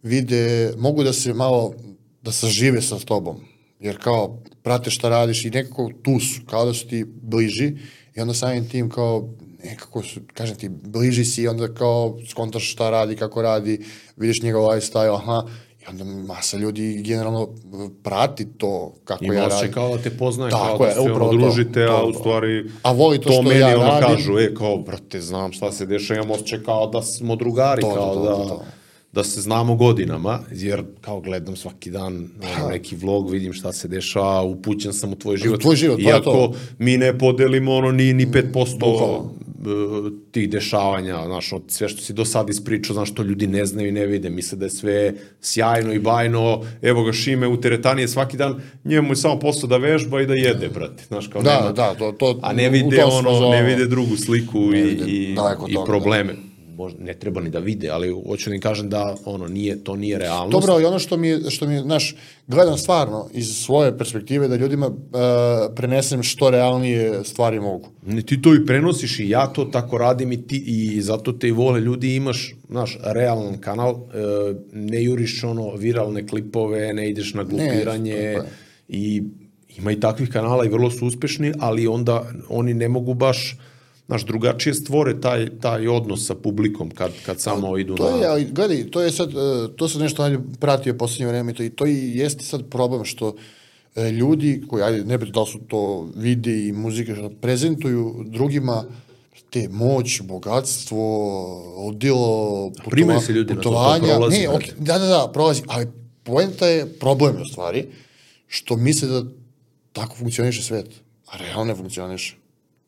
vide, mogu da se malo, da sažive sa tobom, jer kao prate šta radiš i nekako tu su, kao da su ti bliži i onda samim tim kao nekako su, kažem ti, bliži si i onda kao skontaš šta radi, kako radi, vidiš njegov lifestyle, aha, i onda masa ljudi generalno prati to kako Ima ja osjećaj radim. kao da te poznaje, Tako kao da se ono to, družite, to, a to. u stvari A voli to što meni ja ono radim. kažu, e, kao, brate, znam šta se dešava, imam osjećaj kao da smo drugari, To, to, kao to, da, to, to. da se znamo godinama, jer kao gledam svaki dan neki vlog, vidim šta se dešava, upućen sam u tvoj život. tvoj život, to je Iako to. mi ne podelimo ono ni, ni 5% Bukvalno. E, tih dešavanja, znaš, od sve što si do sad ispričao, znaš, to ljudi ne znaju i ne vide, misle da je sve sjajno i bajno, evo ga Šime u teretani je svaki dan, njemu je samo posao da vežba i da jede, brate, znaš, kao Da, nema, da, to- to- a ne vide ono, ne vide drugu sliku i, i, i toga, probleme. Možda ne treba ni da vide, ali hoću da im kažem da ono nije to nije realnost. Dobro, ali ono što mi, što mi, znaš, gledam stvarno iz svoje perspektive da ljudima uh, prenesem što realnije stvari mogu. Ne, ti to i prenosiš i ja to tako radim i ti i zato te i vole ljudi imaš znaš realan kanal e, ne juriš ono viralne klipove ne ideš na glupiranje je. i ima i takvih kanala i vrlo su uspešni ali onda oni ne mogu baš znaš drugačije stvore taj taj odnos sa publikom kad kad samo idu To na je, ali gledaj, to je sad, uh, to sam nešto najbolje pratio poslednje vreme i to, i to i jeste sad problem što e, ljudi koji, ajde, ne bi da su to vide i muzike, što prezentuju drugima te moć, bogatstvo, odilo, primaju se ljudi na to, to putovanja. prolazi, ne, brate. ok, da, da, da, prolazi, ali poenta je, problem je u stvari, što misle da tako funkcioniše svet, a realno ne funkcioniše.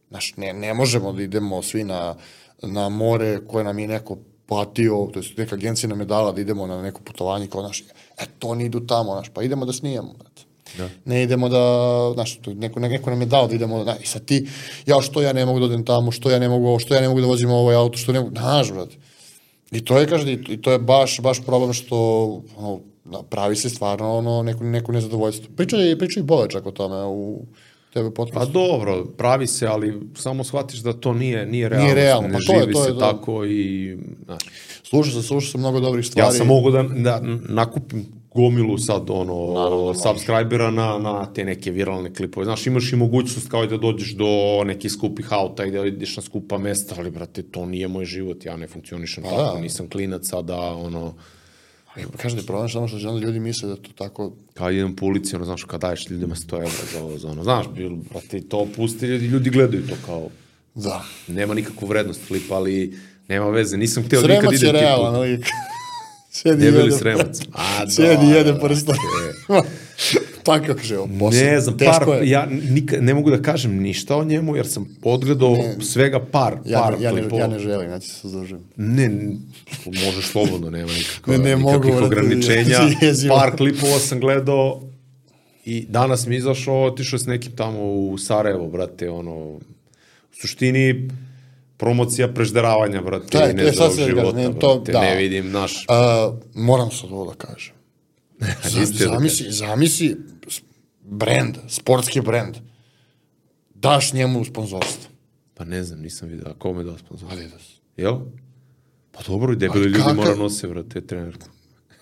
Znaš, ne, ne možemo da idemo svi na, na more koje nam je neko platio, to je neka agencija nam je dala da idemo na neko putovanje kao naš, e, to oni idu tamo, znaš, pa idemo da snijamo, brate. Da. Ne idemo da, znaš, to neko, neko nam je dao da idemo, da, i sad ti, ja što ja ne mogu da odem tamo, što ja ne mogu ovo, što ja ne mogu da vozim ovaj auto, što ne mogu, znaš, brate. I to je, kaže, i to je baš, baš problem što, ono, da, pravi se stvarno ono, neko, neko nezadovoljstvo. Priča je, priča i Bole čak o tome u tebe Pa podcastu. dobro, pravi se, ali samo shvatiš da to nije, nije realno. realno, Ne pa to je- to je se to. tako i... Znaš, Slušao sam, slušao sam mnogo dobrih stvari. ja sam mogu da, da nakupim gomilu sad ono Naravno, subscribera na, na te neke viralne klipove. Znaš, imaš i mogućnost kao i da dođeš do nekih skupih auta i da ideš na skupa mesta, ali brate, to nije moj život, ja ne funkcionišem Pa tako, da. nisam klinac, a da ono, Kažete, problem samo što žele ljudi misle da to tako... kao idem po ulici, ono, znaš, kad daješ ljudima 100 evra za ovo, za ono, znaš, bil, brate, to pusti ljudi, ljudi gledaju to kao, Da. nema nikakvu vrednost klipa, ali nema veze, nisam hteo nikad Sremac je realan lik. Sjedi Debeli jede- sremac. A, Sjedi da, jede da, prsta. Pa kako kaže, ovo, posao. Ne znam, par, je. ja nika, ne mogu da kažem ništa o njemu, jer sam odgledao svega par, Ja, par ne, ja, ne, ja ne želim, ja ti se suzdržim. Ne, možeš slobodno, nema nikakva, Ne, ne mogu, nikakvih brate, ograničenja. jezivo. Par klipova sam gledao i danas mi izašao, otišao s nekim tamo u Sarajevo, brate, ono, u suštini promocija prežderavanja, brate, je sad nezdravog se života, ne, to- brate, da. ne vidim, naš, Uh, moram sad ovo da kažem. Zam, Nisi htio da zamisli, zamisli s- brand, sportski brand. Daš njemu sponzorstvo. pa ne znam, nisam vidio, a kome dao sponsor? Adidas. Jel? Pa dobro, i debeli ljudi kakav- mora nose, brate, trenerku.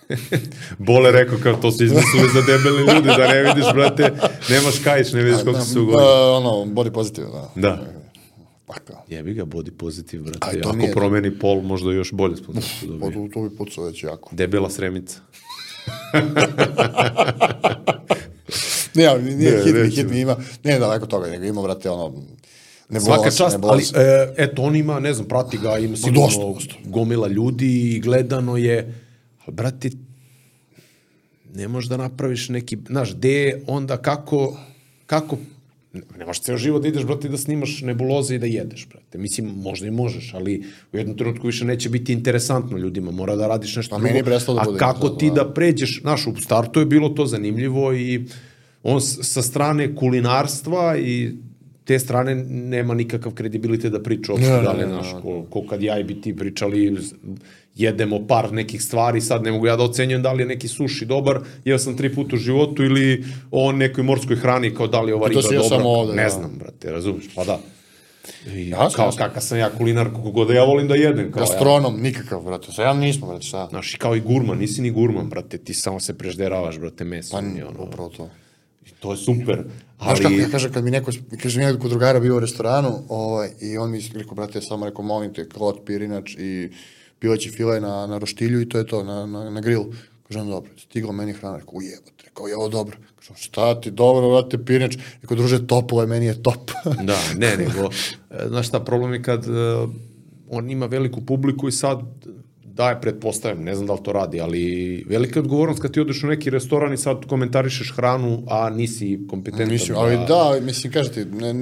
Bole rekao kao to su izmislili za debeli ljudi, da ne vidiš, brate, nemaš kajić, ne vidiš koliko su Uh, ugodili. ono, body positive, da. Da. Pa kao. Jebi ga, body pozitiv, Aj, brate. to Ako promeni pol, možda još bolje sponsorstvo Pa dobije. to, to bi pucao već jako. Debela sremica. Ne, ali nije Ne, hit, mi, nećemo. hit mi ima, ne daleko toga, nego ima, brate, ono, ne Svaka čast, ne ali e, eto, on ima, ne znam, prati ga, ima sigurno dosta, dosta. gomila ljudi i gledano je, ali brate, ne možeš da napraviš neki, znaš, gde onda kako, kako, ne možeš ceo život da ideš, brate, da snimaš nebuloze i da jedeš, brate. Mislim, možda i možeš, ali u jednom trenutku više neće biti interesantno ljudima, mora da radiš nešto Pa meni je drugo. da A kako ti da. da pređeš, znaš, u startu je bilo to zanimljivo i on sa strane kulinarstva i te strane nema nikakav kredibilitet da priča uopšte ne, da li, znaš, ko, ko kad ja i bi ti pričali, jedemo par nekih stvari, sad ne mogu ja da ocenjujem da li je neki suši dobar, jeo sam tri puta u životu ili o nekoj morskoj hrani kao da li je ova to riba dobra. ovde, ne da. znam, brate, razumiješ, pa da. I Jasno, kao jasno. kakav sam ja kulinar, kako god da ja volim da jedem. Kao, ja, Gastronom, nikakav, brate. Sa ja nismo, brate, šta? Znaš, i kao i gurman, nisi ni gurman, brate, ti samo se prežderavaš, brate, meso. Pa, i ono, upravo to. i to je super. Znaš kako Ali, ja kažem, kad mi neko, kaže mi kod drugara bio u restoranu, ovaj, i on mi rekao, brate, samo rekao, molim te, klot, pirinač i pileći file na, na roštilju i to je to, na, na, na grilu. Kaže on, dobro, stigla meni hrana, rekao, ujebote, rekao, je ovo dobro. Kaže on, šta ti, dobro, brate, pirinač. Rekao, druže, toplo je, meni je top. da, ne, nego, e, znaš šta, problem je kad uh, on ima veliku publiku i sad daje, pretpostavljam, ne znam da li to radi, ali velika odgovornost kad ti odeš u neki restoran i sad komentarišeš hranu, a nisi kompetentan. mislim, ali da, mislim, kažem ti, ne,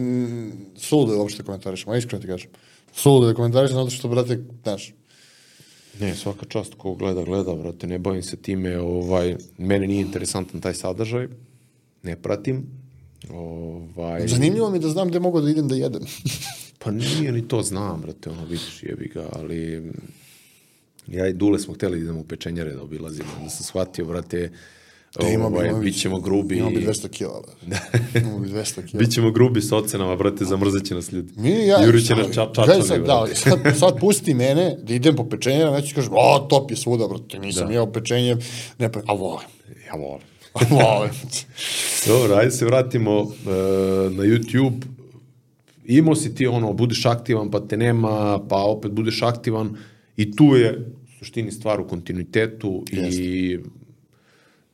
suludo je uopšte komentarišem, a iskreno ti kažem. Suludo je komentarišem, zato što, brate, znaš, Ne, svaka čast ko gleda, gleda, brate, ne bavim se time, ovaj, mene nije interesantan taj sadržaj, ne pratim, ovaj, zanimljivo mi je da znam gde mogu da idem da jedem. Pa nije ni to znam, brate, ono, vidiš, jebi ga, ali ja i Dule smo hteli da idemo u pečenjare da obilazimo, da sam shvatio, brate, Da, imao bi- ovaj, bit ćemo grubi, Imamo bi 200 kila, brate. Imamo bi 200 kila. bit ćemo grubi sa ocenama, brate, zamrzat će nas ljudi. Mi, ja, Juri će nas ča, čačani, sad, da, sad, sad pusti mene da idem po pečenje, a neću kažem, o, top je svuda, brate, nisam Da. jeo pečenje, ne pa, a volim, Ja volim. volim. Dobro, ajde se vratimo uh, na YouTube. Imao si ti ono, budeš aktivan, pa te nema, pa opet budeš aktivan i tu je suštini stvar u kontinuitetu i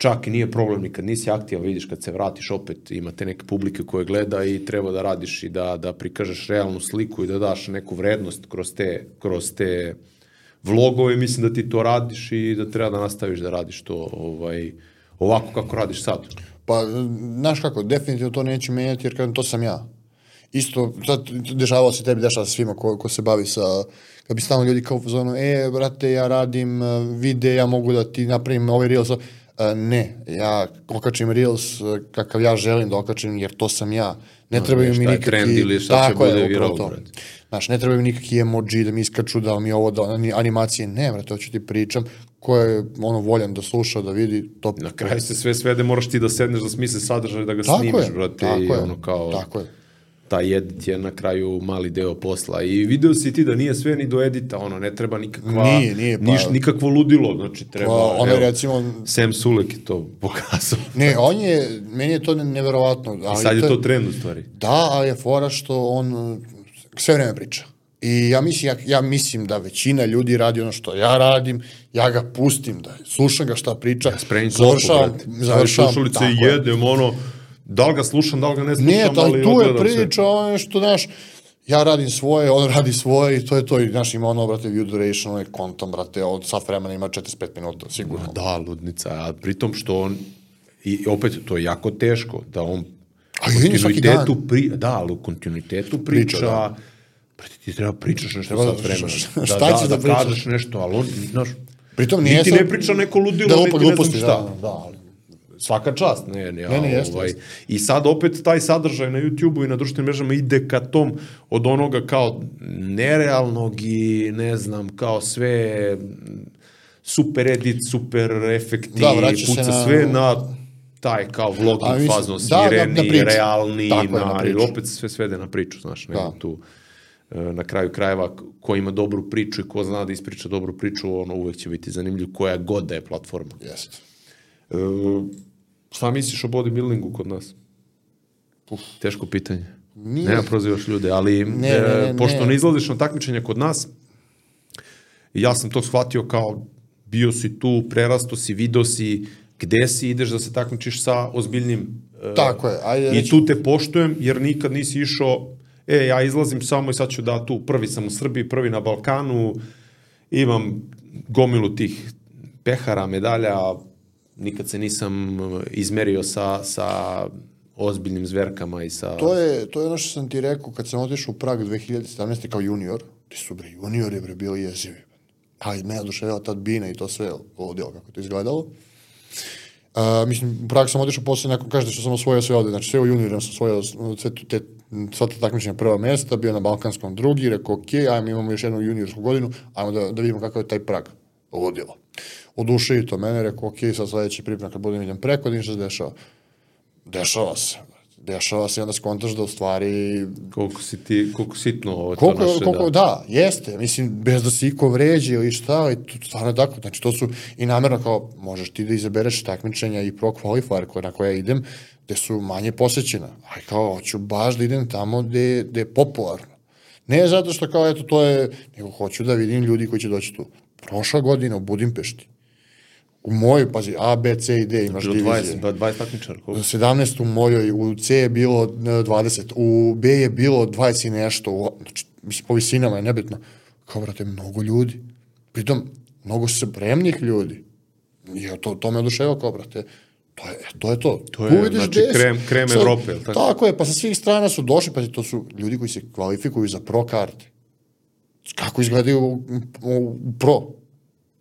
čak i nije problem ni kad nisi aktivan, vidiš kad se vratiš opet imate neke publike koje gleda i treba da radiš i da, da prikažeš realnu sliku i da daš neku vrednost kroz te, kroz te vlogove, mislim da ti to radiš i da treba da nastaviš da radiš to ovaj, ovako kako radiš sad. Pa, znaš kako, definitivno to neće menjati, jer kažem, to sam ja. Isto, sad dešavalo se tebi, dešava se svima ko, ko se bavi sa, kad bi stalno ljudi kao u e, brate, ja radim uh, vide, ja mogu da ti napravim ovaj Reels, uh, ne, ja okačim Reels uh, kakav ja želim da okačim, jer to sam ja. Ne trebaju mi nikakvi... trend ili šta će bude upravo viral, to. brate. Znaš, ne trebaju mi nikakvi emoji da mi iskaču, da mi ovo, da ani- animacije, ne, brate, hoću ti pričam, ko je ono voljan da sluša, da vidi, to... Na kraju se sve svede, moraš ti da sedneš da smisli sadržaj, da ga Tako snimiš, je, brate, tako i je, ono kao... tako je. Taj edit je na kraju mali deo posla. I video si ti da nije sve ni do edita, ono, ne treba nikakva, Nije, nije, pa- niš, nikakvo ludilo, znači treba, Pa, ono evo, recimo, Sam Sulek je to pokazao. ne, on je, meni je to ne- neverovatno. I Ali sad je to trend u stvari. Da, ali je fora što on uh, sve vreme priča. I ja mislim, ja, ja mislim da većina ljudi radi ono što ja radim, ja ga pustim, da slušam ga šta priča, ja Spremim klopu, brate. Završavam, slušalice i da li ga slušam, da li ga ne slušam, Nije, ali ali tu je priča, ono što, znaš, ja radim svoje, on radi svoje i to je to. I, znaš, ima ono, brate, view duration, ono je kontom, brate, od sat vremena ima 45 minuta, sigurno. Da, ludnica, a pritom što on, i opet to je jako teško, da on A svaki kontinuitetu pri, da, ali u kontinuitetu priča, Priča, da. Ti treba pričaš nešto Treba sad da- vremena. šta Da, ćeš da, da da, pričaš? kažeš nešto, ali on, znaš, Pritom nije sad- ne priča neko ludilo, da lupa niti ne znam gluposti, šta. da, da, ali Svaka čast, ne, ne, Ne, ne, jeste, ovaj, jeste. I sad opet taj sadržaj na YouTube-u i na društvenim mrežama ide ka tom od onoga kao nerealnog i ne znam, kao sve super edit, super efekti, Da, puca na- sve na taj kao vlogging mislim, fazon, da, da, na priču. realni, Tako na na, priču. ili opet sve svede na priču, znaš, nego Da. tu e, na kraju krajeva ko ima dobru priču i ko zna da ispriča dobru priču, ono uvek će biti zanimljiv koja god da je platforma. Jeste. E, šta misliš o bodybuildingu kod nas? Uf. Teško pitanje. Nije. Nema prozivaš ljude, ali Ne, e, ne, ne, pošto ne. ne izlaziš na takmičenja kod nas, ja sam to shvatio kao bio si tu, prerasto si, video si gde si, ideš da se takmičiš sa ozbiljnim e, Tako je, ajde I tu te poštujem, jer nikad nisi išao, e, ja izlazim samo i sad ću da tu, prvi sam u Srbiji, prvi na Balkanu, imam gomilu tih pehara, medalja, nikad se nisam izmerio sa, sa ozbiljnim zverkama i sa... To je, to je ono što sam ti rekao kad sam otišao u Prag 2017. kao junior, ti su bre juniori bre bili jezivi. Ali me oduševila tad bina i to sve ludilo kako je to izgledalo. Uh, mislim, u Prag sam otišao posle neko kaže što sam osvojio sve ovde, znači sve u juniorima sam osvojio sve te, sva ta takmičenja prva mesta, bio na Balkanskom drugi, rekao ok, ajmo imamo još jednu juniorsku godinu, ajmo da, da vidimo kakav je taj Prag. Ludilo. Oduševio to mene, rekao ok, sad sledeći priprema kad budem idem preko, ništa se dešava. Dešava se. Dešava se i onda skontaš da u stvari Koliko si ti, koliko sitno ovo to Koliko, naše, koliko, da. da. jeste, mislim, bez da se iko vređe ili šta, ali to stvarno je tako, znači to su i namjerno kao, možeš ti da izabereš takmičenja i pro qualifier koje, na koje idem, gde su manje posećena, ali kao, hoću baš da idem tamo gde, gde je popularno. Ne zato što kao, eto, to je, nego hoću da vidim ljudi koji će doći tu. Prošla godina u Budimpešti, u mojoj, pazi, A, B, C i D imaš Bilo divizije. 20, 20 takmičara, koliko? 17 u mojoj, u C je bilo e, 20, u B je bilo 20 i nešto, u, znači, mislim, po visinama je nebitno. Kao, brate, mnogo ljudi. Pritom, mnogo spremnih ljudi. I to, to me oduševa kao, brate, to je, to je to. To je, Tu vidiš znači, gde si. krem- krem Sad, Evrope, tako? Tako je, pa sa svih strana su došli, pa to su ljudi koji se kvalifikuju za pro karte. Kako izgledaju u, u, pro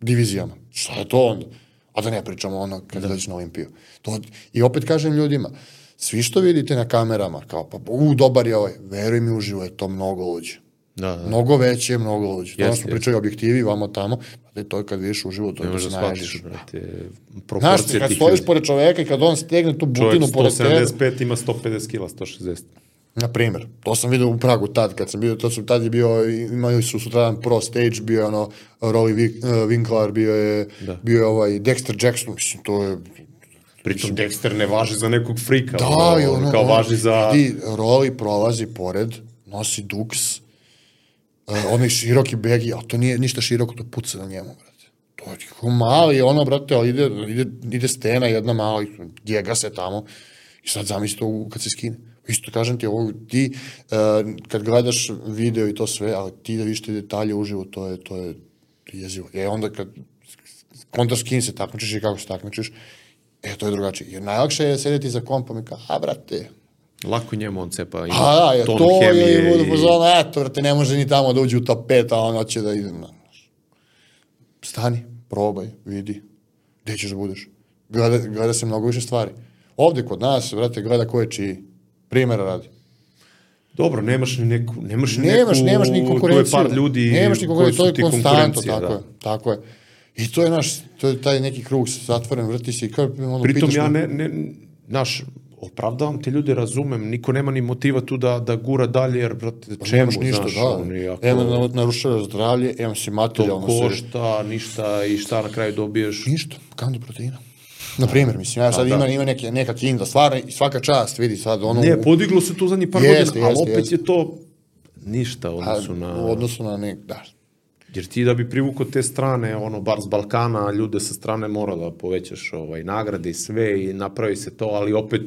divizijama? Šta je to onda? A da ne pričamo ono kad dođeš na Olimpiju. To, I opet kažem ljudima, svi što vidite na kamerama, kao pa, u, dobar je ovaj, veruj mi uživo je to mnogo luđe. Da, da. Mnogo veće, mnogo luđe. To Jeste, smo jeste. pričali objektivi, vamo tamo, pa to je kad vidiš uživo, to je da se da naježiš. Znaš, kad stojiš pored čoveka i kad on stegne tu Čovjek butinu pored tebe, 175 ima 150 kila, 160. Na primjer, to sam vidio u Pragu tad, kad sam bio, to su, tad je bio, imali su sutradan pro stage, bio je ono, Rolly uh, Winkler, bio je, Da. bio je ovaj Dexter Jackson, mislim, to je, Pritom Dexter ne važi za nekog frika, da, ono, i ono, kao ono, važi za... Vidi, Rolly prolazi pored, nosi duks, uh, onaj široki begi, a to nije ništa široko, to puca na njemu, brate. to je kao mali, ono, brate, ali ide, ide, ide stena jedna mala, i jega se tamo, i sad zamisli to kad se skine. Isto kažem ti, ovo, ti, uh, kad gledaš video i to sve, ali ti da vidiš te detalje uživo, to je, to je jezivo. E onda kad kontraš s kim se takmičiš i kako se takmičiš, e, to je drugačije. Jer najlakše je sedeti za kompom i kao, a, brate, Lako njemu on cepa, ima a, da, ton to hemije je, budu i- pozvano, eto, brate, ne može ni tamo da uđe u top 5, a on hoće da ide, na, stani, probaj, vidi, gde ćeš da budeš. Gleda, gleda se mnogo više stvari. Ovde kod nas, brate, gleda ko je čiji. Primera radi. Dobro, nemaš ni neku, nemaš ni Nemaš, neku, nemaš ni konkurenciju. je par ljudi nemaš ni koji konkurenciju, to je konstantno, tako da. je, tako je. I to je naš, to je taj neki krug zatvoren, vrti se i kao, ono, Pritom ja ne, ne, znaš, opravdavam te ljude, razumem, niko nema ni motiva tu da, da gura dalje, jer, brate, čemu, Pa nemaš ništa, znaš, da. oni ako Em na- narušava zdravlje, em si to materijalno se... košta, ništa i šta na kraju dobiješ. Ništa, kandu proteina. Na primjer, mislim, ja sad da. ima, ima neke, neka kinda, stvarno, i svaka čast, vidi sad, ono... Ne, podiglo se to zadnjih par Jeste, godina, ali opet jeste. je to ništa u odnosu na... u odnosu na nek, da. Jer ti da bi privukao te strane, ono, bar s Balkana, ljude sa strane mora da povećaš ovaj, nagrade i sve i napravi se to, ali opet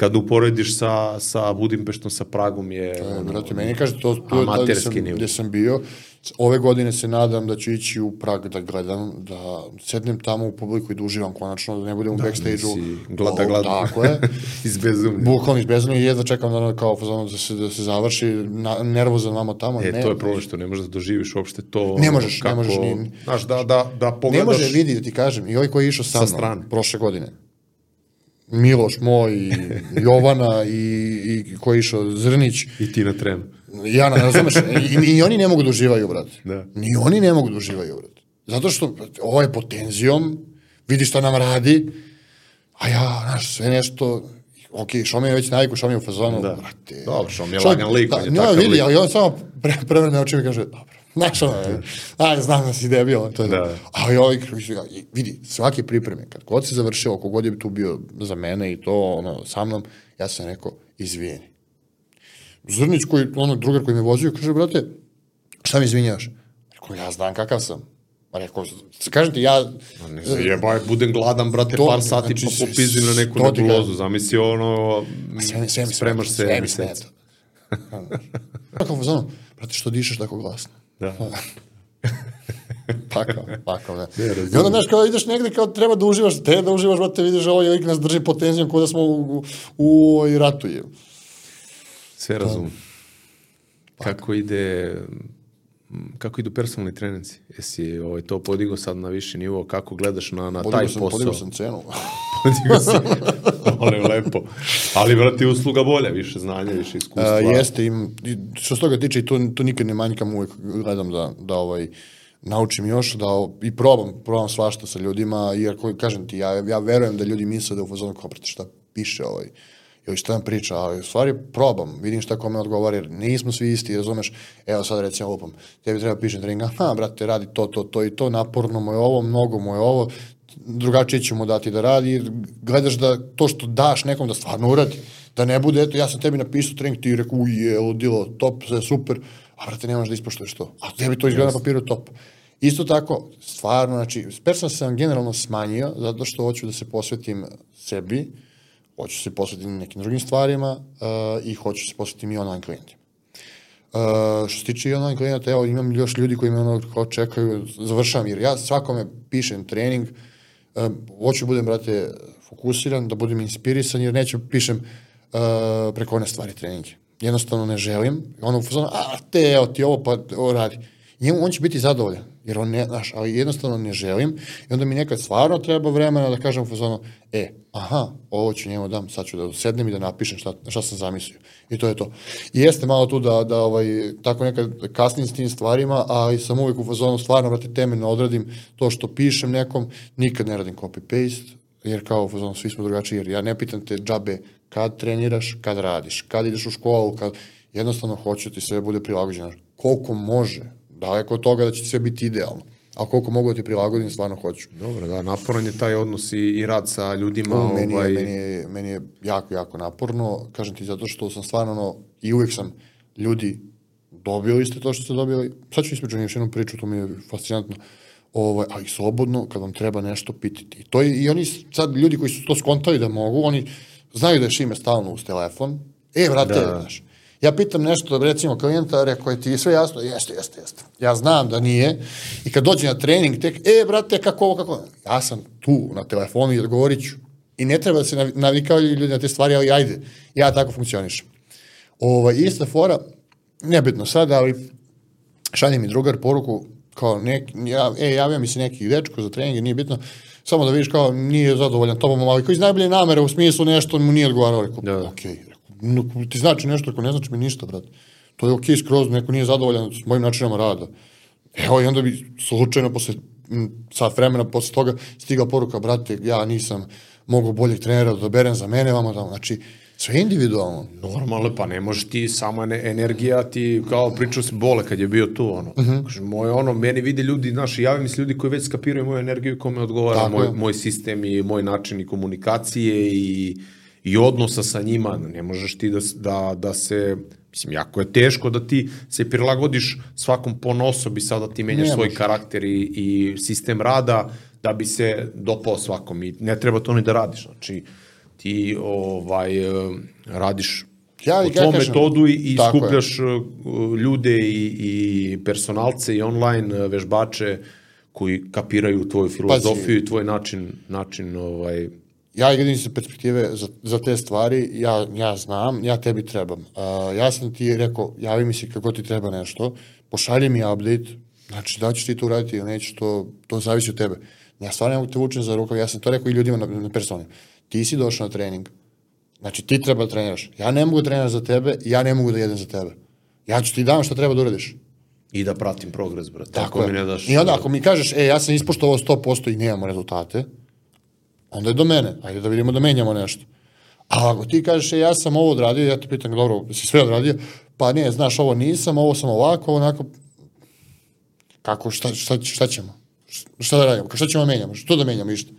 kad uporediš sa, sa Budimpeštom, sa Pragom je... E, ono, Brate, meni kaže, to, to je amaterski sam, nivo. gde sam bio. Ove godine se nadam da ću ići u Prag da gledam, da sednem tamo u publiku i da uživam konačno, da ne budem u backstage-u. si glada, glada. Tako je. iz bezumlja. Bukvalno izbezno i jedva čekam da, ono kao da se, da se završi, na, nervozan vamo tamo. E, ne, to je problem što ne možeš da doživiš uopšte to. Ne možeš, ne možeš ni- Znaš, da, da, da Ne pogledaš... može, vidi, da ti kažem, i ovaj koji je išao sa, Sa mnom strane. prošle godine, Miloš moj, i Jovana i, i koji je išao Zrnić, I ti na trenu. Jana, razumeš, i, i oni ne mogu da uživaju, brate. Da. Ni oni ne mogu da uživaju, brate. Zato što ovo je pod tenzijom, vidi šta nam radi, a ja, znaš, sve nešto, ok, Šomi je već naviku, Šomi je u fazonu, Da. brate. Dobro, Šomi je lagan lik, on je da, takav vidi, lik. ali on samo pre, prevrne očima i kaže, dobro, znaš, ono, aj, znam da si debil, to je Da. da. A ovaj, vidi, svake pripreme, kad god se završilo, kogod je tu bio za mene i to, ono, sa mnom, ja sam rekao, izvijeni. Zrnić koji, ono, drugar koji me vozio, kaže, brate, šta mi izvinjaš? Rekao, ja znam kakav sam. Rekao, kažem ti, ja... Ne znam, budem gladan, brate, To- par sati znači, pa popizdim na neku nebulozu. Zamisli ono, Sve, sve mi spremaš se sve mi smeta. Tako, fazonu, brate, što dišeš tako glasno? Da. Takav, takav, ne. Ne. I onda, znaš, kao ideš negde, kao treba da uživaš, te da uživaš, brate, vidiš, ovaj lik nas drži pod tenzijom, kao da smo u, u, u ratu, je. Sve razumem. Kako ide kako idu personalni treninzi? Jesi ovaj, to podigao sad na viši nivo? Kako gledaš na, na taj Podigao sam, posao? podigao sam cenu. Podigao si. Ali lepo. Ali, brate, usluga bolja, više znanja, više iskustva. A, jeste, im, što se toga tiče, to, to nikad ne manjkam, uvek gledam da, da ovaj, naučim još, da i probam, probam svašta sa ljudima, jer kažem ti, ja, ja verujem da ljudi misle da u fazonu kao, šta piše ovaj, ili šta nam priča, ali u stvari probam, vidim šta kome odgovara, jer nismo svi isti, razumeš, evo sad recimo lupam, tebi treba pišem trening, aha, brate, radi to, to, to i to, naporno mu je ovo, mnogo mu je ovo, drugačije ću mu dati da radi, gledaš da to što daš nekom da stvarno uradi, da ne bude, eto, ja sam tebi napisao trening, ti rekao, uje, ludilo, top, sve super, a brate, nemaš da ispoštuješ to, a tebi to izgleda na papiru top. Isto tako, stvarno, znači, personal sam generalno smanjio, zato što hoću da se posvetim sebi, hoću se posvetiti nekim drugim stvarima uh, i hoću se posvetiti i online klijentima. Uh, što se tiče i online klijenata, evo imam još ljudi koji me ono kao čekaju, završavam, jer ja svakome pišem trening, um, hoću budem, brate, fokusiran, da budem inspirisan, jer neću pišem uh, preko one stvari treninge. Jednostavno ne želim, ono u fazonu, a te, evo ti ovo, pa ovo radi. Njemu, on će biti zadovoljan, jer on ne, znaš, ali jednostavno ne želim i onda mi nekad stvarno treba vremena da kažem u fazonu, e, aha, ovo ću njemu dam, sad ću da sednem i da napišem šta, šta sam zamislio. I to je to. I jeste malo tu da, da ovaj, tako nekad kasnim s tim stvarima, a i sam uvijek u fazonu stvarno, brate, temeljno odradim to što pišem nekom, nikad ne radim copy-paste, jer kao u fazonu svi smo drugačiji, jer ja ne pitam te džabe kad treniraš, kad radiš, kad ideš u školu, kad jednostavno hoću da ti sve bude prilagođeno. Koliko može, daleko od toga da će sve biti idealno. A koliko mogu da ti prilagodim, stvarno hoću. Dobro, da, naporan je taj odnos i, i rad sa ljudima. O, meni, ovaj, je, meni, je, meni je jako, jako naporno, kažem ti, zato što sam stvarno, ono, i uvijek sam ljudi dobili ste to što ste dobili. Sad ću ispričati još jednu priču, to mi je fascinantno. ovaj, a i slobodno kad vam treba nešto pitati. I, to je, I oni sad, ljudi koji su to skontali da mogu, oni znaju da je šime stalno uz telefon. E, vrate, da. znaš, Ja pitam nešto, recimo, klijenta, rekao je ti sve jasno? Jeste, jeste, jeste. Ja znam da nije. I kad dođe na trening, tek, e, brate, kako ovo, kako... Ja sam tu na telefonu i odgovorit ću. I ne treba da se navikavaju ljudi na te stvari, ali ajde, ja tako funkcionišem. Ova, ista fora, nebitno sad, ali šalje mi drugar poruku, kao nek, ja, e, javio mi se neki dečko za trening, nije bitno, samo da vidiš kao nije zadovoljan tobom, ali koji iz najbolje namere u smislu nešto mu nije odgovarao, rekao, da. ok, rekao, ti znači nešto, ako ne znači mi ništa, brate. To je ok skroz, neko nije zadovoljan s mojim načinom rada. Evo, i onda bi slučajno posle sat vremena posle toga stigla poruka, brate, ja nisam mogu boljeg trenera da doberem za mene, vama tamo. Znači, sve individualno. Normalno, pa ne možeš ti samo ne, energija, ti kao pričao se bole kad je bio tu, ono. Uh -huh. Kaže, moj, ono, meni vide ljudi, znaš, javim se ljudi koji već skapiraju moju energiju i kome odgovara Tako moj, moj sistem i moj način i komunikacije i, i odnosa sa njima. Ne možeš ti da, da, da se Mislim, jako je teško da ti se prilagodiš svakom ponosobi, sada ti menjaš ne svoj karakter i, i sistem rada, da bi se dopao svakom i ne treba to ni da radiš. Znači, ti ovaj, radiš ja, po tvom metodu i, i skupljaš je. Uh, ljude i, i personalce i online uh, vežbače koji kapiraju tvoju filozofiju Pazi, i tvoj način, način ovaj, ja gledam se perspektive za, za te stvari, ja, ja znam, ja tebi trebam. Uh, ja sam ti rekao, javi mi se kako ti treba nešto, pošalji mi update, znači da ćeš ti to uraditi ili nećeš, to, to zavisi od tebe. Ja stvarno ne mogu te vučem za rukav, ja sam to rekao i ljudima na, na personi. Ti si došao na trening, znači ti treba da treniraš. Ja ne mogu da treniram za tebe, ja ne mogu da jedem za tebe. Ja ću ti dam šta treba da uradiš. I da pratim progres, brate. Tako ako je. mi ne daš... I onda ako mi kažeš, e, ja sam ispoštovao 100% i nemamo rezultate, onda je do mene. Ajde da vidimo da menjamo nešto. A ako ti kažeš, e, ja sam ovo odradio, ja te pitam, dobro, si sve odradio? Pa ne, znaš, ovo nisam, ovo sam ovako, onako, kako, šta, šta, šta ćemo? Šta da radimo? Šta ćemo da menjamo? Što da menjamo išto?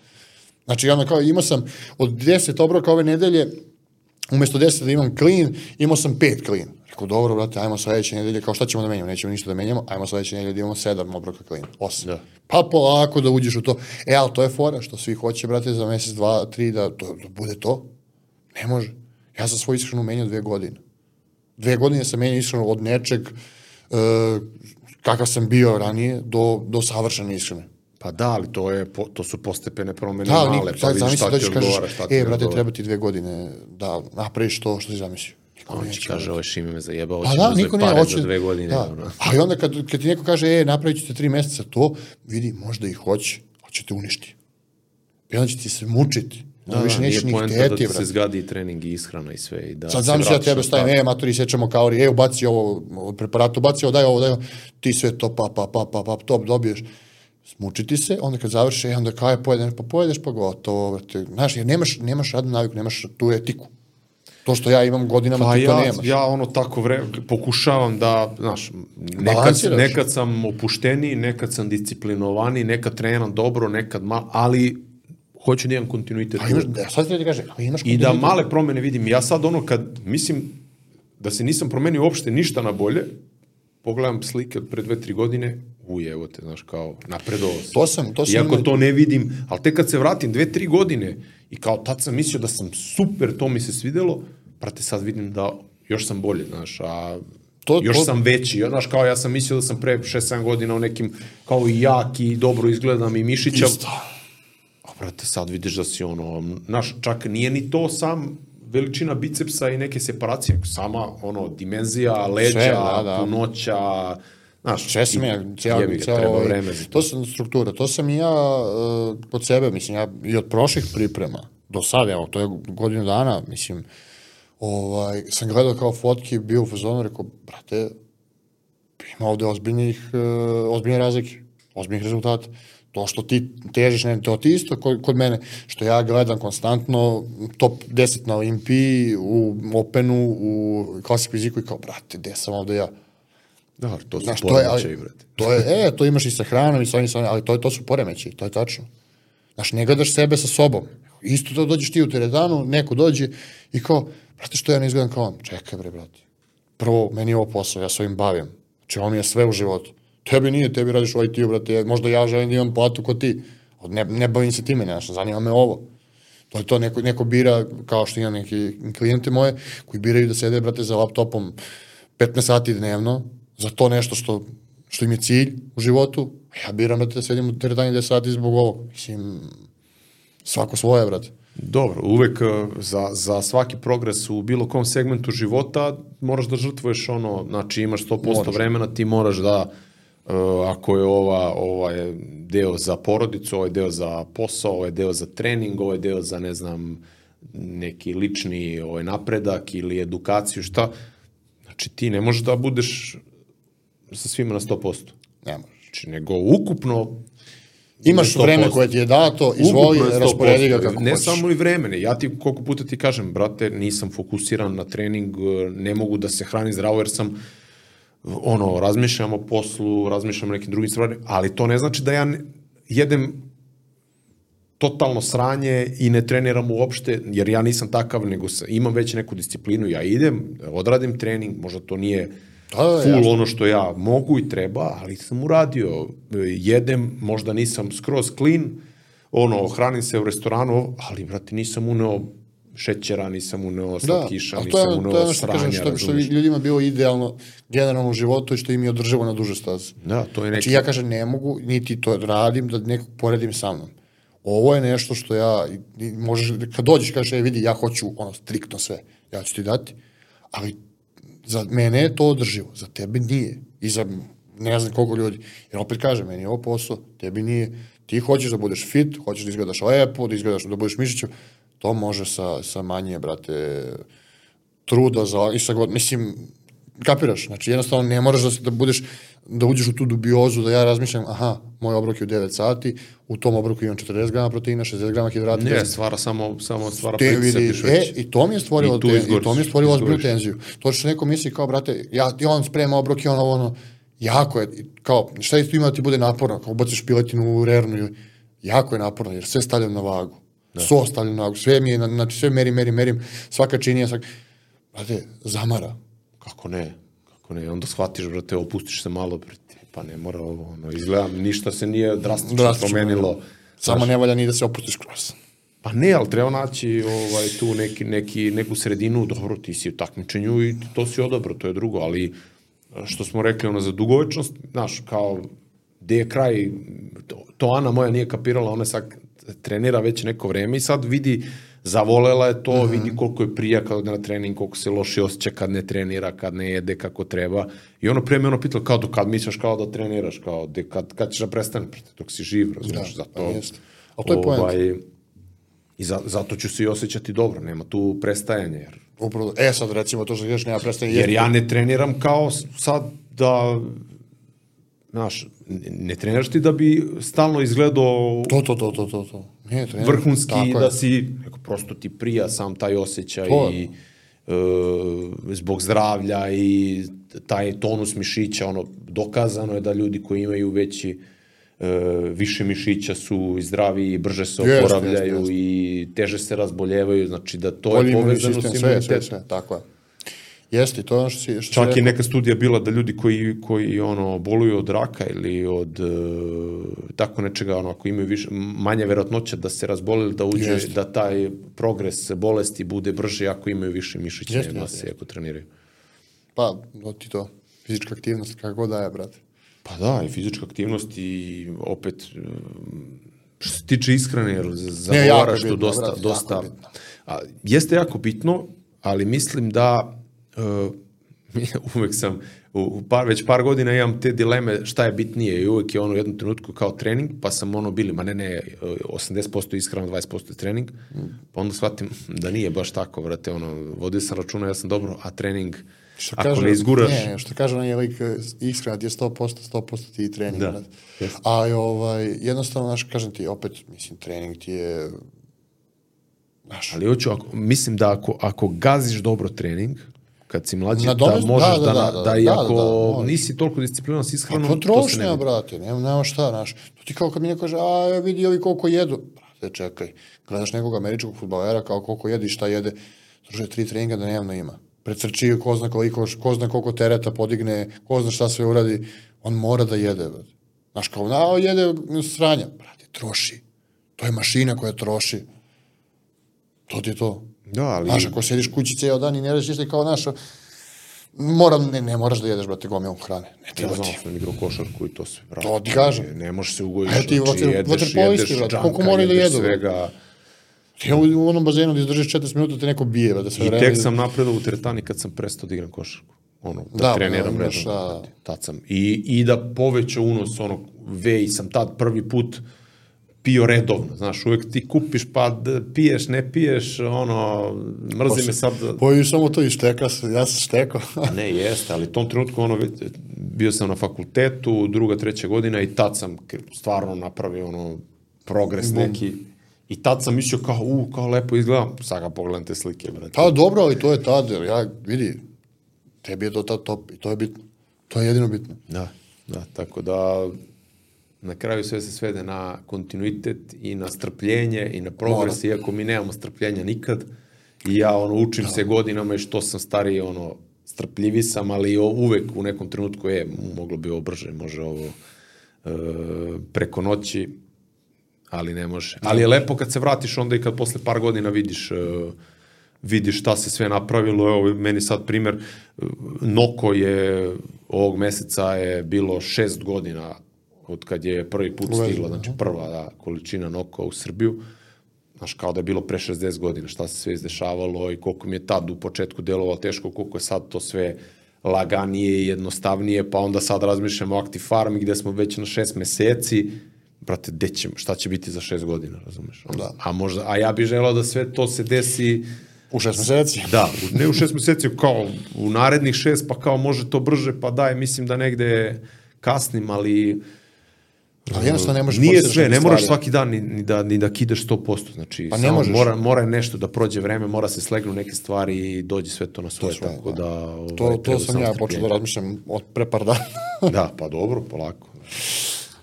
Znači, ja kao, imao sam od 10 obroka ove nedelje, umesto 10 da imam clean, imao sam 5 clean. Rekao, dobro, brate, ajmo sledeće nedelje, kao šta ćemo da menjamo? Nećemo ništa da menjamo, ajmo sledeće nedelje da imamo 7 obroka clean, 8. Da. Pa polako da uđeš u to. E, ali to je fora, što svi hoće, brate, za mesec, dva, tri, da, to, da bude to. Ne može. Ja sam svoj ishranu menjao dve godine. Dve godine sam menjao ishranu od nečeg, uh, kakav sam bio ranije, do, do savršene ishrane. Pa da, ali to, je, to su postepene promene da, male, pa vidiš šta ti odgovara, šta ti E, brate, treba ti dve godine da napraviš to što si zamislio. On će kaže, ovo šime me zajebao, hoće da, niko pare hoće, za dve godine. Da. Ono. A i onda kad, kad ti neko kaže, e, napravit ćete tri meseca to, vidi, možda i hoće, hoćete uništi. I onda će ti se mučiti. Da, da, više neće nije poenta da ti se zgadi trening i ishrana i sve. I da Sad znam ja tebe stavim, e, maturi, sećamo kaori, e, ubaci ovo od preparata, ubaci ovo, daj ovo, daj ovo, ti sve to, pa, pa, pa, pa, pa, top dobiješ smučiti se, onda kad završi, e, onda kao je pojedeš, pa pojedeš, pa gotovo, te, znaš, jer nemaš, nemaš radnu naviku, nemaš tu etiku. To što ja imam godinama, pa ti to ja, nemaš. Ja ono tako vre, pokušavam da, znaš, nekad, nekad sam opušteni, nekad sam disciplinovani, nekad treniram dobro, nekad malo, ali hoću da imam kontinuitet. A imaš, da, sad ti da kaže, ali imaš I da male promene vidim. Ja sad ono kad, mislim, da se nisam promenio uopšte ništa na bolje, pogledam slike od pre dve, tri godine, uj, evo te, znaš, kao, napredovo sam. To sam, to sam. Iako ima... to ne vidim, ali tek kad se vratim dve, tri godine i kao tad sam mislio da sam super, to mi se svidelo, prate, sad vidim da još sam bolje, znaš, a to, još to... sam veći, znaš, kao ja sam mislio da sam pre 6-7 godina u nekim, kao i jak i dobro izgledam i mišićav. Isto. A, brate, sad vidiš da si ono, znaš, čak nije ni to sam veličina bicepsa i neke separacije, sama ono dimenzija, leđa, Sve, da, da. punoća, Znaš, ja, cijel, cijel, treba ovaj, vreme to. sam struktura, to sam i ja uh, kod sebe, mislim, ja i od prošlih priprema do sada, evo, to je godinu dana, mislim, ovaj, sam gledao kao fotke, bio u fazonu, rekao, brate, ima ovde ozbiljnih, uh, ozbiljne razlike, ozbiljnih rezultata to što ti težiš, ne, to ti isto kod, kod mene, što ja gledam konstantno top 10 na Olimpiji, u Openu, u klasik fiziku i kao, brate, gde sam ovde ja? Da, to su Znaš, poremećaji, brate. To je, e, to imaš i sa hranom i sa ovim, sa ovim ali to, to su poremećaji, to je tačno. Znaš, ne gledaš sebe sa sobom. Isto to dođeš ti u teretanu, neko dođe i kao, brate, što ja ne izgledam kao on? Čekaj, bre, brate. Prvo, meni je ovo posao, ja se ovim bavim. Znači, ovo mi je sve u životu. Tebi nije, tebi radiš ovaj ti, brate, možda ja želim da imam platu kod ti. Ne, ne bavim se time, znaš, zanima me ovo. To je to, neko, neko bira, kao što imam neki klijente moje, koji biraju da sede, brate, za laptopom 15 sati dnevno, za to nešto što, što im je cilj u životu, ja biram, brate, da sedim u teretanje 10 sati zbog ovog. Mislim, svako svoje, brate. Dobro, uvek uh, za, za svaki progres u bilo kom segmentu života moraš da žrtvuješ ono, znači imaš 100% moraš. vremena, ti moraš da uh, ako je ova ovaj deo za porodicu, ovaj deo za posao, ovaj deo za trening, ovaj deo za ne znam neki lični ovaj napredak ili edukaciju, šta? Znači ti ne možeš da budeš sa svima na 100%. Ne možeš. Znači, nego ukupno Imaš vreme koje ti je dato, izvoli, rasporedi ga kako Ne hoćeš. samo i vremene, ja ti koliko puta ti kažem, brate, nisam fokusiran na trening, ne mogu da se hranim zdravo jer sam ono, razmišljam o poslu, razmišljam o nekim drugim stvarima, ali to ne znači da ja ne, jedem totalno sranje i ne treniram uopšte, jer ja nisam takav, nego sa, imam već neku disciplinu, ja idem, odradim trening, možda to nije Da, da, full jasno. ono što ja mogu i treba, ali sam uradio, jedem, možda nisam skroz clean, ono, hranim se u restoranu, ali, brate, nisam uneo šećera, nisam uneo Da, slatkiša, ali to je, nisam to je uneo ono što kažem, sranja, što, što razumeš? ljudima bilo idealno generalno u životu i što im je održivo na duže staze. Da, to je neki... Znači ja kažem ne mogu, niti to radim da nekog poredim sa mnom. Ovo je nešto što ja, možeš, kad dođeš kažeš, e vidi, ja hoću ono striktno sve, ja ću ti dati, ali za mene je to održivo, za tebe nije. I za ne znam koliko ljudi. Jer opet kažem, meni je ovo posao, tebi nije. Ti hoćeš da budeš fit, hoćeš da izgledaš lepo, da izgledaš da budeš mišiću, to može sa, sa manje, brate, truda za, i sa god, mislim, kapiraš, znači jednostavno ne moraš da, se, da budeš, da uđeš u tu dubiozu, da ja razmišljam, aha, moj obrok je u 9 sati, u tom obroku imam 40 grama proteina, 60 grama hidrata, Ne, stvara samo, samo stvara te pritisak vidi, e, i to mi je stvorilo, I te, i izgoriš, to mi je stvorilo ozbiljnu izgoriš. tenziju. To što neko misli kao, brate, ja, ti on sprema obrok i ono, ono, jako je, kao, šta je tu ima da ti bude naporno, kao ubaciš piletinu u rernu jako je naporno, jer sve stavljam na vagu. Da. So stavljam na vagu, sve mi je, na- znači sve merim, merim, merim, svaka činija, svaka, brate, zamara. Kako ne? Kako ne? Onda shvatiš, brate, opustiš se malo, brate, pa ne mora ovo, ono, izgleda, ništa se nije drastično, Drastično, promenilo. Samo ne valja ni da se opustiš kroz. Pa ne, ali treba naći ovaj, tu neki, neki, neku sredinu, dobro, ti si u takmičenju i to si odabro, to je drugo, ali što smo rekli, ono, za dugovečnost, znaš, kao, gde je kraj, to, to Ana moja nije kapirala, ona sad trenira već neko vreme i sad vidi, zavolela je to, mm -hmm. vidi koliko je prija kad ode na trening, koliko se loše osjeća kad ne trenira, kad ne jede kako treba. I ono pre me ono pitalo, kao do kad misliš kao da treniraš, kao de, kad, kad ćeš da prestane, dok si živ, razumiješ, Da, zato... pa jeste. Ali to je poenta. I za, zato ću se i osjećati dobro, nema tu prestajanja, jer, Upravo, e sad recimo to što kažeš, nema prestanje. jer ja ne treniram kao sad da, znaš, ne- treniraš ti da bi stalno izgledao To, to, to, to, to, to. Ne, trener, vrhunski, tako da je. si, nego prosto ti prija sam taj osjećaj To i e, zbog zdravlja i taj tonus mišića, ono, dokazano je da ljudi koji imaju veći e, više mišića su i zdraviji, brže se oporavljaju jeste, jeste. i teže se razboljevaju, znači da to Bolji je povezano s sve, sve, imunitetom. sve, tako je. Jeste, i to je ono što si, što Čak si rekao. neka studija bila da ljudi koji, koji ono, boluju od raka ili od e, tako nečega, ono, ako imaju više, manje verovatnoća da se razbole da uđe, Jeste. da taj progres bolesti bude brži ako imaju više mišićne Jeste, mase, jeste, ako treniraju. Pa, no ti to, fizička aktivnost, kako god daje, brate. Pa da, i fizička aktivnost i opet što se tiče ishrane, jer zagovaraš je tu bitno, dosta, dosta. A, jeste jako bitno, ali mislim da uh, uvek sam, u, u par, već par godina imam te dileme šta je bitnije i uvek je ono u jednom trenutku kao trening, pa sam ono bili, ma ne, ne, e, 80% ishrana, 20% trening, pa onda shvatim da nije baš tako, vrate, ono, vodio sam računa, ja sam dobro, a trening, Što ako kaže, ne izguraš, Ne, što kaže onaj lik, eh, ishrana ti je 100%, 100% ti je trening, Da, jeste. Ali, ovaj, jednostavno, znaš, kažem ti, opet, mislim, trening ti je, znaš, Ali hoću, ako, mislim da ako, ako gaziš dobro trening, kad si mlađi, Na da možeš da, da, da, da, da, da, i da, ako da, možeš. nisi toliko disciplinovan s ishranom, to se ne vidi. brate, nema, nema šta, znaš. To ti kao kad mi neko kaže, a vidi ovi koliko jedu. Brate, čekaj, gledaš nekog američkog futbalera kao koliko jede i šta jede, druže, tri treninga dnevno ima. Pretrči ko zna koliko, ko zna koliko tereta podigne, ko zna šta sve uradi. on mora da jede, brate. Znaš, kao, na, jede sranja. Brate, troši. To je mašina koja troši. To ti je to. Da, ali... Znaš, ako sediš kući ceo dan i ne radiš ništa i kao, znaš, moram, ne, ne moraš da jedeš, brate, gomilom hrane. Ne Ja treba znam, ti. sam igrao košarku i to sve, brate. To ti kažem. Ne, ne možeš se ti znači, vater- jedeš, jedeš, brate, koliko moraju da jedu, svega. Ti u, u onom bazenu da izdržiš 40 minuta te neko bije, brate, sve I vreme. tek sam napredao u teretani kad sam prestao da igram košarku. Ono, da, Da, treniram da, redom. da. Tad sam. I, I da poveća unos, ono, vej sam tad prvi put pio redovno, znaš, uvek ti kupiš pa d- piješ, ne piješ, ono, mrzi me sad, Pojiš samo to i šteka se, ja sam štekao. ne, jeste, ali u tom trenutku, ono, bio sam na fakultetu, druga, treća godina i tad sam stvarno napravio, ono, progres neki, i tad sam mislio kao, u, kao lepo izgledam, sad ga pogledam te slike, brate. Pa dobro, ali to je tad, jer ja, vidi, tebi je to tad top i to je bitno. To je jedino bitno. Da, da, tako da na kraju sve se svede na kontinuitet i na strpljenje i na progres, iako mi nemamo strpljenja nikad. I ja ono učim se godinama i što sam stariji ono strpljivi sam, ali uvek u nekom trenutku je moglo bi ovo brže, može ovo e, preko noći, ali ne može. Ali je lepo kad se vratiš onda i kad posle par godina vidiš e, vidiš šta se sve napravilo. Evo, meni sad primer, e, Noko je ovog meseca je bilo šest godina od kad je prvi put Uvezeno, stigla, znači prva da, količina Noko u Srbiju. Znaš, kao da je bilo pre 60 godina, šta se sve izdešavalo i koliko mi je tad u početku delovalo teško, koliko je sad to sve laganije i jednostavnije, pa onda sad razmišljamo o Active Farm gde smo već na šest meseci, brate, gde ćemo, šta će biti za šest godina, razumeš? Da. A, možda, a ja bih želao da sve to se desi U šest meseci. Da, u- ne u šest meseci, kao u narednih šest, pa kao može to brže, pa daj, mislim da negde kasnim, ali Ali jednostavno ne možeš nije sve, ne moraš stvari. svaki dan ni, ni, da, ni da kideš 100%, znači Pa ne samo možeš. mora, mora nešto da prođe vreme, mora se slegnu neke stvari i dođe sve to na svoje, sve, tako da... ovaj, To, to sam ja počeo da razmišljam od pre par dana. Da, pa dobro, polako.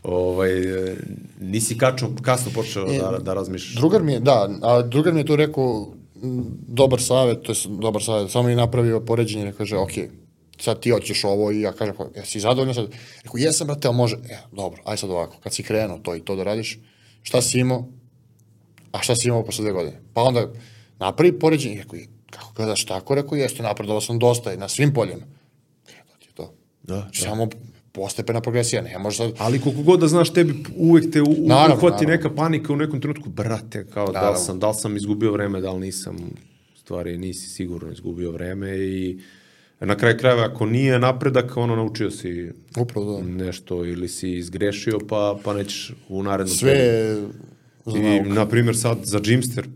Ovaj, e, nisi kačno, kasno počeo da, da razmišljaš. Drugar mi je, da, a drugar mi je tu rekao dobar savet, to je dobar savet, samo mi napravio poređenje, kaže, ok, sad ti hoćeš ovo i ja kažem, kao, jesi zadovoljan sad? Rekao, jesam, brate, ali može, e, dobro, aj sad ovako, kad si krenuo to i to da radiš, šta si imao, a šta si imao posle dve godine? Pa onda napravi poređenje, rekao, kako gledaš tako, rekao, jeste, napredovao sam dosta i na svim poljima. E, to ti je to. Da, Znači, Samo postepena progresija, ne može sad, Ali koliko god da znaš, tebi uvek te u, Naravno, uhvati naravno. neka panika u nekom trenutku, brate, kao da li, Naravno. sam, da li sam izgubio vreme, da li nisam, u stvari nisi sigurno izgubio vreme i na kraju krajeva ako nije napredak, ono naučio si upravo da. nešto ili si izgrešio, pa, pa nećeš u narednom Sve periodu. je I, na primjer, sad za Jimster,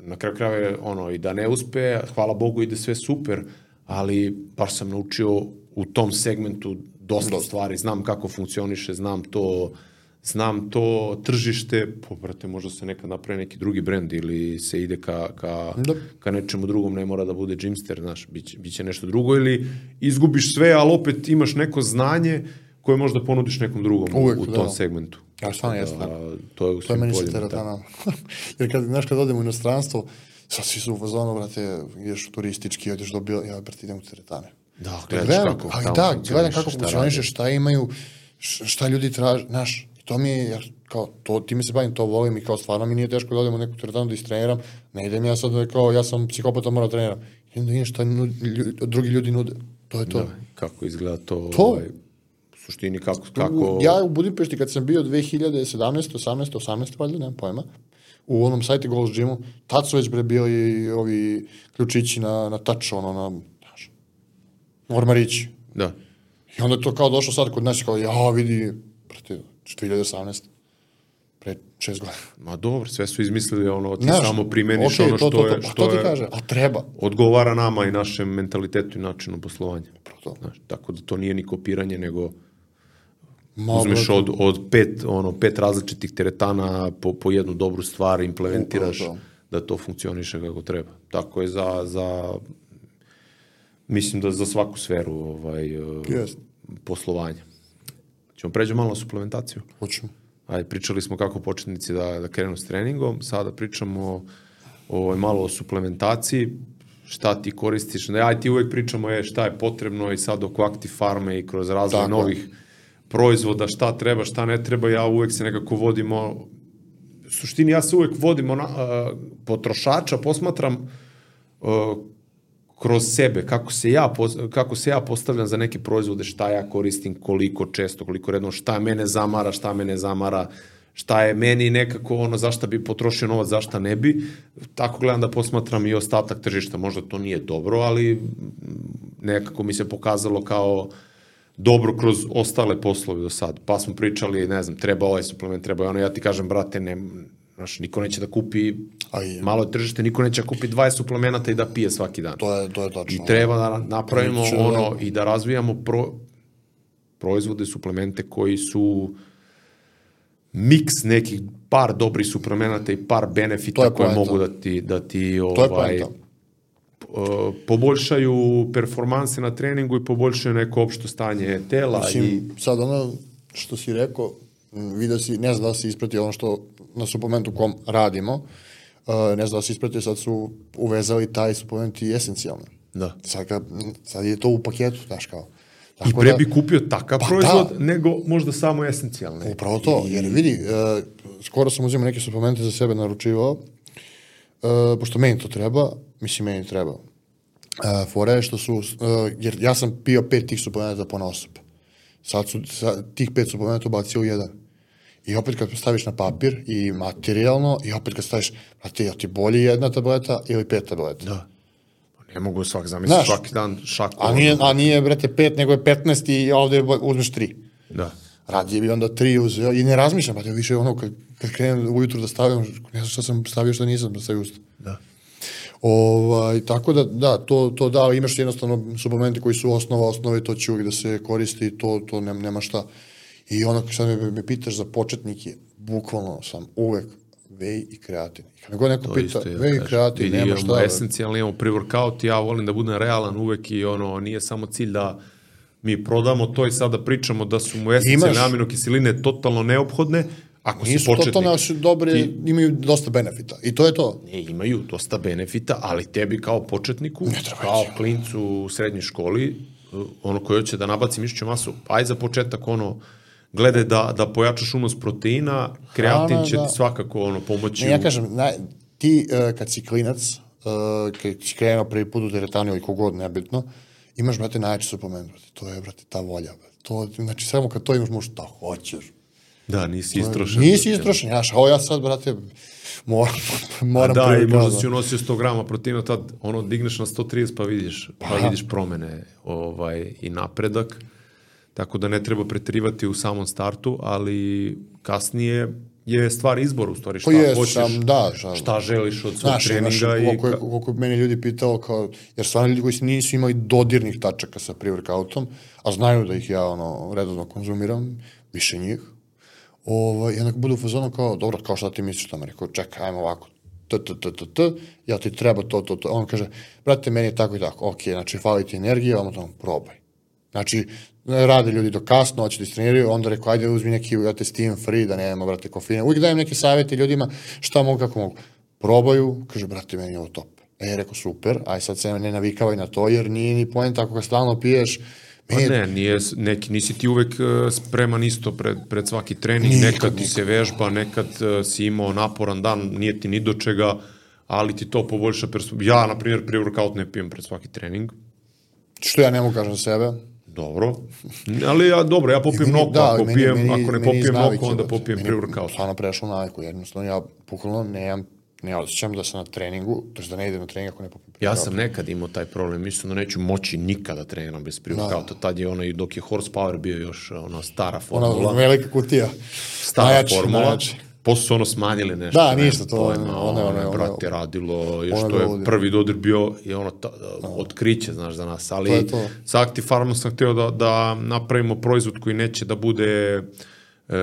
na kraju krajeva je ono, i da ne uspe, hvala Bogu ide sve super, ali baš sam naučio u tom segmentu dosta stvari, znam kako funkcioniše, znam to, znam to tržište, po, brate, možda se nekad napravi neki drugi brend ili se ide ka, ka, Da. ka nečemu drugom, ne mora da bude Jimster, znaš, biće, biće nešto drugo ili izgubiš sve, ali opet imaš neko znanje koje možda ponudiš nekom drugom Uvek, u, u tom da. segmentu. Ja, stvarno jeste, da. To je u To je svim meni poljima, da. Jer kad, znaš, kad odem u inostranstvo, sad svi su u fazonu, brate, ideš turistički, odeš do bilo, ja, brate, idem u teretane. Da, gledaš Gledam, kako ali da, gledam kako šta funkcioniše, rade. šta imaju, šta ljudi traže, znaš, to mi je, jer, kao, to, time se bavim, to volim i kao, stvarno mi nije teško da odem u neku teretanu da istreniram, ne idem ja sad da kao, ja sam psihopata, moram da treniram. Idem da vidim šta nud- lju- drugi ljudi nude, to je to. Da, kako izgleda to, To. Ovaj, u suštini kako, kako... Ja u Budimpešti kad sam bio 2017, 18, 18, valjda, nemam pojma, u onom sajte Gold's Gymu, tad su već bre bili ovi ključići na, na touch, ono, na, znaš, ormarići. Da. I onda to kao došlo sad kod nas, kao, ja, vidi, 2018, pre šest godina. Ma dobro, sve su izmislili ono, ti Znaš, samo primeniš okej, ono to, što to, to, je, pa što to ti je, kaže, a treba. odgovara nama i našem mentalitetu i načinu poslovanja. Upravo to. Znaš, tako da to nije ni kopiranje, nego Ma, uzmeš od, od pet, ono, pet različitih teretana po, po jednu dobru stvar, implementiraš Upravo to. da to funkcioniše kako treba. Tako je za, za mislim da za svaku sferu ovaj, Jest. poslovanja. Ćemo pređemo malo na suplementaciju. Hoćemo. Ajde, pričali smo kako početnici da, da krenu s treningom, sada pričamo o, malo o suplementaciji. šta ti koristiš. Ne, aj ti uvek pričamo je šta je potrebno i sad oko Active Farme i kroz razvoj Tako. novih proizvoda, šta treba, šta ne treba, ja uvek se nekako vodimo suštini ja se uvek vodim ona, uh, potrošača, posmatram uh, kroz sebe, kako se, ja, kako se ja postavljam za neke proizvode, šta ja koristim, koliko često, koliko redno, šta mene zamara, šta mene zamara, šta je meni nekako ono zašta bi potrošio novac, zašta ne bi. Tako gledam da posmatram i ostatak tržišta. Možda to nije dobro, ali nekako mi se pokazalo kao dobro kroz ostale poslove do sad. Pa smo pričali, ne znam, treba ovaj suplement, treba ono, ja ti kažem, brate, ne, znaš, niko neće da kupi, A je. malo je tržište, niko neće da kupi 20 suplemenata i da pije svaki dan. To je, to je tačno. I treba da napravimo Znači, ono da. i da razvijamo pro, proizvode, suplemente koji su miks nekih par dobrih suplemenata i par benefita je koje poenta. mogu da ti, da ti ovaj, uh, poboljšaju performanse na treningu i poboljšaju neko opšto stanje tela i Mislim, sad ono što si rekao, vidio si, ne znam da si ispratio ono što na suplementu kom radimo, uh, ne znam da si ispratio, sad su uvezali taj suplement i esencijalne. da. Sad, kad, sad je to u paketu, znaš kao. I pre bi kupio takav Pa proizvod da. nego možda samo esencijalne. Upravo to, jer vidi, uh, skoro sam uzimao neke suplemente za sebe naručivao, uh, pošto meni to treba, mislim meni treba. Uh, fora je što su, uh, jer ja sam pio pet tih suplemenata po osob. Sad su sa, tih pet suplemenata ubacio u jedan. I opet kad staviš na papir i materijalno, i opet kad staviš, brate, jel ti bolje jedna tableta ili pet tableta? Da. Ne mogu svak zamisliti Znaš, svaki dan šaku. A nije, a nije, brate, pet, nego je 15 i ovde uzmeš tri. Da. Radije bi onda tri uzeo i ne razmišljam, pa više ono kad, kad krenem ujutru da stavljam, ne znam šta sam stavio, šta nisam da stavio usta. Da. Ovaj, tako da, da, to, to da, imaš jednostavno suplemente koji su osnova, osnove, to će uvijek da se koristi, to, to nema, nema šta. I ono, sad me, me pitaš za početnike, bukvalno sam uvek vej i kreatin. I kad god neko To pita, isto ja vej i kreatin, Vidi, nema šta. Esencijalno imamo pre-workout, ja volim da budem realan uvek i ono, nije samo cilj da mi prodamo to i sada pričamo da su mu esencijalne aminokiseline totalno neophodne, ako si Nisu početnik. totalno su dobre, Ti- imaju dosta benefita. I to je to. Ne, imaju dosta benefita, ali tebi kao početniku, kao klincu u srednjoj školi, ono koji hoće da nabaci mišiću masu, aj za početak ono, gledaj da, da pojačaš unos proteina, kreatin Hrana, će da. ti svakako ono, pomoći. Ne, ja kažem, na, ti uh, kad si klinac, uh, kad si krenuo prvi put u teretanu ili kogod, nebitno, imaš, brate, najjači suplement, brate. To je, brate, ta volja, brate. To, znači, samo kad to imaš, možeš šta hoćeš. Da, nisi istrošen. Nisi istrošen, ja, ovo ja sad, brate, moram, moram da, i možda si unosio 100 grama proteina, tad ono digneš na 130 pa vidiš, pa vidiš promene ovaj, i napredak. Tako da ne treba preterivati u samom startu, ali kasnije je stvar izbora u stvari šta Pa jest, hoćeš, sam- da, šta- šta želiš od svog Znaš, treninga i koliko, je, koliko je meni ljudi pitao, kao, jer stvarno ljudi koji nisu imali dodirnih tačaka sa pre-workoutom, a znaju da ih ja ono, redovno konzumiram, više njih, ovaj, i onda budu u fazonu kao, dobro, kao šta ti misliš tamo, rekao, čekaj, ajmo ovako, t, t, t, t, t, ja ti treba to, to, to, on kaže, brate, meni je tako i tako, ok, znači, fali ti energija, ono tamo, probaj. Znači, rade ljudi do kasno, hoće da istreniraju, onda rekao, ajde uzmi neki, brate, steam free, da nema, brate, kofeina. Uvijek dajem neke savjete ljudima šta mogu, kako mogu. Probaju, kaže, brate, meni je ovo top. E, ja rekao, super, aj sad se ne navikavaj na to, jer nije ni poenta ako ga stalno piješ. Pa ne, nije, neki, nisi ti uvek e, spreman isto pred, pred svaki trening, Nikad, nekad ti se vežba, nekad e, si imao naporan dan, nije ti ni do čega, ali ti to poboljša persu... Ja, na primjer, pre workout ne pijem pred svaki trening, što ja ne mogu kažem sebe. Dobro. Ali ja, dobro, ja popijem Meni- noko, ako meni- pijem, meni- ako ne popijem noko, onda popijem Meni pre je workout. Stvarno prešlo naviku, jednostavno ja bukvalno nemam, ne osjećam da sam na treningu, to je da ne idem na trening ako ne popijem Ja pre-workout. sam nekad imao taj problem, mislim da neću moći nikada treniram bez pre workouta. Tad je ono i dok je horsepower bio još ono stara Ona formula. velika kutija. stara Najjači, formula. najjači. Posle su ono smanjili nešto. Da, ništa, to pojma, ono, ono, ono, je, ono, brate, radilo, još ono to je dovoljno. prvi dodir bio i ono ta, otkriće, znaš, za nas. Ali To je to. sa Active Farmom sam hteo da, da napravimo proizvod koji neće da bude e,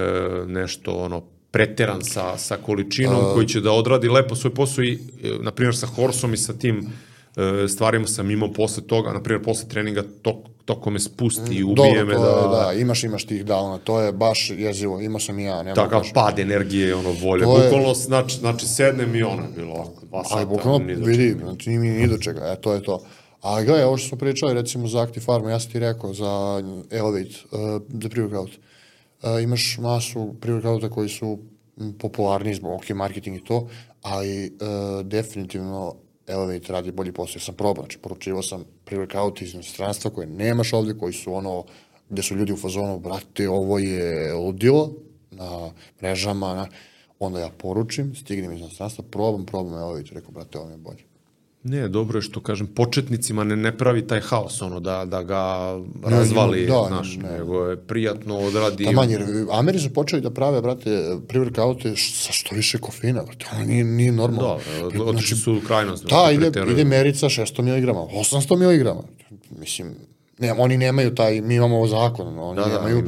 nešto ono preteran sa, sa količinom, koji će da odradi lepo svoj posao i, e, na primjer, sa Horsom i sa tim e, stvarima sam imao posle toga, na primjer, posle treninga tok, toko me spusti i ubije Dobro, me da... je, da, imaš, imaš tih downa, to je baš jezivo, imao sam i ja, nema Takav baš. pad energije, ono, volje. To je- Bukvalno, znači, znači, sednem i ono je bilo ovako, dva sata. Ali bukvalno vidi, znači nije mi ni do čega, e, to je to. A gledaj, ovo što smo pričali, recimo za Active Farm, ja sam ti rekao za Elevate, uh, za pre-workout. Uh, imaš masu pre-workouta koji su popularni zbog ok, marketing i to, ali uh, definitivno Elevate radi bolji posao, jer sam probao, znači poručivao sam pre-workout iz inostranstva koje nemaš ovde, koji su ono, gde su ljudi u fazonu, brate, ovo je ludilo na mrežama, na, onda ja poručim, stignem iz inostranstva, probam, probam Elevate, rekao, brate, ovo mi je bolje. Ne, dobro je što kažem, početnicima ne, ne pravi taj haos, ono, da, da ga razvali, da, znaš, ne. nego je prijatno odradi. Taman, jer Ameri su počeli da prave, brate, pre-workoute š- sa što više kofeina, brate, ono nije, nije normalno. Dobro, otišli su u krajnost. Da, ne ide, ide merica 600 mg, 800 mg. Mislim, ne, oni nemaju taj, mi imamo zakon, no, oni Da, da, nemaju,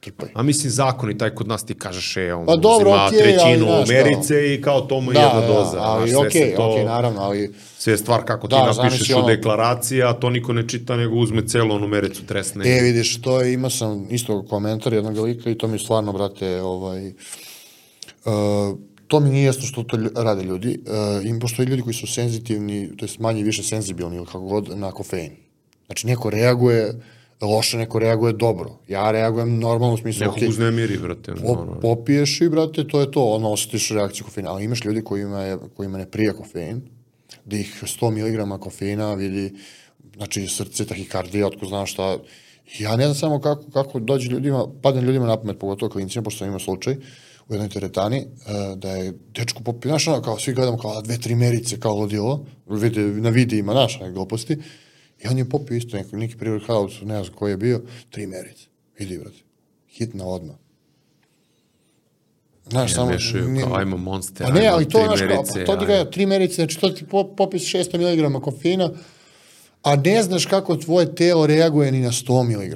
trpaj. A mislim, zakon i taj kod nas ti kažeš, e, on Pa dobro, uzima ali trećinu znaš kao- Americe i kao to mu je Da, jedna da, doza. ali znaš, sve okej, se to, okej, naravno, ali Sve je stvar kako ti Da, napišeš zamisli u ono- deklaraciji, a to niko ne čita, nego uzme celu onu mericu tresne. E, vidiš, to je, imao sam isto komentar jednog lika i to mi stvarno, brate, ovaj, uh, to mi nije jasno što to rade ljudi. Uh, im postoje ljudi koji su senzitivni, to jest manje više senzibilni ili kako god, na kofein. Znači, neko reaguje loše, neko reaguje dobro. Ja reagujem normalno u smislu, Nekog okej, uznemiri, brate. po, popiješ i, brate, to je to, ono, osjetiš reakciju kofeina. Ali imaš ljudi kojima, je, kojima ne prija kofein, da ih 100 mg kofeina vidi, znači srce, tahikardija, otko znam šta. Ja ne znam samo kako, kako dođe ljudima, padne ljudima na pamet, pogotovo klinicima, pošto sam imao slučaj u jednoj teretani, eh, da je dečko popio, znaš, ono, kao svi gledamo kao dve, tri merice, kao ludilo, vide, na videima, znaš, gluposti, i on je popio isto neki, neki pre-workout, ne znam koji je bio, tri merice. Vidi, brate, hitna odmah. Znaš, Ja samo... mešaju nije- kao, ajmo Monster, Pa ne, ajmo ali to, tri kao, merice, pa to ti ajmo. ga tri merice, znači to ti po- popis 600 mg kofeina, a ne znaš kako tvoje telo reaguje ni na 100 mg.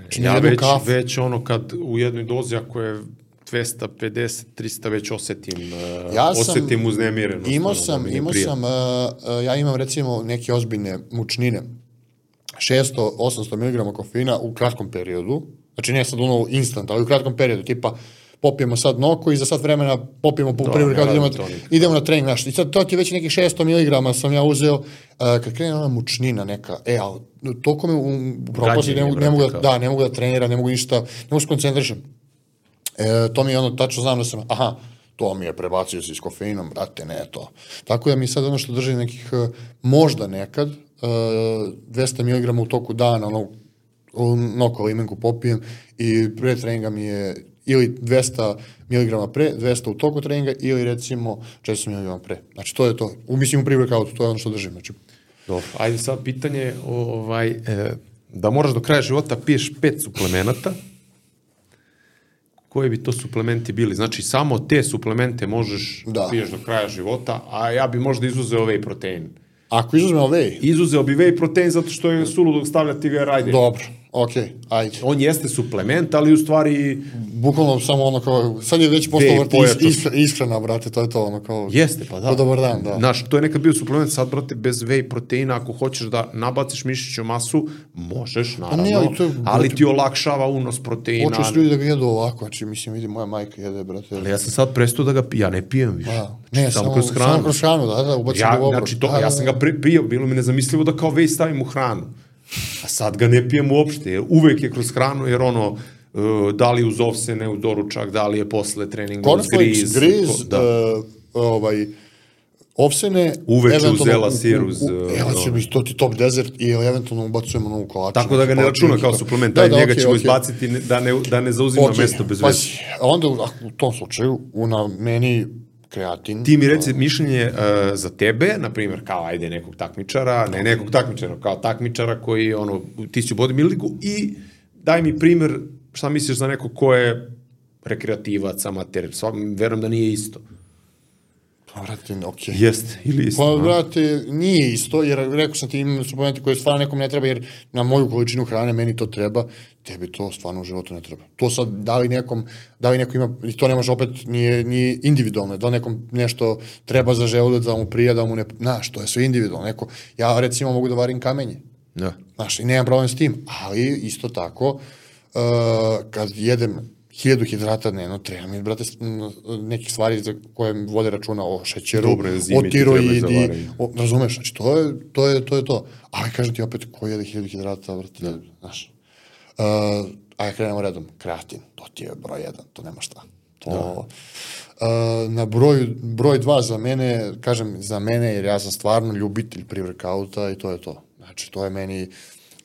Znači, Ja ja već, kafu. već ono kad u jednoj dozi ako je 250, 300 već osetim, uh, Ja sam- osetim uznemirenost. Imao ono, da sam, ne imao sam, uh, ja imam recimo neke ozbiljne mučnine, 600-800 mg kofeina u kratkom periodu, znači ne sad ono instant, ali u kratkom periodu, tipa popijemo sad noko i za sat vremena popijemo po Da, prvi kad idemo, idemo na trening, znaš, i sad to ti već nekih 600 mg sam ja uzeo, uh, kad krene ona mučnina neka, e, ali toliko me u, u propasti, ne, ne, mogu da, brate, da, ne mogu da treniram, ne mogu ništa, ne mogu se koncentrišem. E, to mi je ono, tačno znam da sam, aha, to mi je prebacio se s kofeinom, brate, ne to. Tako da mi sad ono što drži nekih, e, možda nekad, e, 200 mg u toku dana, ono, noko limenku popijem i pre treninga mi je ili 200 mg pre, 200 u toku treninga ili recimo 400 mg pre. Znači to je to. U, mislim u pre-workoutu, to je ono što držim. Znači, Dobro, ajde sad pitanje, ovaj, e, da moraš do kraja života piješ pet suplemenata, koji bi to suplementi bili? Znači, samo te suplemente možeš da. Da. piješ do kraja života, a ja bi možda izuzeo whey protein. ako izuzmemo whey, Izuzeo bi whey protein zato što je suludog stavljati ga rajde. dobro, okej, ajde. On jeste suplement, ali u stvari Bukvalno samo ono kao, sad je već Whey postalo vrti pojačan. is, ishrana, brate, to je to ono kao... jeste, pa da. Kao dobar dan, da. Znaš, to je nekad bio suplement, sad, brate, bez whey proteina, ako hoćeš da nabaciš mišiću masu, možeš, naravno, ne, ali to je, ali brate, ti olakšava unos proteina. Su ljudi da ga jedu ovako, znači, mislim, vidi, moja majka jede, brate. Ali ja sam sad prestao da ga pijem, ja ne pijem više. Da. Ne, samo, kroz hranu. Samo kroz hranu, da, da, ubacim ja, u obrok. znači, to, da, ja sam ga pri, pio, bilo mi nezamislivo da kao već stavim u hranu. A sad ga ne pijem uopšte, uvek je kroz hranu, jer ono, uh, da li uz ovsene, uz doručak, da li je posle treninga uz Cornflakes, griz. griz, ko- da. uh, ovaj, ovsene... Uveče uz u- u- sir, uz, u- uh, Evo će mi to ti top desert i eventualno ubacujemo novu kolaču. Tako da ga ne računa kao suplement, da, njega ćemo izbaciti ne- da ne, da ne zauzima Ok, mesto bez veze. pazi, a onda u, u tom slučaju, u na meni kreatin... Ti mi reci mišljenje uh, za tebe, na primjer, kao ajde nekog takmičara, ne nekog takmičara, kao takmičara koji, ono, ti si u bodybuildingu i daj mi primjer šta misliš za nekog ko je rekreativac, amater, sva, verujem da nije isto. Pa, brate, okej. Jeste, ili isto. Pa, a? brate, nije isto, jer rekao sam ti imam suplementi koje stvarno nekom ne treba, jer na moju količinu hrane meni to treba, tebi to stvarno u životu ne treba. To sad, da li nekom, da li neko ima, i to ne može opet, nije, nije individualno, da nekom nešto treba za želudac, da mu prija, da mu ne, znaš, to je sve individualno. Neko, ja recimo mogu da varim kamenje, Da. Znaš, i nemam problem s tim, ali isto tako, uh, kad jedem hiljadu hidrata dnevno, treba mi, brate, nekih stvari za koje vode računa o šećeru, Dobro, enzimi o tiroidi, varenje. o, razumeš, znači, to je, to je, to je to. Ali kažem ti opet, ko jede hiljadu hidrata, brate, znaš. Uh, ajde, krenemo redom. Kreatin, to ti je broj jedan, to nema šta. To, uh, na broj, broj dva za mene, kažem za mene, jer ja sam stvarno ljubitelj pre-workouta i to je to. Znači, to je meni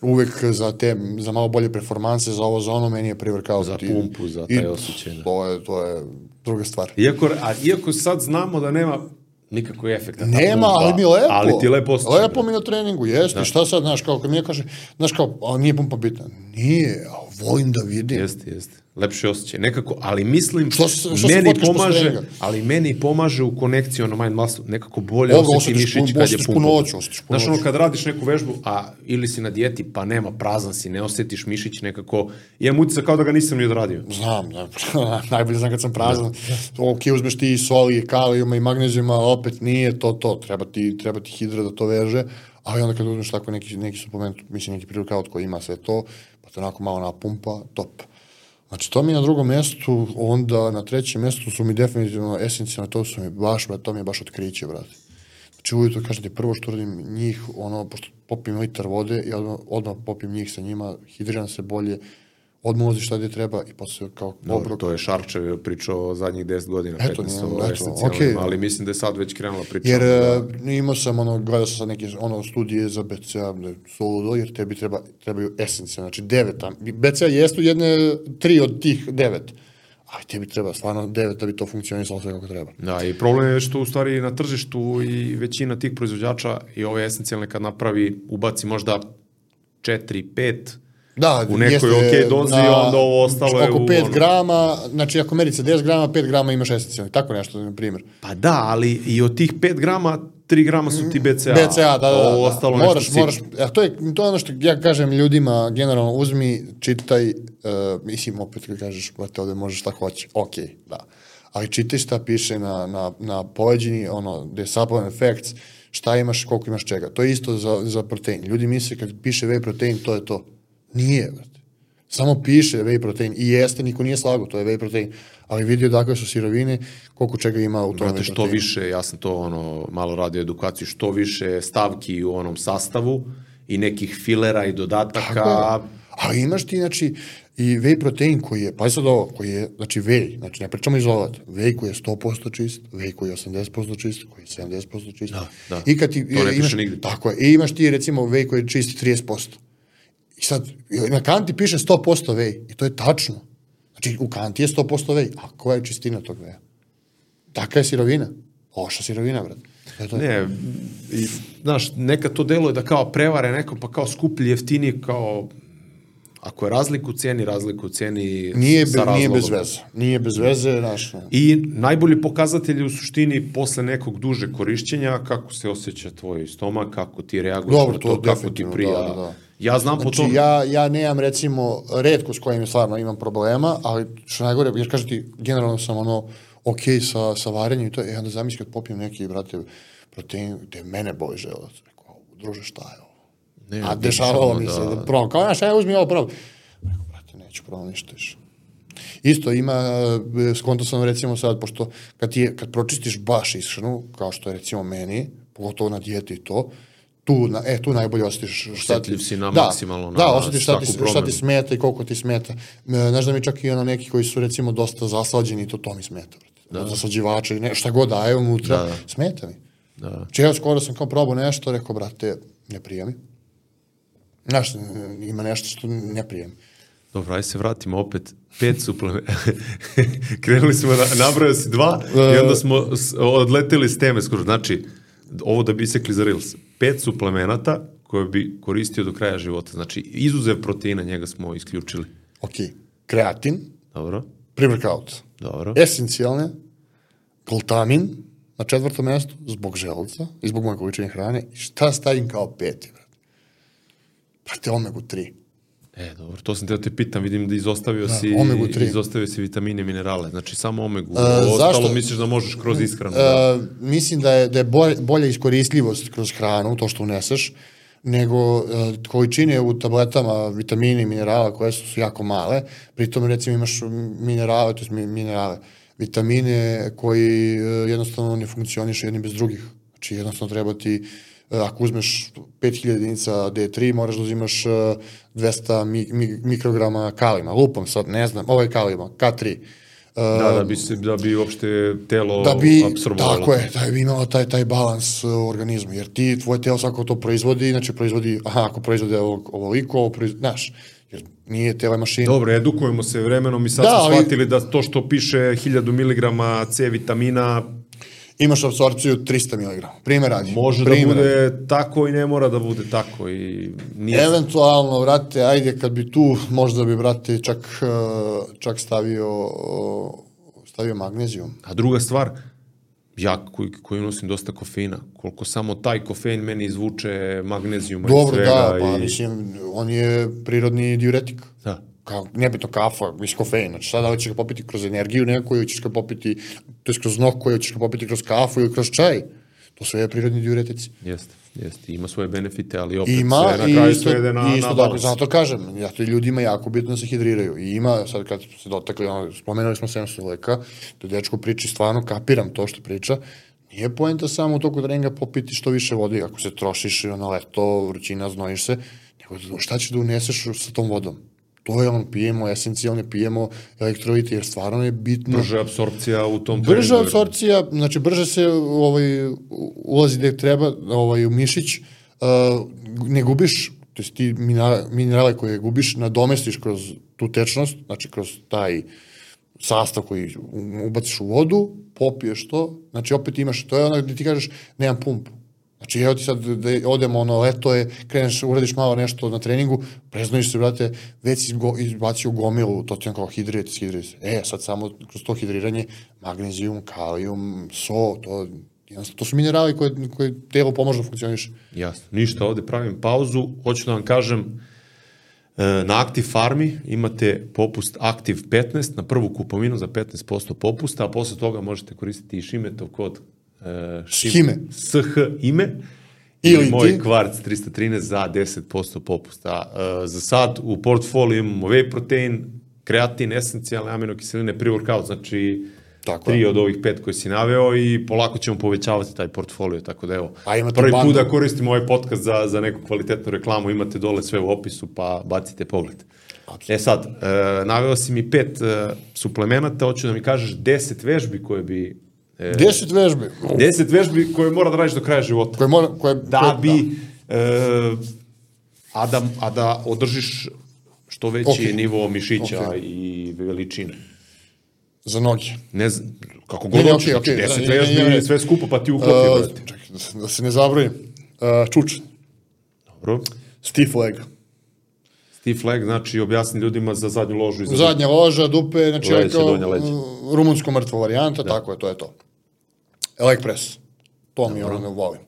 uvek za te, za malo bolje performanse, za ovo, za ono, meni je pre-workout. Za i- pumpu, za taj osjećaj. To je, to je druga stvar. Iako, a, iako sad znamo da nema nikakvog efekta. ta Nema, pumpa, ali mi je lepo. Ali ti lepo osjećaj. Lepo mi na treningu, jeste. Da. Šta sad, znaš, kao kad mi je kaže, znaš kao, a nije pumpa bitna. Nije, a volim da vidim. Jeste, jeste. Lepši osjećaj. Nekako, ali mislim, Što se- što se meni pomaže, ali meni pomaže u konekciji ono mind muscle, nekako bolje Ovo, osjeti mišić kad je punoću, osjetiš Znaš, ono kad radiš neku vežbu, a ili si na dijeti, pa nema, prazan si, ne osjetiš mišić nekako, imam utisak kao da ga nisam ni odradio. Znam, da, najbolje znam kad sam prazan. Ok, uzmeš ti soli, kalijuma i magnezijuma, opet nije to to. Treba ti, treba ti hidra da to veže, ali onda kad uzmeš tako neki, neki suplement, mislim neki pre-workout koji ima sve to, te onako malo napumpa, top. Znači, to mi je na drugom mjestu, onda na trećem mjestu su mi definitivno esencijalno, to su mi baš, brate, to mi je baš otkriće, brate. Znači, ujutro, kažem ti, prvo što radim njih, ono, pošto popim litar vode i odmah, odmah popim njih sa njima, hidriram se bolje, odmah ulazi šta gdje treba i posle kao Dobro, obrok. to je Šarčev pričao zadnjih 10 godina, Eto, 15 nije- o okej. ali mislim da je sad već krenula priča. Jer da, e, imao sam, ono, gledao sam sad neke ono, studije za BCA, da je soludo, jer tebi treba, trebaju esencijalno, znači devet. BCA jesu jedne, tri od tih devet, ali tebi treba stvarno devet da bi to funkcionisalo sve kako treba. Da, i problem je što u stvari na tržištu i većina tih proizvođača i ove esencijalne kad napravi, ubaci možda 4, 5, Da, U nekoj jeste okej dozi, onda ovo ostalo je oko u 5 ono- grama, znači ako merice 10 grama, 5 grama imaš esencijalni, tako nešto, na primjer. Pa da, ali i od tih 5 grama, 3 grama su ti BCA. BCA, da, da, da. Ovo ostalo moraš, nešto moraš, a to je, to je ono što ja kažem ljudima, generalno uzmi, čitaj, uh, mislim, opet kad kažeš, brate, ovde možeš šta hoće, ok, da. Ali čitaj šta piše na, na, na poveđini, ono, je supplement effects, šta imaš, koliko imaš čega. To je isto za, za protein. Ljudi misle kad piše whey protein, to je to. Nije, brate. Samo piše whey protein i jeste, niko nije slago, to je whey protein. Ali vidi odakle su sirovine, koliko čega ima u tom Brate, što proteinu. više, ja sam to ono, malo radio edukaciju, što više stavki u onom sastavu i nekih filera i dodataka. Tako. Ali imaš ti, znači, i whey protein koji je, pa sad ovo, koji je, znači whey, znači ne pričamo izolat, whey koji je 100% čist, whey koji je 80% čist, koji je 70% čist. Da, da. I kad ti, To ne piše imaš, nigde. Tako je, i imaš ti recimo whey koji je čist 30%. I sad, na kanti piše 100% whey, i to je tačno. Znači, u kanti je 100% whey, a koja je čistina tog whey? Taka je sirovina. Loša sirovina, brate. To. Ne, i, znaš, nekad to deluje da kao prevare neko, pa kao skuplji, jeftiniji, kao ako je razlika u cijeni, razlika u cijeni Nije, sa be, nije bez razlogom. veze. Nije bez veze, znaš, I najbolji pokazatelj u suštini posle nekog duže korišćenja kako se osjeća tvoj stomak, kako ti reaguješ Dobro, na to to, kako ti definitivno, prija. da, da, da. Ja znam po Znači, tom, ja, ja nemam, recimo, redko s kojim stvarno imam problema, ali što najgore, jer kažem ti, generalno sam ono, ok sa, sa varenjem i to, e, onda zamisli kad popijem neki, brate, protein, gde mene boli želac. Rekao, "Au, druže, šta je? Ne, A dešavalo mi se, da- da probam, kao, znaš, aj, uzmi ovo, probam. Rekao, brate, neću probam ništa više. Isto ima, e, skonto sam recimo sad, pošto kad, ti je, kad pročistiš baš ishranu, kao što je recimo meni, pogotovo na dijeti i to, tu, na, e, tu najbolje osjetiš šta ti... Osjetljiv si na da, maksimalno na Da, osjetiš šta ti, šta ti smeta i koliko ti smeta. E, Znaš da mi čak i ono neki koji su recimo dosta zaslađeni, to to mi smeta. Da. Zaslađivače, ne, šta god daje unutra, Da. smeta mi. Da. Znači, ja skoro sam kao probao nešto, rekao, brate, ne prija mi. Znaš, ima nešto što ne prija mi. Dobro, ajde se vratimo opet. Pet suplementa. Krenuli smo, na, nabrao si dva E. i onda smo s- odleteli s teme skoro. Znači, ovo da bi isekli za Reels. Pet suplemenata koje bi koristio do kraja života. Znači, izuzev proteina, njega smo isključili. Ok, kreatin, Dobro, pre-workout, dobro. esencijalne, glutamin na četvrtom mjestu, zbog želuca i zbog moje količine hrane. I šta stavim kao peti, brate? Brate, omegu 3. E, dobro, to sam te da te pitam, vidim da izostavio si, omegu tri. izostavio si vitamine minerale, znači samo omegu. E, Ostalo zašto? misliš da možeš kroz ishranu. E, mislim da je, da je bolja iskoristljivost kroz hranu, to što uneseš, nego uh, količine u tabletama vitamina i minerala koje su, su jako male, pritom recimo imaš minerale, to je minerale, vitamine koji uh, jednostavno ne funkcionišu jedni bez drugih. Znači jednostavno treba ti ako uzmeš 5000 jedinica D3, moraš da uzimaš 200 mi, mi, mikrograma kalima. Lupam sad, ne znam, ovo je kalima, K3. Da, da bi, se, da bi uopšte telo da bi, absorbovalo. Tako je, da bi imalo taj, taj balans u organizmu, jer ti, tvoje telo svako to proizvodi, znači proizvodi, aha, ako proizvodi ovo, ovoliko, ovo proizvodi, znaš, jer nije tele mašina. Dobro, edukujemo se vremenom i sad da, smo ali, shvatili da to što piše 1000 mg C vitamina imaš apsorpciju 300 mg. Primer radi. Može da Primer da bude radi. tako i ne mora da bude tako. I nije... Eventualno, vrate, ajde kad bi tu, možda bi, vrate, čak, eh, čak stavio, stavio magnezijum. A druga stvar, ja koji, koji nosim dosta kofeina, koliko samo taj kofein meni izvuče magnezijuma Dobro, i svega. Dobro, da, pa i... mislim, on je prirodni diuretik. Da kao, nebitno kafa, viš kofein, znači sada hoćeš ga popiti kroz energiju neku koju ćeš ga popiti, to je kroz nok koju ćeš ga popiti kroz kafu ili kroz čaj. To su je prirodni diuretici. Jeste, jeste. Ima svoje benefite, ali opet ima, sve na kraju isto, svede na, isto, na balans. Zato kažem, ja to ljudima jako bitno da se hidriraju. I ima, sad kad se dotakli, ono, spomenuli smo Semsu Leka, to dečko priči, stvarno kapiram to što priča, Nije poenta samo u toku treninga popiti što više vode, ako se trošiš na leto, vrućina, znojiš se, nego šta ćeš da uneseš sa tom vodom? To je ono, pijemo esencijalne, pijemo elektrolite, jer stvarno je bitno... Brža apsorpcija u tom Brža apsorpcija, znači brže se ovaj, ulazi gde treba, ovaj, u mišić, uh, ne gubiš, to je ti minerale koje gubiš, nadomestiš kroz tu tečnost, znači kroz taj sastav koji ubaciš u vodu, popiješ to, znači opet imaš, to je ono gde ti kažeš, nemam pumpu. Znači, evo ti sad da odemo, ono, leto je, kreneš, uradiš malo nešto na treningu, preznojiš se, brate, već si go, izbacio gomilu, to ti on kao hidrit, hidrit. E, sad samo kroz to hidriranje, magnezijum, kalijum, so, to, to su minerali koje, koje telo pomože da funkcioniše. Jasno. Ništa, ovde pravim pauzu. Hoću da vam kažem, e, na Active Farmi imate popust Active 15 na prvu kupovinu za 15% popusta, a posle toga možete koristiti i Šimetov kod uh, Šime. SH ime ili moj ti? kvarc 313 za 10% popusta. Uh, za sad u portfoliju imamo whey protein, kreatin, esencijalne aminokiseline, pre-workout, znači Tako tri je. od ovih pet koje si naveo i polako ćemo povećavati taj portfolio, tako da evo, A imate prvi put da koristimo ovaj podcast za, za neku kvalitetnu reklamu, imate dole sve u opisu, pa bacite pogled. Absolutno. E sad, e, naveo si mi pet e, suplemenata, hoću da mi kažeš deset vežbi koje bi E, deset vežbi. Deset vežbi koje mora da radiš do kraja života. Koje mora, koje, da koje, bi, da. E, a, da, a da održiš što veći okay. nivo mišića okay. i veličine. Za noge. Ne znam, kako god hoćeš, okay, okay. deset vežbi, ne, ne, ne. sve skupo, pa ti uklopi. Uh, čekaj, da, da se ne zabrojim. Uh, čuč. Dobro. Stiff leg. Stiff leg, znači objasni ljudima za zadnju ložu i za Zadnja loža, dupe, znači leđe, kao rumunsko mrtvo varijanta, da. tako je, to je to. Leg press. To mi ono ne volim.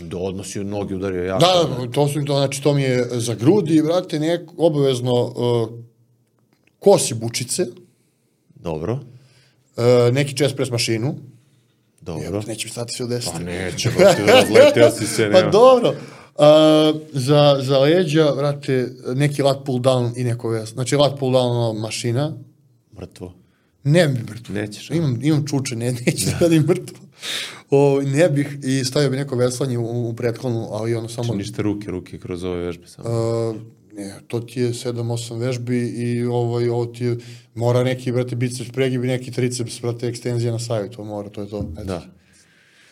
Do da, odnosi od noge udario jako. Da, da, to su to, znači to mi je za grudi, brate, nek, obavezno uh, kosi bučice. Dobro. Uh, neki chest press mašinu. Dobro. Jer, neće mi stati sve u deseti. Pa neće, ba ti razletio si se. Nema. Pa dobro. Uh, za, za leđa, vrate, neki lat pull down i neko ves. Znači, lat pull down mašina. Mrtvo. Ne bi mrtvo. Nećeš. Imam, imam čuče, ne, neću da radim mrtvo. O, ne bih i stavio bi neko veslanje u, u prethodnu, ali ono samo... Znači ništa ruke, ruke kroz ove vežbe samo. Uh, ne, to ti je 7-8 vežbi i ovaj, ovo ti je, mora neki, brate, biceps pregibi, neki triceps, brate, ekstenzija na saju, to mora, to je to. Eto. Da.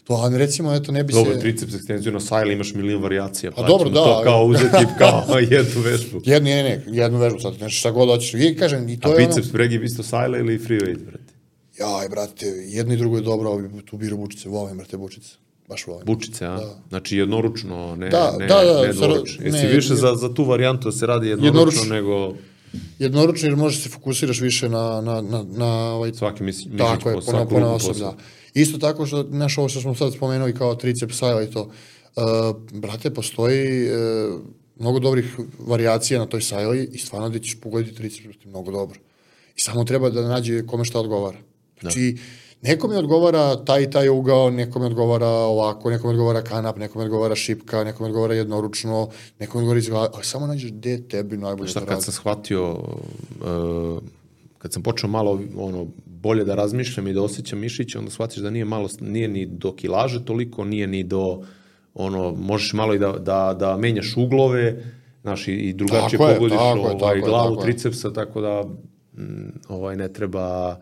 To, ali recimo, eto, ne bi dobro, se... Dobro, triceps ekstenziju na sajli imaš milion variacija, pa, pa dobro, da. To kao uzeti kao jednu vežbu. Jednu, ne, ne, jednu vežbu sad, znači šta god hoćeš. I kažem, i to A je biceps ono... pregib isto sajla ili free weight, brate? Jaj, brate, jedno i drugo je dobro, ali tu biru bučice, volim, brate, bučice. Baš volim. Bučice, a? Da. Znači jednoručno, ne, da, ne, da, da, ne dvoručno. Jesi ne, više za, za tu varijantu da se radi jednoručno, jednoručno nego... Jednoručno jer možeš da se fokusiraš više na, na, na, na ovaj... Svaki mišić tako je, po, po, po osob, da. Isto tako što, znaš, ovo što smo sad spomenuli kao triceps sajla i to, uh, brate, postoji uh, mnogo dobrih variacija na toj sajli i stvarno da ćeš pogoditi triceps, mnogo dobro. I samo treba da nađe kome šta odgovara. Znači, Nekome odgovara taj i taj ugao, nekome odgovara ovako, nekome odgovara kanap, nekome odgovara šipka, nekome odgovara jednoručno, nekome odgovara izgleda, ali samo nađeš gde tebi najbolje Šta da kad radi. sam shvatio, uh, kad sam počeo malo ono, bolje da razmišljam i da osjećam mišiće, onda shvatiš da nije malo, nije ni do kilaže toliko, nije ni do, ono, možeš malo i da, da, da menjaš uglove, znaš, i, i drugačije Tako je, pogodiš tako je, ovaj, tako je, glavu, tako je. tricepsa, tako da mm, ovaj, ne treba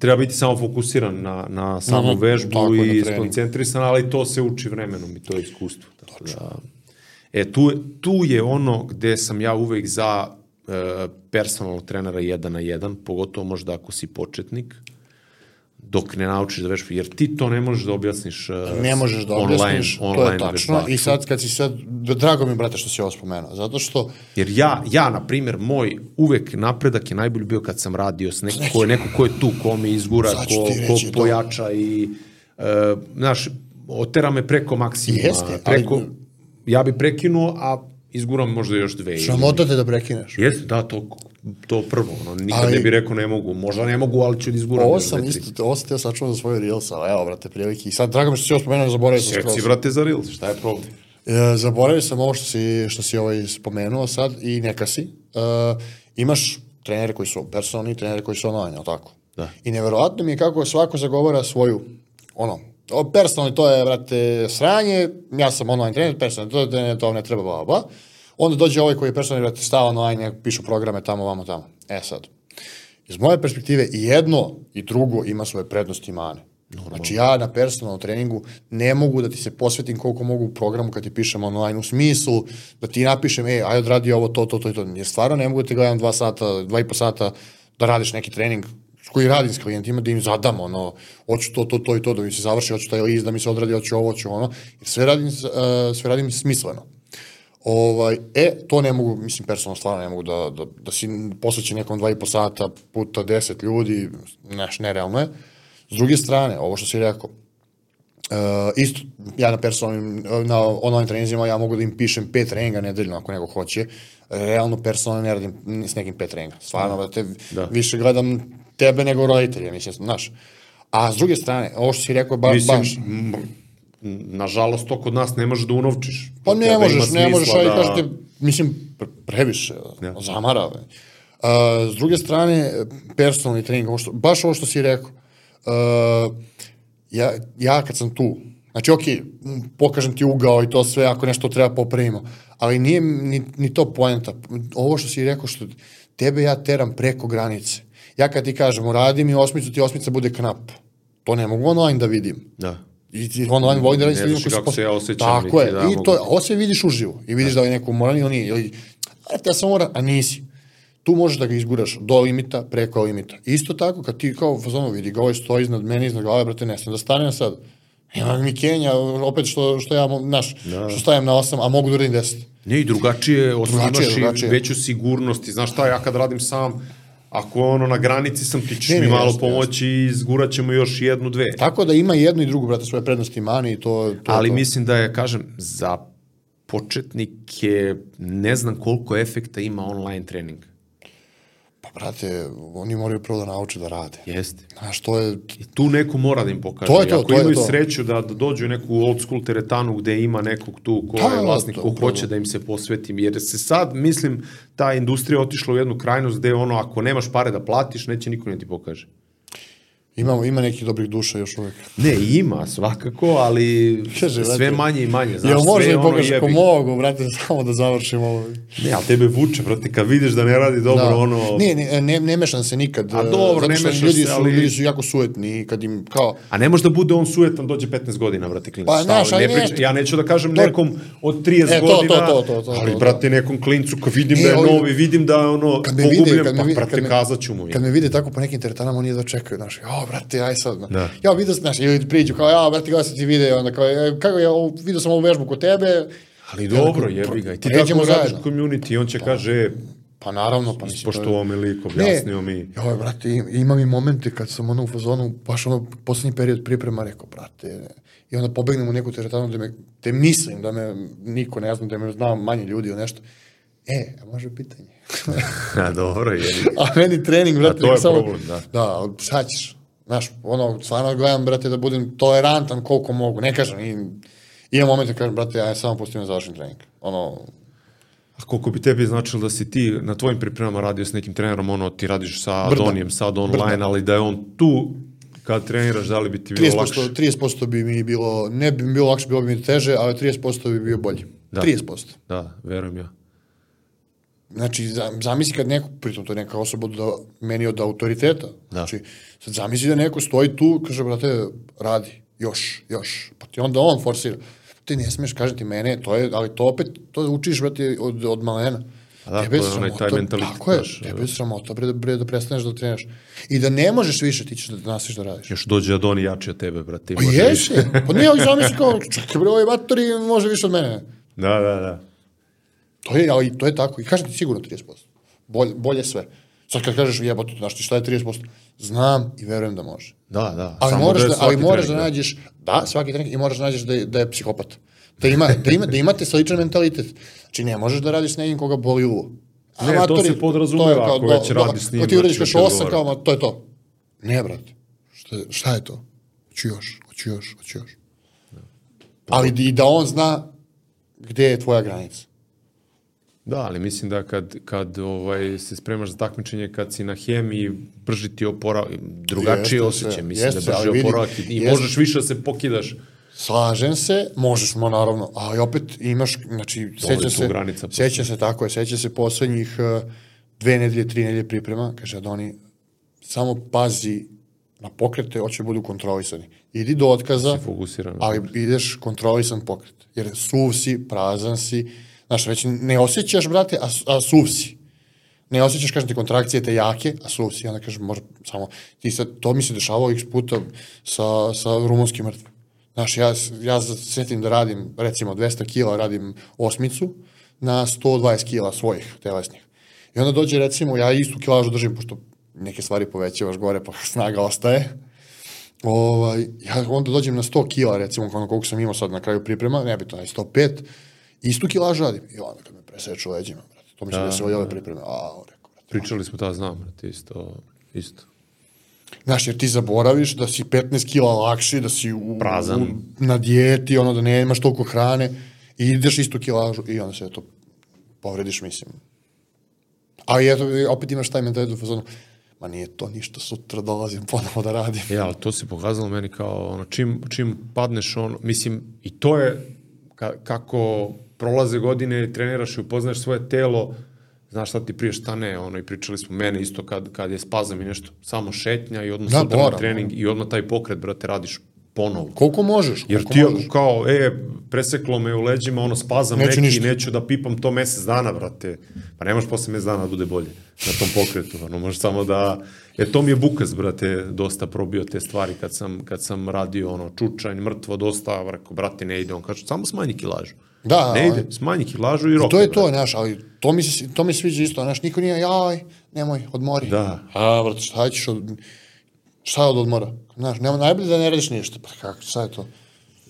treba biti samo fokusiran na, na samu Mhm, vežbu tako i skoncentrisan, ali to se uči vremenom i to je iskustvo. Tako da, e, tu, tu je ono gde sam ja uvek za e, personalnog trenera jedan na jedan, pogotovo možda ako si početnik, dok ne naučiš da vežbaš, jer ti to ne možeš da objasniš e, Ne možeš da online- objasniš, to je online tačno. vežbaču. I sad kad si sad, drago mi je, brate, što si ovo spomenuo, zato što Jer ja, ja, na primjer, moj uvek napredak je najbolji bio kad sam radio s nekim ko je, neko ko je tu, ko me izgura, ko, ko reći to. pojača i, uh, znaš, otera me preko maksimuma. Jeste, ali- preko, ja bi prekinuo, a izguram možda još dve. sramota te da prekineš. Jeste, da, to, to prvo. Ono, nikad Ali- ne bih rekao ne mogu. Možda ne mogu, ali ću da izguram. Ovo sam isto, ovo sam teo sačuvam za svoje Reels, ali evo, brate, prilike. I sad, drago mi što si ovo spomenuo, zaboravio sam skroz. Reci, vrate, za Reels, šta je problem? E, zaboravio sam ovo što si, što si ovaj spomenuo sad i neka si. E, imaš trenere koji su personalni, trenere koji su online, ali tako? Da. I neverovatno mi je kako svako zagovara svoju, ono, o, personalni to je, brate, sranje, ja sam online trener, personalni to, to, to ne treba, bla, bla, bla. Onda dođe ovaj koji je personalni, brate, stava online, pišu programe tamo, vamo, tamo. E sad, iz moje perspektive i jedno i drugo ima svoje prednosti i mane. Znači ja na personalnom treningu ne mogu da ti se posvetim koliko mogu u programu kad ti pišem online u smislu da ti napišem, ej, aj odradi ovo, to, to, to i to. Jer stvarno ne mogu da ti gledam dva sata, dva i po sata da radiš neki trening koji radim s klijentima, da im zadam, ono, hoću to, to, to i to, da mi se završi, hoću taj list, da mi se odradi, hoću ovo, hoću ono, jer sve radim, uh, sve radim smisleno. Ovaj, e, to ne mogu, mislim, personalno stvarno ne mogu da, da, da si posveći nekom dva i po sata puta deset ljudi, neš, nerealno je. S druge strane, ovo što si rekao, Uh, isto, ja na personalnim, na online treninzima ja mogu da im pišem pet treninga nedeljno ako neko hoće. Realno personalno ne radim s nekim pet treninga. Stvarno, da. te, Da. više gledam tebe nego roditelje, mislim, znaš. A s druge strane, ovo što si rekao, ba, Mislim, baš, nažalost, to kod nas ne možeš da unovčiš. Pa ne možeš, ne možeš, ali da- kažete, mislim, pre- previše, Ja. zamara. Uh, s druge strane, personalni trening, ovo što, baš ovo što si rekao, uh, ja, ja kad sam tu, znači, ok, pokažem ti ugao i to sve, ako nešto treba popravimo, ali nije ni, ni to poenta. Ovo što si rekao, što tebe ja teram preko granice. Ja kad ti kažem, uradim i osmicu, ti osmica bude knap. To ne mogu online da vidim. Da. I ti online da radim ljudima znaš koji kako se ja osjećam, Tako je. da I to, ovo sve vidiš uživo. I vidiš da je neko moran ili nije. Ili, eto, ja sam moran, a nisi. Tu možeš da ga izguraš do limita, preko limita. Isto tako, kad ti kao fazonu vidi, ga ovaj stoji iznad mene, iznad glave, brate, ne sam da stanem sad. Ima mi Kenja, opet što, što ja, znaš, što stajem na 8, a mogu da uradim 10. Ne, i drugačije, osim Drugačije, drugačije. i veću sigurnost. I znaš šta, ja kad radim sam, ako ono na granici sam, ti ćeš Ne, mi ne, malo jasno, pomoći i izgurat ćemo još jednu, dve. Tako da ima jedno i drugo, brate, svoje prednosti i mani i to, to Ali to. mislim da je, kažem, za početnike ne znam koliko efekta ima online trening. Pa, brate, oni moraju prvo da nauče da rade. Jeste. Znaš, to je, I tu neko mora da im pokaže. To je to, Ako to imaju to. sreću da, da dođu u neku old school teretanu gde ima nekog tu ko Da, je vlasnik, ko upravo. hoće da im se posveti. Jer se sad, mislim, ta industrija otišla u jednu krajnost gde ono, ako nemaš pare da platiš, neće niko ne ti pokaže. Ima, ima nekih dobrih duša još uvek. Ne, ima svakako, ali Kaže, sve brate, manje i manje. Znaš, Jel može ono ako jebi. mogu, brate, samo da završimo ovo. Ne, ali tebe vuče, brate, kad vidiš da ne radi dobro, Da. ono... Ne, ne, ne, ne mešam se nikad. A e, dobro, ne što mešaš ljudi se, su, ali- Ljudi su jako suetni i kad im, kao, A ne može da bude on sujetan, dođe 15 godina, brate, klinac. Pa, znaš, ali ne ne- priča, ja neću da kažem To- nekom od 30 E, to, godina, to, to, to, to, ali, to. brate, nekom klincu, kad vidim E, da je ovi- novi, vidim da je ono, me pa, brate, kazat ću mu. kad me vide tako po nekim teretanama, oni da čekaju, znaš, jo, brate, aj sad, Da. ja vidio sam, znaš, ili priđu, kao, ja, brate, gledam sam ti video, onda kao, e, kako ja ovo- vidio sam ovu vežbu kod tebe, Ali dobro, jebi ga. I ti Pređemo tako radiš community, on će kaže, e, pa naravno, pa mislim, to je- poštovao me lik, objasnio mi. Joj, brate, im- imam i momente kad sam ono u fazonu, baš ono, poslednji period priprema, rekao, brate, i onda pobegnem u neku teretanu da me, te mislim da me niko ne zna, da me zna manje ljudi ili nešto. E, a može pitanje? A dobro, ga. a meni trening, brate, to je samo, problem, da. Da, šta ćeš? Znaš, ono, stvarno gledam, brate, da budem tolerantan koliko mogu. Ne kažem, i, imam momente kažem, brate, ja samo da završim trening. Ono, A koliko bi tebi značilo da si ti na tvojim pripremama radio s nekim trenerom, ono, ti radiš sa Brda. Adonijem, sad online, Brda. ali da je on tu kad treniraš, da li bi ti bilo 30%, lakše? 30% bi mi bilo, ne bi mi bilo lakše, bilo bi mi teže, ali 30% bi bio bolji. Da. 30%. Da, verujem ja. Znači, za- zamisli kad neko, pritom to je neka osoba da, meni od autoriteta. Znači, sad zamisli da neko stoji tu, kaže, brate, radi, još, još. Pa ti onda on forsira. Ti ne smiješ, kaže ti mene, to je, ali to opet, to učiš, brate, od, od malena. A da, Tebe to je onaj taj mentalitet, Tako je, tebe je sramota, bre, da, bre, da prestaneš da treniraš. I da ne možeš više, ti ćeš da nastaviš da radiš. Još dođe Adoni jači od tebe, brate. Pa jesi, pa nije, ali zamisli kao, čekaj bre, ovaj matori može više od mene. Da, da, da. To je, ali to je tako. I kažem ti sigurno 30%. Bolje, bolje sve. Sad kad kažeš jebote, znaš ti šta je 30%? Znam i verujem da može. Da, da. Ali samo moraš je da, ali moraš da trening, nađeš, da, svaki trening, i moraš da nađeš da je, da je psihopat. Da, ima, da, ima, da imate sličan mentalitet. Znači ne možeš da radiš s nekim koga boli uvo. Ne, to Amatori, se podrazumeva to je kao, ako do- već do- radiš s njim, Ako ti uradiš da kaš će ti osam, kao, ma, to je to. Ne, brate. Šta, šta je to? Hoću još, hoću još, hoću još. Ali i da on zna gde je tvoja granica. Da, ali mislim da kad, kad ovaj, se spremaš za takmičenje, kad si na hemiji, brži ti oporavak, drugačije Jeste, osjećaj, mislim Jeste, da brži oporavak i, i možeš više da se pokidaš. Slažem se, možeš mo naravno, ali opet imaš, znači, sećam tu se, granica sećam se tako je, sećam se poslednjih uh, dve nedelje, tri nedelje priprema, kaže da oni samo pazi na pokrete, hoće da budu kontrolisani. Idi do otkaza, ali ideš kontrolisan pokret, jer suv si, prazan si, znaš, već ne osjećaš, brate, a, a suv si. Ne osjećaš, kažem ti, kontrakcije te jake, a suv si, onda kažem, može samo, ti sad, to mi se dešavalo x puta sa, sa rumunskim mrtvim. Znaš, ja, ja se setim da radim, recimo, 200 kila radim osmicu na 120 kila svojih telesnih. I onda dođe, recimo, ja istu kilažu držim, pošto neke stvari povećavaš gore, pa snaga ostaje. Ovaj, ja onda dođem na 100 kila, recimo, koliko sam imao sad na kraju priprema, nebitno, aj 105, istu kilažu radim. I onda kad me preseču leđima, brate, to mi se Da, desilo i ove pripreme. A, rekao, brate. Pričali smo da znam, brate, isto. isto. Znaš, jer ti zaboraviš da si 15 kila lakši, da si u, Prazan. u, na dijeti, ono da nemaš toliko hrane i ideš istu kilažu i onda se to povrediš, mislim. Ali eto, opet imaš taj mentalitet u fazonu, ma nije to ništa, sutra dolazim ponovo da radim. Ja, ali to se pokazalo meni kao, ono, čim, čim padneš, ono, mislim, i to je ka, kako prolaze godine, treniraš i upoznaješ svoje telo, znaš šta ti prije šta ne, ono, i pričali smo mene isto kad, kad je spazam i nešto, samo šetnja i odmah Da, sutra na trening i odmah taj pokret, brate, radiš ponovo. Koliko možeš? Jer koliko ti možeš. kao, e, preseklo me u leđima, ono, spazam Neću neki, ništa. neću da pipam to mesec dana, brate. Pa ne možeš posle mesec dana da bude bolje na tom pokretu. Ono, možeš samo da... Jer to mi je Bukas, brate, dosta probio te stvari kad sam, kad sam radio, ono, čučanj, mrtvo, dosta, rekao, brate, ne ide. On kaže, samo smanji kilažu. Da, ne ali- ide, smanji kilažu i roka. To je to, znaš, ali to mi se, to mi se sviđa isto, znaš, niko nije, jaj, nemoj, odmori. Da. A, brate, šta ćeš od, šta od odmora? Znaš, nema, najbolje da ne radiš ništa, pa kako, šta je to?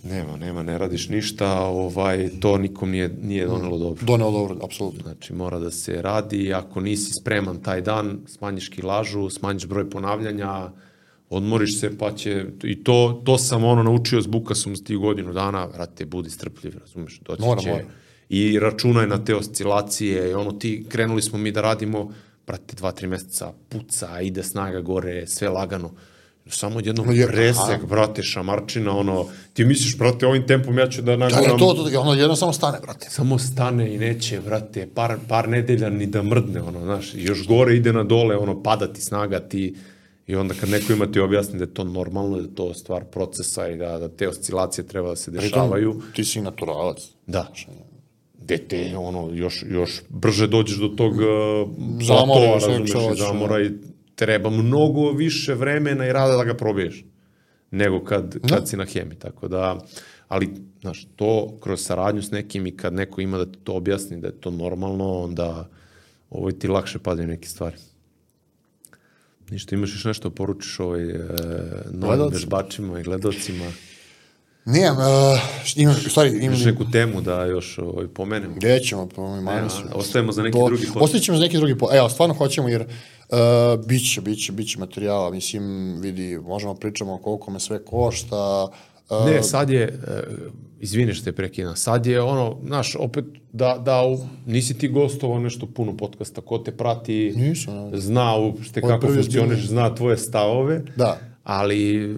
Nema, nema, ne radiš ništa, ovaj, to nikom nije, nije donelo dobro. Doneo dobro, apsolutno. Znači, mora da se radi, ako nisi spreman taj dan, smanjiš kilažu, smanjiš broj ponavljanja, odmoriš se, pa će, i to, to sam ono naučio s Bukasom s tih godinu dana, vrate, budi strpljiv, razumeš, doći Mora, će. mora. I računaj na te oscilacije, i ono, ti, krenuli smo mi da radimo, brate, dva, tri meseca, puca, ide snaga gore, sve lagano. Samo odjednom Je- presek, aha. brate, šamarčina, ono, ti misliš, brate, ovim tempom ja ću da Da, naguram ne, to, to, to, ono jedno samo stane, brate. samo stane i neće, brate, par, par nedelja ni da mrdne, ono, znaš, još gore ide na dole, ono, pada ti snaga, ti, i onda kad neko ima ti objasni da je to normalno, da je to stvar procesa i da, da te oscilacije treba da se dešavaju, Pritom, ti si naturalac. da, gde te, ono, još, još brže dođeš do tog uh, Zamora platova, svega razumeš, zamora i treba mnogo više vremena i rada da ga probiješ nego kad, kad si na hemi, tako da, ali, znaš, to kroz saradnju s nekim i kad neko ima da ti to objasni da je to normalno, onda ovo ti lakše padaju neke stvari. Ništa, imaš još nešto poručiš ovaj, e, novim Gledaocima. vežbačima i gledalcima? Nijem, uh, imam, stvari, imam... Imaš neku temu da još ovaj, pomenemo? Gde ćemo, po mojim Ne, ostajemo za neki Do- drugi podcast. Ostavit ćemo za neki drugi po... Evo, stvarno hoćemo jer uh, bit će, bit će, bit će materijala. Mislim, vidi, možemo pričamo koliko me sve košta. Uh, Ne, sad je, e, izvini što te prekidam, sad je ono, znaš, opet da, da u, nisi ti gostovao nešto puno podcasta, ko te prati, Nisam, zna uopšte kako funkcioniš, zna tvoje stavove, Da. ali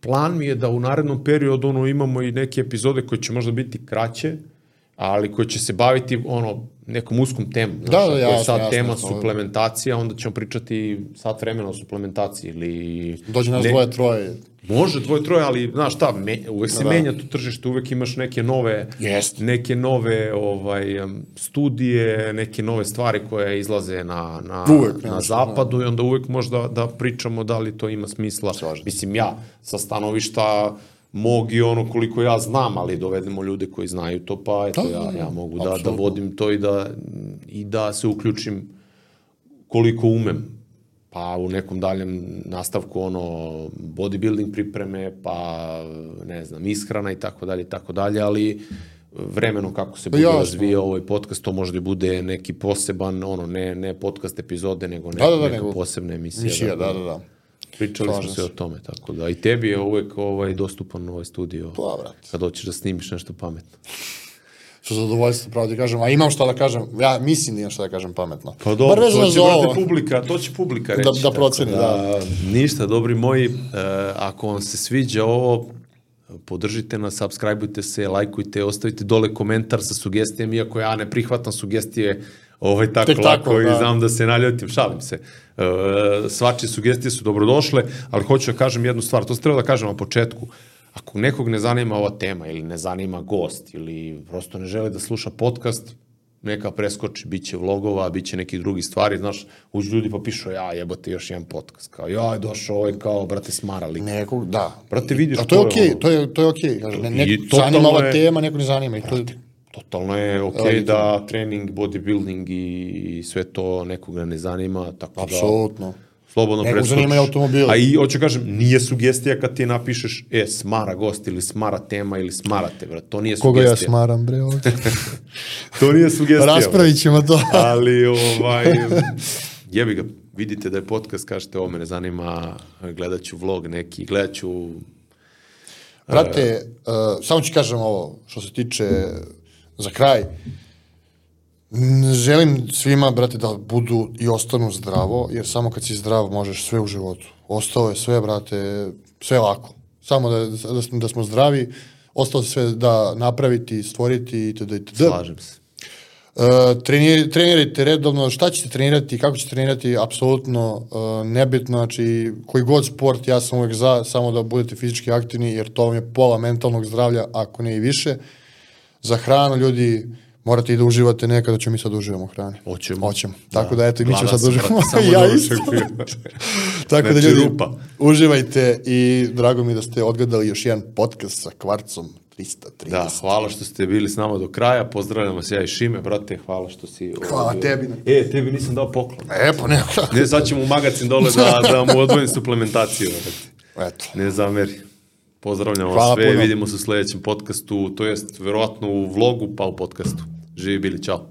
plan mi je da u narednom periodu ono, imamo i neke epizode koje će možda biti kraće, ali koje će se baviti ono nekom uskom temom. Da, da, ako je jasno, sad jasno, tema jasno. suplementacija, onda ćemo pričati sat vremena o suplementaciji ili... Dođe nas ne- dvoje, troje. Može dvoje, troje, ali znaš šta, me, uvek se Da. menja to tržište, uvek imaš neke nove, Jeste. neke nove ovaj, studije, neke nove stvari koje izlaze na, na, Uvek na nešto, zapadu i onda uvek možda da pričamo da li to ima smisla. Slažem. Mislim, ja sa stanovišta mog i ono koliko ja znam, ali dovedemo ljude koji znaju to, pa eto, Da, da, ja, da, ja mogu da, da vodim to i da, i da se uključim koliko umem pa u nekom daljem nastavku ono bodybuilding pripreme, pa ne znam, ishrana i tako dalje tako dalje, ali vremenom kako se bude razvijao ovaj podcast, to može da bude neki poseban, ono, ne, ne podcast epizode, nego ne, Da, da, da, neka nego- posebna emisija. Misija, da, da, da. Pričali smo Slažem se o tome, tako da. I tebi je uvek ovaj, dostupan ovaj studio. Pa, brate. Kad hoćeš da snimiš nešto pametno. Sa zadovoljstvo, pravo ti kažem. A imam šta da kažem. Ja mislim da imam šta da kažem pametno. Pa dobro, Bar to će, brate, publika, to će publika reći. da tako proceni, Ništa, dobri moji, e, ako vam se sviđa ovo, podržite nas, subscribeujte se, lajkujte, ostavite dole komentar sa sugestijama, iako ja ne prihvatam sugestije ovaj tako Tek lako tako, i da. znam da se naljutim, šalim se. E, svačije sugestije su dobrodošle, ali hoću da kažem jednu stvar, to se treba da kažem na početku. Ako nekog ne zanima ova tema ili ne zanima gost ili prosto ne želi da sluša podcast, neka preskoči, bit će vlogova, bit će nekih drugih stvari, znaš, uđu ljudi pa pišu, ja jebote još jedan podcast, kao, ja je došao ovaj kao, brate, smarali. Nekog, da. Brate, vidiš A to je okej, ono. to je, to je okej. Kažem, ne, I nek, totalno zanima ova je- tema, neko ne zanima. I to je, Totalno je okej Legitimno. da trening, bodybuilding i, i sve to nekoga ne zanima, tako da... apsolutno. Slobodno Nekog preskočiš. zanimaju automobili. A i, hoću kažem, nije sugestija kad ti napišeš, e, smara gost ili smara tema ili smarate, brat. To nije Koga ja sugestija. smaram, bre. To nije sugestija. Raspravit ćemo to. Ali, ovaj, jebi ga, vidite da je podcast, kažete, ovo mene zanima, gledat ću vlog neki, gledat ću... Brate, uh, samo ću kažem ovo, što se tiče za kraj. Želim svima, brate, da budu i ostanu zdravo, jer samo kad si zdrav možeš sve u životu. Ostalo je sve, brate, sve lako. Samo da, da, smo- da smo zdravi, ostalo se sve da napraviti, stvoriti itd. itd. Slažem se. Uh, trenir, trenirajte redovno, šta ćete trenirati, kako ćete trenirati, apsolutno uh, nebitno, znači koji god sport, ja sam uvek za, samo da budete fizički aktivni, jer to vam je pola mentalnog zdravlja, ako ne i više. Za hranu, ljudi, morate i da uživate nekada, ćemo mi sad da uživamo u hrani. Hoćemo. Hoćemo. Tako da, eto, i mi ćemo sad da uživamo. ja da isto. Tako da, Znači, ljudi, rupa. uživajte i drago mi da ste odgledali još jedan podcast sa kvarcom 330. Da, hvala što ste bili s nama do kraja. Pozdravljam vas ja i Šime, brate, hvala što si... Hvala ovdje- tebi E, tebi nisam dao poklon. E, pa ne, Ne, sad ćemo u magazin dole da, da mu odvojim suplementaciju. brate. eto. Ne zameri. Pozdravljam vas Hvala sve, puno. vidimo se u sledećem podcastu, to jest verovatno u vlogu, pa u podcastu. Živi bili, čao.